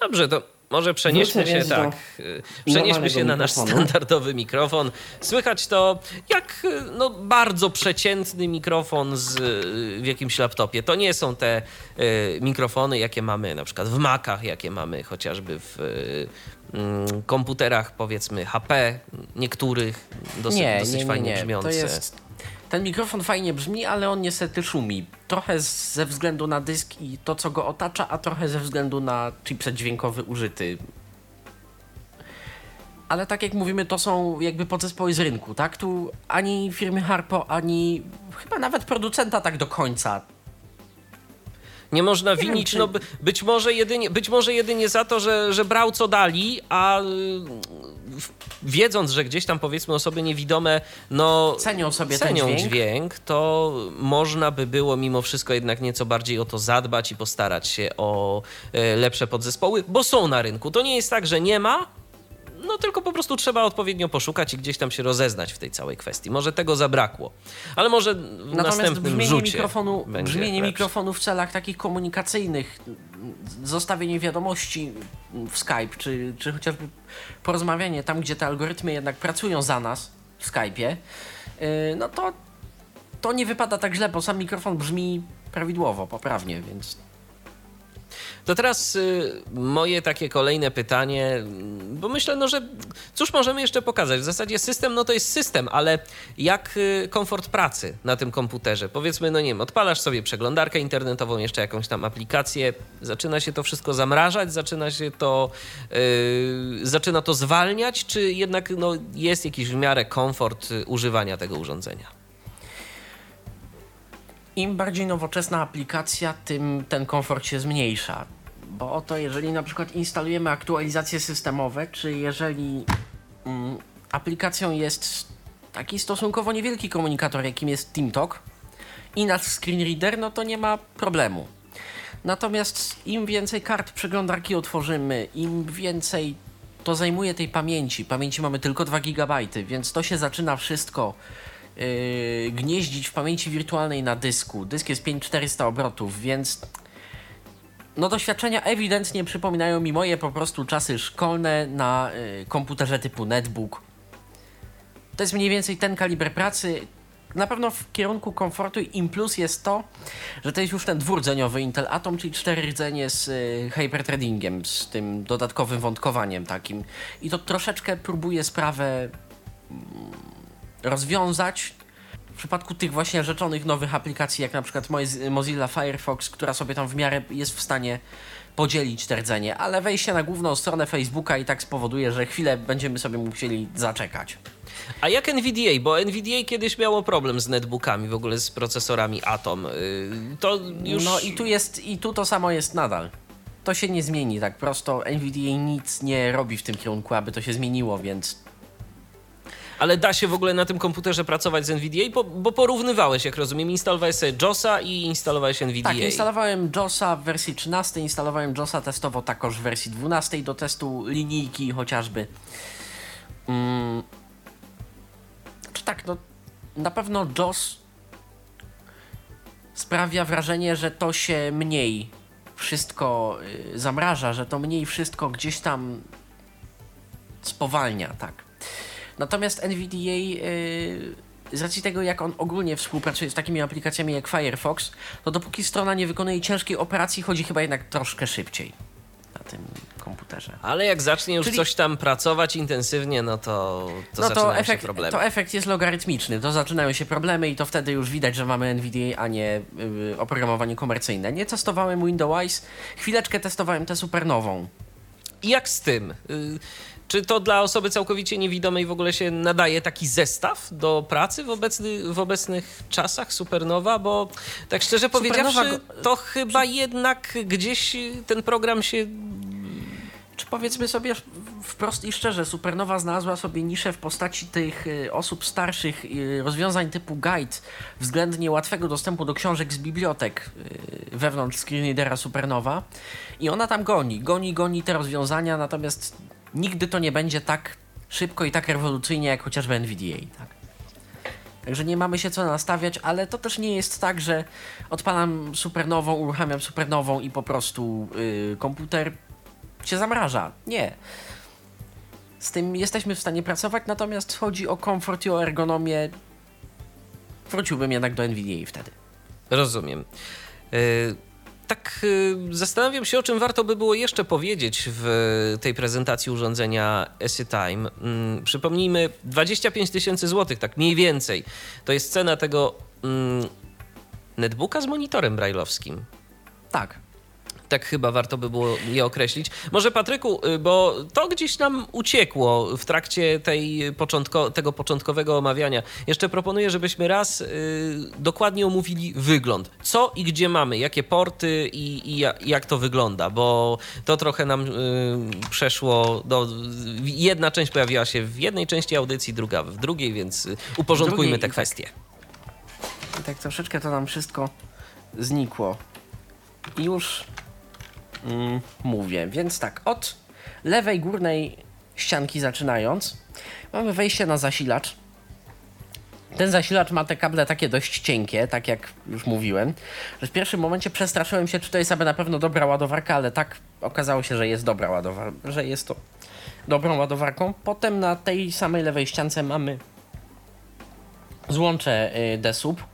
Dobrze, to może przenieśmy Wrócę się tak. y, Przenieśmy się na nasz mikrofonu. standardowy mikrofon. Słychać to jak y, no, bardzo przeciętny mikrofon z, y, w jakimś laptopie. To nie są te y, mikrofony, jakie mamy na przykład w Macach, jakie mamy chociażby w y, mm, komputerach, powiedzmy HP, niektórych dosyć, dosyć fajnie brzmiące. To jest... Ten mikrofon fajnie brzmi, ale on niestety szumi. Trochę ze względu na dysk i to, co go otacza, a trochę ze względu na chipset dźwiękowy użyty. Ale tak jak mówimy, to są jakby podzespoły z rynku, tak? Tu ani firmy Harpo, ani chyba nawet producenta tak do końca Nie można wiem, winić, czy- no by- być może jedynie, być może jedynie za to, że, że brał co dali, a y, wiedząc, że gdzieś tam powiedzmy osoby niewidome, no Cenią sobie ten cenią dźwięk. to można by było mimo wszystko jednak nieco bardziej o to zadbać i postarać się o e, lepsze podzespoły, bo są na rynku. To nie jest tak, że nie ma, no tylko po prostu trzeba odpowiednio poszukać i gdzieś tam się rozeznać w tej całej kwestii. Może tego zabrakło, ale może w Natomiast następnym brzmienie, rzucie mikrofonu, brzmienie lepsze. mikrofonu w celach takich komunikacyjnych, zostawienie wiadomości w Skype, czy, czy chociażby porozmawianie tam, gdzie te algorytmy jednak pracują za nas w Skype'ie, yy, no to, to nie wypada tak źle, bo sam mikrofon brzmi prawidłowo, poprawnie, więc To teraz y, moje takie kolejne pytanie, mm, bo myślę, no, że cóż możemy jeszcze pokazać? W zasadzie system, no to jest system, ale jak y, komfort pracy na tym komputerze? Powiedzmy, no nie wiem, odpalasz sobie przeglądarkę internetową, jeszcze jakąś tam aplikację, zaczyna się to wszystko zamrażać, zaczyna się to, y, zaczyna to zwalniać, czy jednak no, jest jakiś w miarę komfort y, używania tego urządzenia? im bardziej nowoczesna aplikacja, tym ten komfort się zmniejsza. Bo oto jeżeli na przykład instalujemy aktualizacje systemowe, czy jeżeli mm, aplikacją jest taki stosunkowo niewielki komunikator, jakim jest TeamTalk i nasz screen reader, no to nie ma problemu. Natomiast im więcej kart przeglądarki otworzymy, im więcej to zajmuje tej pamięci. Pamięci mamy tylko 2 GB, więc to się zaczyna wszystko yy, gnieździć w pamięci wirtualnej na dysku. Dysk jest 5400 obrotów, więc no doświadczenia ewidentnie przypominają mi moje po prostu czasy szkolne na yy, komputerze typu netbook. To jest mniej więcej ten kaliber pracy. Na pewno w kierunku komfortu im plus jest to, że to jest już ten dwurdzeniowy Intel Atom, czyli cztery rdzenie z y, hyperthreadingiem, z tym dodatkowym wątkowaniem takim. I to troszeczkę próbuje sprawę mm, rozwiązać. W przypadku tych właśnie rzeczonych nowych aplikacji, jak na przykład Moz- Mozilla Firefox, która sobie tam w miarę jest w stanie podzielić te rdzenie, ale wejście na główną stronę Facebooka i tak spowoduje, że chwilę będziemy sobie musieli zaczekać. A jak NVDA? Bo NVDA kiedyś miało problem z netbookami, w ogóle z procesorami Atom. Y, To już... No i tu jest, i tu to samo jest nadal. To się nie zmieni tak prosto. NVDA nic nie robi w tym kierunku, aby to się zmieniło, więc Ale da się w ogóle na tym komputerze pracować z NVDA? Bo, bo porównywałeś, jak rozumiem, instalowałeś sobie JOSa i instalowałeś NVDA. tak, instalowałem JOSa w wersji 13, instalowałem JOSa testowo takoż w wersji 12 do testu linijki chociażby. Mm. Czy tak, no na pewno JOS sprawia wrażenie, że to się mniej wszystko y, zamraża, że to mniej wszystko gdzieś tam spowalnia, tak. Natomiast NVDA y, z racji tego, jak on ogólnie współpracuje z takimi aplikacjami jak Firefox, to dopóki strona nie wykonuje ciężkiej operacji, chodzi chyba jednak troszkę szybciej na tym komputerze. Ale jak zacznie już Czyli- coś tam pracować intensywnie, no to, to no zaczynają to efekt, się problemy. to efekt jest logarytmiczny, to zaczynają się problemy i to wtedy już widać, że mamy NVDA, a nie y, oprogramowanie komercyjne. Nie testowałem Windows, chwileczkę testowałem tę supernową. I jak z tym? Y, Czy to dla osoby całkowicie niewidomej w ogóle się nadaje taki zestaw do pracy w, obecny, w obecnych czasach Supernowa? Bo tak szczerze powiedziawszy, Supernowa to chyba jednak gdzieś ten program się Czy powiedzmy sobie wprost i szczerze, Supernowa znalazła sobie niszę w postaci tych y, osób starszych, y, rozwiązań typu guide, względnie łatwego dostępu do książek z bibliotek y, wewnątrz screenreadera Supernowa i ona tam goni, goni, goni te rozwiązania, natomiast nigdy to nie będzie tak szybko i tak rewolucyjnie jak chociażby NVDA, tak? Także nie mamy się co nastawiać, ale to też nie jest tak, że odpalam supernową, uruchamiam supernową i po prostu y, komputer się zamraża. Nie. Z tym jesteśmy w stanie pracować, natomiast chodzi o komfort i o ergonomię. Wróciłbym jednak do NVDA wtedy. Rozumiem. Y, Tak y, zastanawiam się, o czym warto by było jeszcze powiedzieć w tej prezentacji urządzenia EasyTime. Mm, Przypomnijmy, 25 tysięcy złotych, tak mniej więcej. To jest cena tego mm, netbooka z monitorem brailleowskim. Tak. Tak chyba warto by było je określić. Może Patryku, y, bo to gdzieś nam uciekło w trakcie tej początko, tego początkowego omawiania. Jeszcze proponuję, żebyśmy raz y, dokładnie omówili wygląd. Co i gdzie mamy, jakie porty i, i ja- jak to wygląda, bo to trochę nam y, przeszło. Do, jedna część pojawiła się w jednej części audycji, druga w drugiej, więc y, uporządkujmy drugiej te tak. kwestie. I tak troszeczkę to nam wszystko znikło. I już mm, mówię. Więc tak, od lewej górnej ścianki zaczynając, mamy wejście na zasilacz. Ten zasilacz ma te kable takie dość cienkie, tak jak już mówiłem, że w pierwszym momencie przestraszyłem się, czy to jest aby na pewno dobra ładowarka, ale tak okazało się, że jest dobra ładowarka, że jest to dobrą ładowarką. Potem na tej samej lewej ściance mamy złącze y, desub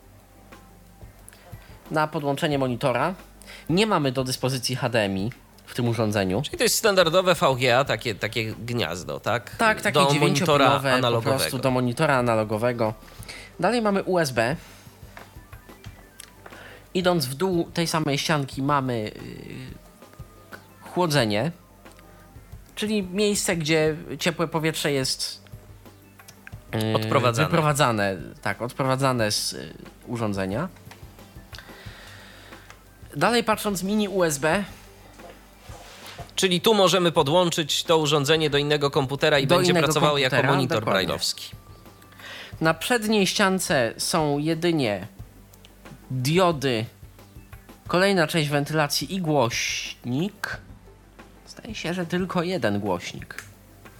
na podłączenie monitora. Nie mamy do dyspozycji HDMI w tym urządzeniu. Czyli to jest standardowe VGA, takie, takie gniazdo, tak? Tak, takie do monitora dziewięciopinowe po analogowego. prostu do monitora analogowego. Dalej mamy USB. Idąc w dół tej samej ścianki mamy yy, chłodzenie, czyli miejsce, gdzie ciepłe powietrze jest yy, Odprowadzane. wyprowadzane, tak, odprowadzane z yy, urządzenia. Dalej patrząc mini USB, Czyli tu możemy podłączyć to urządzenie do innego komputera i Do będzie pracowało jako monitor dokładnie. brajlowski. Na przedniej ściance są jedynie diody, kolejna część wentylacji i głośnik. Zdaje się, że tylko jeden głośnik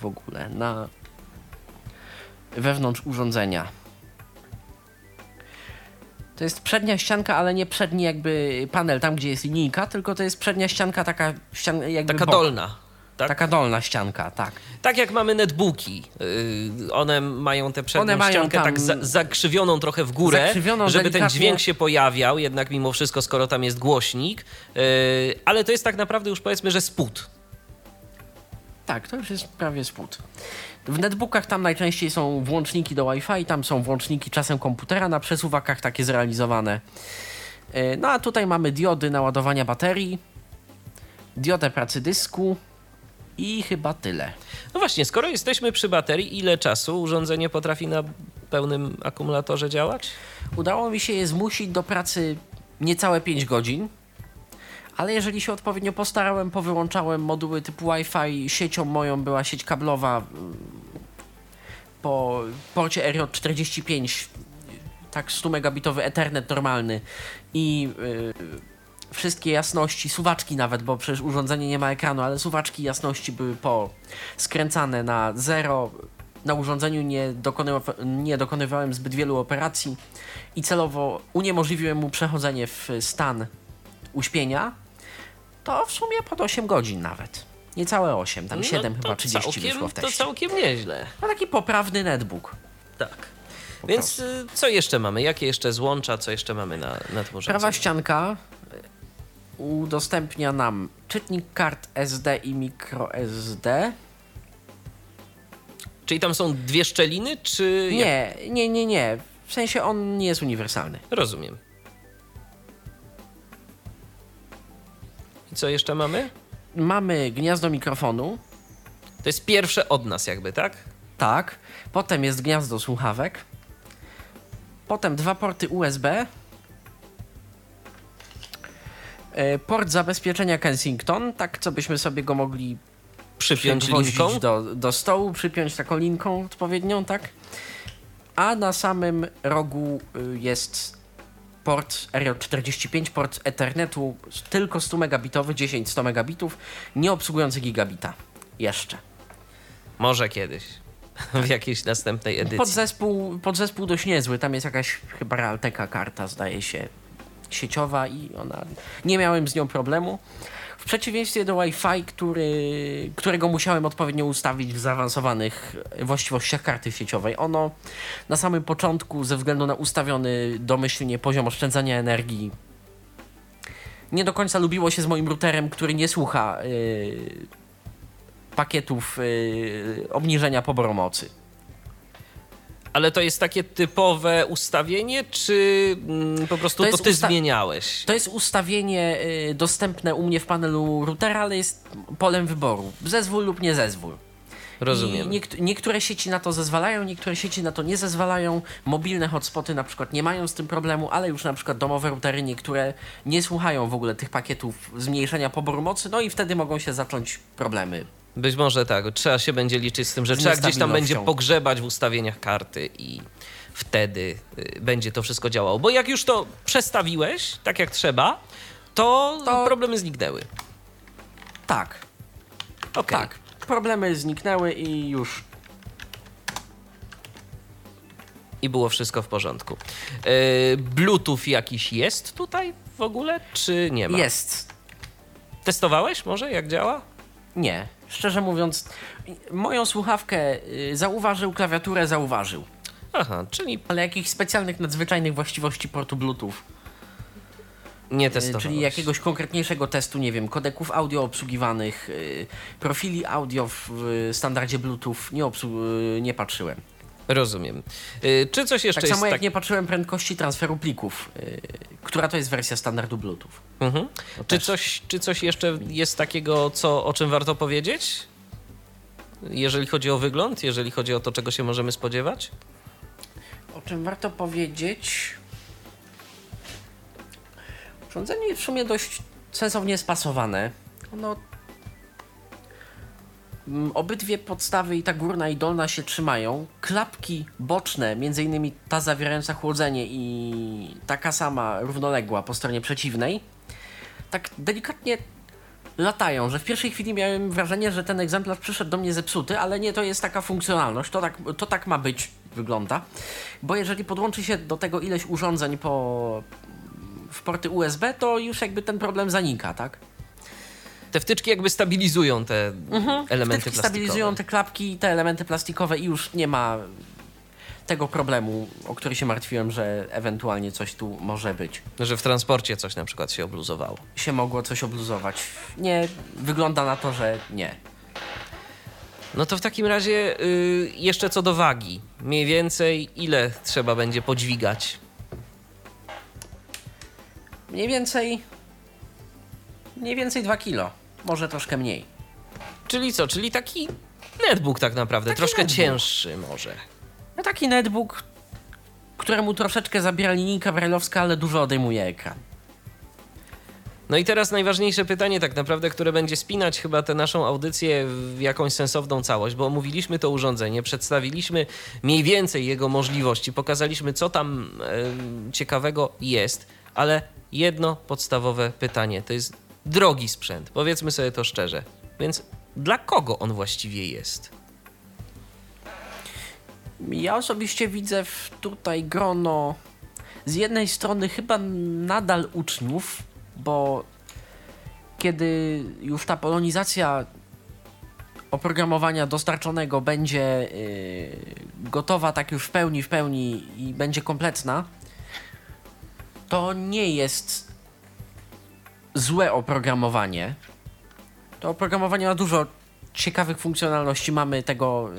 w ogóle na wewnątrz urządzenia. To jest przednia ścianka, ale nie przedni jakby panel, tam gdzie jest linijka, tylko to jest przednia ścianka taka ścian, jakby Taka bok. dolna. Tak? Taka dolna ścianka, tak. tak jak mamy netbooki. Yy, one mają tę przednią One mają ściankę tak za, zakrzywioną trochę w górę, żeby ten delikatnie. dźwięk się pojawiał, jednak mimo wszystko, skoro tam jest głośnik. Yy, ale to jest tak naprawdę już powiedzmy, że spód. Tak, to już jest prawie spód. W netbookach tam najczęściej są włączniki do Wi-Fi, tam są włączniki czasem komputera na przesuwakach takie zrealizowane. Yy, No a tutaj mamy diody naładowania baterii, diodę pracy dysku i chyba tyle. No właśnie, skoro jesteśmy przy baterii, ile czasu urządzenie potrafi na pełnym akumulatorze działać? Udało mi się je zmusić do pracy niecałe 5 godzin, ale jeżeli się odpowiednio postarałem, powyłączałem moduły typu Wi-Fi, siecią moją była sieć kablowa mm, po porcie RJ45, tak 100 megabitowy Ethernet normalny i y, wszystkie jasności, suwaczki nawet, bo przecież urządzenie nie ma ekranu, ale suwaczki jasności były po skręcane na zero. Na urządzeniu nie, dokonywa- nie dokonywałem zbyt wielu operacji i celowo uniemożliwiłem mu przechodzenie w stan uśpienia. To w sumie pod 8 godzin nawet. Niecałe 8, tam 7 no, to chyba 30 całkiem, wyszło w To teście. całkiem nieźle. No taki poprawny netbook. Tak. Więc y, co jeszcze mamy? Jakie jeszcze złącza? Co jeszcze mamy na, na tym urządzeniu? Prawa ścianka y, udostępnia nam czytnik kart SD i microSD. Czyli tam są dwie szczeliny, czy... Nie, nie, nie, nie. W sensie on nie jest uniwersalny. Rozumiem. Co jeszcze mamy? Mamy gniazdo mikrofonu, To jest pierwsze od nas jakby, tak? tak. Potem jest gniazdo słuchawek. Potem dwa porty USB. E, Port zabezpieczenia Kensington, tak co byśmy sobie go mogli Przypiąć linką. Do, do stołu, przypiąć taką linką odpowiednią, tak? A na samym rogu y, jest port RJ45, port Ethernetu tylko 100 megabitowy, 10-100 megabitów, nie obsługujący gigabita. Jeszcze. Może kiedyś. W jakiejś następnej edycji. Podzespół, podzespół dość niezły, tam jest jakaś chyba Realteka karta, zdaje się, sieciowa i ona... Nie miałem z nią problemu. W przeciwieństwie do Wi-Fi, który, którego musiałem odpowiednio ustawić w zaawansowanych właściwościach karty sieciowej, ono na samym początku, ze względu na ustawiony domyślnie poziom oszczędzania energii, nie do końca lubiło się z moim routerem, który nie słucha yy, pakietów yy, obniżenia poboru mocy. Ale to jest takie typowe ustawienie, czy mm, po prostu To to, ty usta- zmieniałeś? To jest ustawienie y, dostępne u mnie w panelu routera, ale jest polem wyboru. Zezwól lub nie zezwól. Rozumiem. Niekt- niektóre sieci na to zezwalają, niektóre sieci na to nie zezwalają. Mobilne hotspoty na przykład nie mają z tym problemu, ale już na przykład domowe routery niektóre nie słuchają w ogóle tych pakietów zmniejszenia poboru mocy, no i wtedy mogą się zacząć problemy. Być może tak. Trzeba się będzie liczyć z tym, że Z trzeba gdzieś tam będzie pogrzebać w ustawieniach karty i wtedy y, będzie to wszystko działało. Bo jak już to przestawiłeś, tak jak trzeba, to, To- problemy zniknęły. Tak, Okej. tak. problemy zniknęły i już I było wszystko w porządku. Yy, Bluetooth jakiś jest tutaj w ogóle, czy nie ma? jest. Testowałeś może, jak działa? Nie. Szczerze mówiąc, moją słuchawkę y, zauważył, klawiaturę zauważył. Aha, czyli Ale jakichś specjalnych, nadzwyczajnych właściwości portu Bluetooth, nie y, testowałeś. czyli jakiegoś konkretniejszego testu, nie wiem, kodeków audio obsługiwanych, y, profili audio w standardzie Bluetooth nie, obsłu- nie patrzyłem. Rozumiem. Czy coś jeszcze Tak jest samo jak tak... nie patrzyłem prędkości transferu plików, która to jest wersja standardu Bluetooth. Mhm. Czy, coś, czy coś jeszcze jest takiego, co, o czym warto powiedzieć? Jeżeli chodzi o wygląd, jeżeli chodzi o to, czego się możemy spodziewać? O czym warto powiedzieć? Urządzenie jest w sumie dość sensownie spasowane. Ono. Mm, Obydwie podstawy, i ta górna i dolna, się trzymają. Klapki boczne, między innymi ta zawierająca chłodzenie i taka sama równoległa po stronie przeciwnej, tak delikatnie latają, że w pierwszej chwili miałem wrażenie, że ten egzemplarz przyszedł do mnie zepsuty, ale nie, to jest taka funkcjonalność, to tak, to tak ma być, wygląda. Bo jeżeli podłączy się do tego ileś urządzeń po, w porty USB, to już jakby ten problem zanika, tak? Te wtyczki jakby stabilizują te elementy Wtyczki plastikowe. stabilizują te klapki, te elementy plastikowe i już nie ma tego problemu, o który się martwiłem, że ewentualnie coś tu może być. Że w transporcie coś na przykład się obluzowało. Się mogło coś obluzować. Nie, wygląda na to, że nie. No to w takim razie y, jeszcze co do wagi. Mniej więcej ile trzeba będzie podźwigać? Mniej więcej. Mniej więcej 2 kilo. Może troszkę mniej. Czyli co? Czyli taki netbook tak naprawdę. Taki Troszkę netbook. cięższy może. No taki netbook, któremu troszeczkę zabiera linijka brajlowska, ale dużo odejmuje ekran. No i teraz najważniejsze pytanie tak naprawdę, które będzie spinać chyba tę naszą audycję w jakąś sensowną całość, bo omówiliśmy to urządzenie, przedstawiliśmy mniej więcej jego możliwości, pokazaliśmy co tam e, ciekawego jest, ale jedno podstawowe pytanie, to jest drogi sprzęt, powiedzmy sobie to szczerze. Więc dla kogo on właściwie jest? Ja osobiście widzę tutaj grono z jednej strony chyba nadal uczniów, bo kiedy już ta polonizacja oprogramowania dostarczonego będzie yy, gotowa tak już w pełni, w pełni i będzie kompletna, to nie jest złe oprogramowanie. To oprogramowanie ma dużo ciekawych funkcjonalności. Mamy tego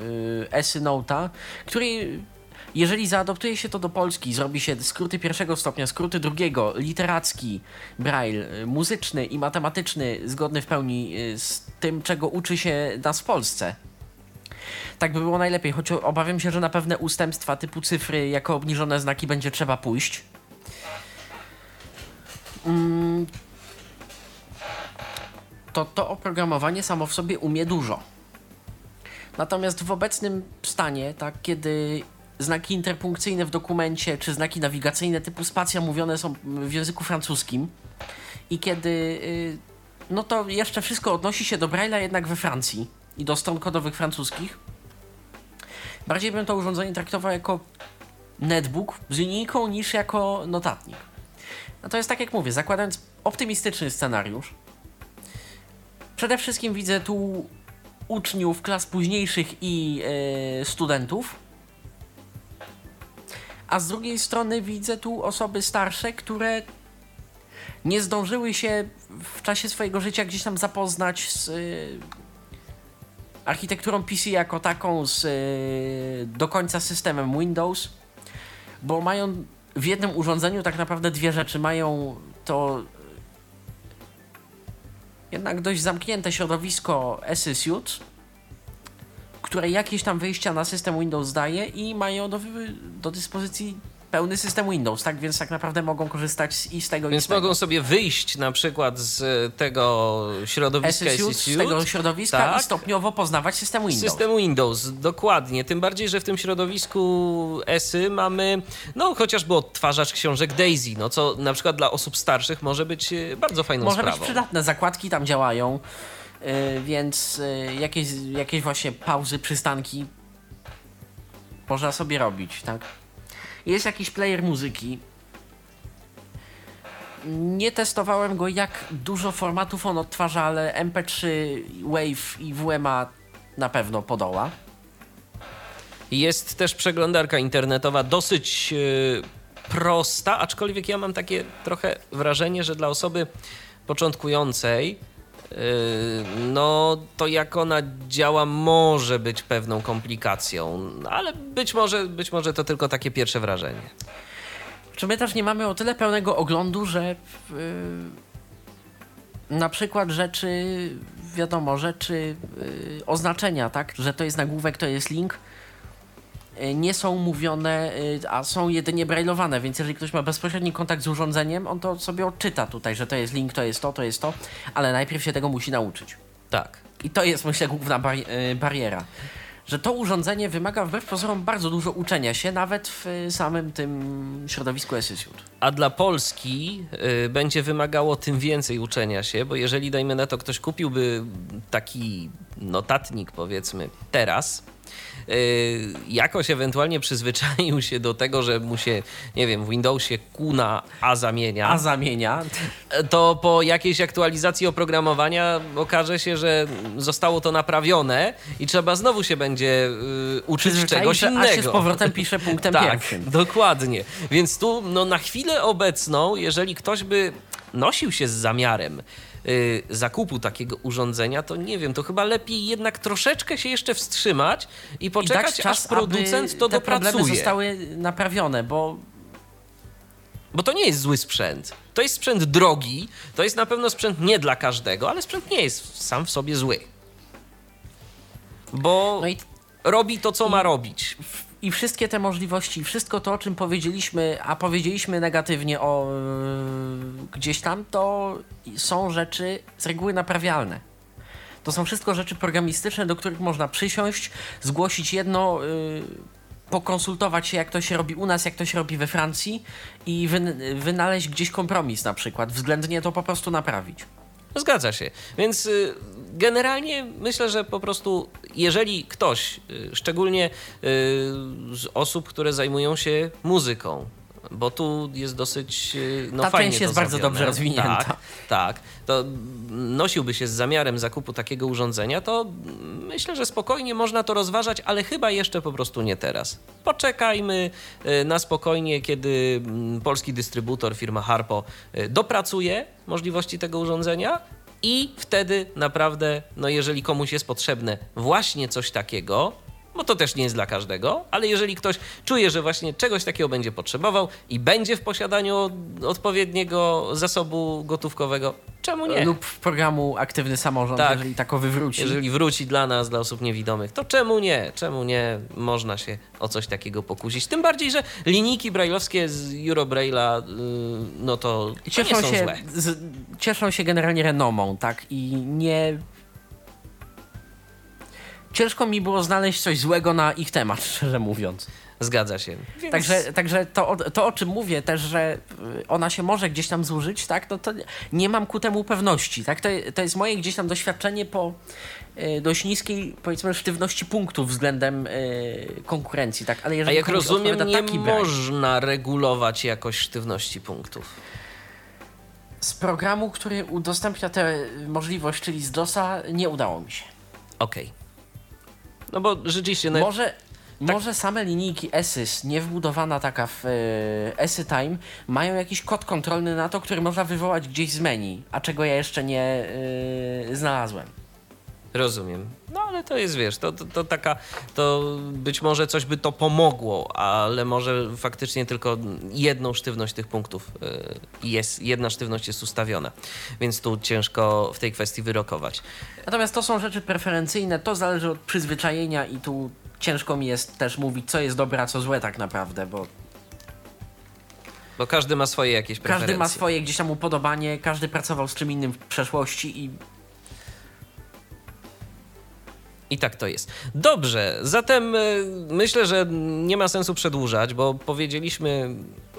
y, Esy Note'a, który jeżeli zaadoptuje się to do Polski, zrobi się skróty pierwszego stopnia, skróty drugiego, literacki, braille, y, muzyczny i matematyczny, zgodny w pełni y, z tym, czego uczy się nas w Polsce. Tak by było najlepiej, choć obawiam się, że na pewne ustępstwa typu cyfry jako obniżone znaki będzie trzeba pójść. Mm, to to oprogramowanie samo w sobie umie dużo. Natomiast w obecnym stanie, tak, kiedy znaki interpunkcyjne w dokumencie czy znaki nawigacyjne typu spacja mówione są w języku francuskim i kiedy y, no to jeszcze wszystko odnosi się do Braille'a jednak we Francji i do stron kodowych francuskich. Bardziej bym to urządzenie traktował jako netbook z linijką niż jako notatnik. Natomiast tak jak mówię, zakładając optymistyczny scenariusz, Przede wszystkim widzę tu uczniów klas późniejszych i e, studentów. A z drugiej strony widzę tu osoby starsze, które nie zdążyły się w czasie swojego życia gdzieś tam zapoznać z e, architekturą PC jako taką, z e, do końca systemem Windows, bo mają w jednym urządzeniu tak naprawdę dwie rzeczy. Mają to jednak dość zamknięte środowisko SysUte, które jakieś tam wyjścia na system Windows daje i mają do, do dyspozycji pełny system Windows, tak więc tak naprawdę mogą korzystać z, i z tego i Więc z tego. mogą sobie wyjść na przykład z tego środowiska SysUte, z tego środowiska tak. i stopniowo poznawać system Windows. System Windows, dokładnie. Tym bardziej, że w tym środowisku ESY mamy, no chociażby odtwarzacz książek Daisy, no co na przykład dla osób starszych może być e, bardzo fajną Może sprawą. być przydatne, zakładki tam działają. y, więc jakieś, jakieś właśnie pauzy, przystanki można sobie robić, tak? Jest jakiś player muzyki. Nie testowałem go, jak dużo formatów on odtwarza, ale MP3, Wave i WMA na pewno podoła. Jest też przeglądarka internetowa dosyć yy, prosta, aczkolwiek ja mam takie trochę wrażenie, że dla osoby początkującej no to jak ona działa może być pewną komplikacją, ale być może, być może to tylko takie pierwsze wrażenie. Czy my też nie mamy o tyle pełnego oglądu, że yy, na przykład rzeczy, wiadomo, rzeczy, yy, oznaczenia, tak, że to jest nagłówek, to jest link, yy, nie są mówione, yy, a są jedynie brajlowane, więc jeżeli ktoś ma bezpośredni kontakt z urządzeniem, on to sobie odczyta tutaj, że to jest link, to jest to, to jest to, ale najpierw się tego musi nauczyć. Tak. I to jest, myślę, główna bari yy, bariera że to urządzenie wymaga wbrew pozorom bardzo dużo uczenia się, nawet w samym tym środowisku Esysiut. A dla Polski y, będzie wymagało tym więcej uczenia się, bo jeżeli, dajmy na to, ktoś kupiłby taki notatnik, powiedzmy, teraz, y, jakoś ewentualnie przyzwyczaił się do tego, że mu się, nie wiem, w Windowsie Q na A zamienia. A zamienia. To po jakiejś aktualizacji oprogramowania okaże się, że zostało to naprawione i trzeba znowu się będzie y, uczyć czegoś że innego. A się z powrotem pisze punktem tak, pierwszym. dokładnie. Więc tu no, na chwilę obecną, jeżeli ktoś by nosił się z zamiarem y, zakupu takiego urządzenia, to nie wiem, to chyba lepiej jednak troszeczkę się jeszcze wstrzymać i poczekać, I dać czas, aż producent to te dopracuje. problemy zostały naprawione, bo Bo to nie jest zły sprzęt. To jest sprzęt drogi, to jest na pewno sprzęt nie dla każdego, ale sprzęt nie jest sam w sobie zły. Bo no i, robi to, co ma robić. I wszystkie te możliwości, wszystko to, o czym powiedzieliśmy, a powiedzieliśmy negatywnie o yy, gdzieś tam, to są rzeczy z reguły naprawialne. To są wszystko rzeczy programistyczne, do których można przysiąść, zgłosić jedno, yy, pokonsultować się, jak to się robi u nas, jak to się robi we Francji i wyn wynaleźć gdzieś kompromis na przykład, względnie to po prostu naprawić. Zgadza się. Więc y, generalnie myślę, że po prostu jeżeli ktoś, y, szczególnie y, z osób, które zajmują się muzyką, bo tu jest dosyć y, no, Ta fajnie część jest bardzo dobrze rozwinięta. Tak, tak. To nosiłby się z zamiarem zakupu takiego urządzenia, to myślę, że spokojnie można to rozważać, ale chyba jeszcze po prostu nie teraz. Poczekajmy na spokojnie, kiedy mm, polski dystrybutor, firma Harpo, dopracuje możliwości tego urządzenia i wtedy naprawdę, no jeżeli komuś jest potrzebne właśnie coś takiego, bo to też nie jest dla każdego, ale jeżeli ktoś czuje, że właśnie czegoś takiego będzie potrzebował i będzie w posiadaniu odpowiedniego zasobu gotówkowego, czemu nie? Lub w programu Aktywny Samorząd, Tak. jeżeli takowy wróci. Jeżeli wróci dla nas, dla osób niewidomych, to czemu nie? Czemu nie można się o coś takiego pokusić? Tym bardziej, że linijki brajlowskie z Eurobraille'a, yy, no to, to cieszą, nie są się, złe. z, cieszą się generalnie renomą, tak? I nie. Ciężko mi było znaleźć coś złego na ich temat, szczerze mówiąc. Zgadza się. Więc... Także, także to, o- to, o czym mówię też, że y, ona się może gdzieś tam zużyć, tak? No to nie mam ku temu pewności, tak? To, to jest moje gdzieś tam doświadczenie po y, dość niskiej, powiedzmy, sztywności punktów względem y, konkurencji, tak? Ale A jeżeli jak komuś rozumiem, nie taki brak- można regulować jakoś sztywności punktów. Z programu, który udostępnia tę możliwość, czyli z DOSa, nie udało mi się. Okej. No bo rzeczywiście... No, Może, może same linijki ESYS, nie wbudowana taka w e, ESY Time, mają jakiś kod kontrolny na to, który można wywołać gdzieś z menu, a czego ja jeszcze nie e, znalazłem. Rozumiem. No ale to jest, wiesz, to, to, to taka, to być może coś by to pomogło, ale może faktycznie tylko jedną sztywność tych punktów y, jest, jedna sztywność jest ustawiona, więc tu ciężko w tej kwestii wyrokować. Natomiast to są rzeczy preferencyjne, to zależy od przyzwyczajenia i tu ciężko mi jest też mówić, co jest dobre, a co złe tak naprawdę, bo Bo każdy ma swoje jakieś preferencje. każdy ma swoje gdzieś tam upodobanie, każdy pracował z czym innym w przeszłości i I tak to jest. Dobrze, zatem y, myślę, że nie ma sensu przedłużać, bo powiedzieliśmy,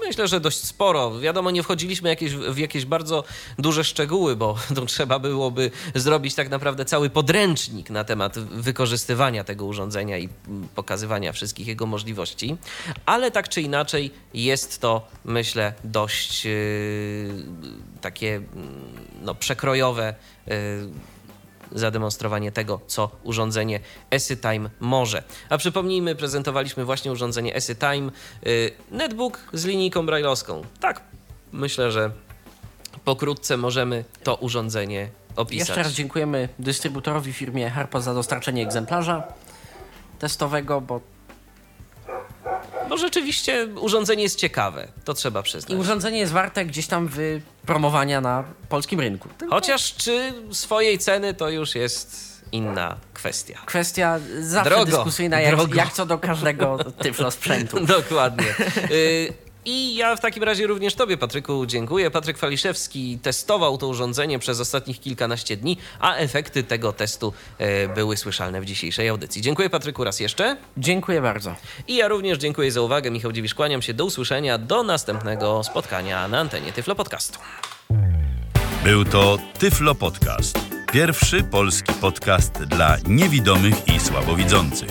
myślę, że dość sporo. Wiadomo, nie wchodziliśmy jakieś, w jakieś bardzo duże szczegóły, bo to trzeba byłoby zrobić tak naprawdę cały podręcznik na temat wykorzystywania tego urządzenia i pokazywania wszystkich jego możliwości. Ale tak czy inaczej jest to, myślę, dość yy, takie mm, no, przekrojowe. Yy, zademonstrowanie tego, co urządzenie EsyTime może. A przypomnijmy, prezentowaliśmy właśnie urządzenie EsyTime, y, netbook z linijką brailleowską. Tak, myślę, że pokrótce możemy to urządzenie opisać. Jeszcze raz dziękujemy dystrybutorowi firmie Harpo za dostarczenie egzemplarza testowego, bo Bo rzeczywiście urządzenie jest ciekawe, to trzeba i przyznać. urządzenie jest warte gdzieś tam wypromowania na polskim rynku. Chociaż czy swojej ceny to już jest inna kwestia. Kwestia zawsze Drogo, dyskusyjna, jak, drogo. jak co do każdego tyflo sprzętu. Dokładnie. Y, I ja w takim razie również Tobie, Patryku, dziękuję. Patryk Faliszewski testował to urządzenie przez ostatnich kilkanaście dni, a efekty tego testu e, były słyszalne w dzisiejszej audycji. Dziękuję, Patryku, raz jeszcze. Dziękuję bardzo. I ja również dziękuję za uwagę. Michał Dziwisz, kłaniam się. Do usłyszenia. Do następnego spotkania na antenie Tyflo Podcastu. Był to Tyflo Podcast. Pierwszy polski podcast dla niewidomych i słabowidzących.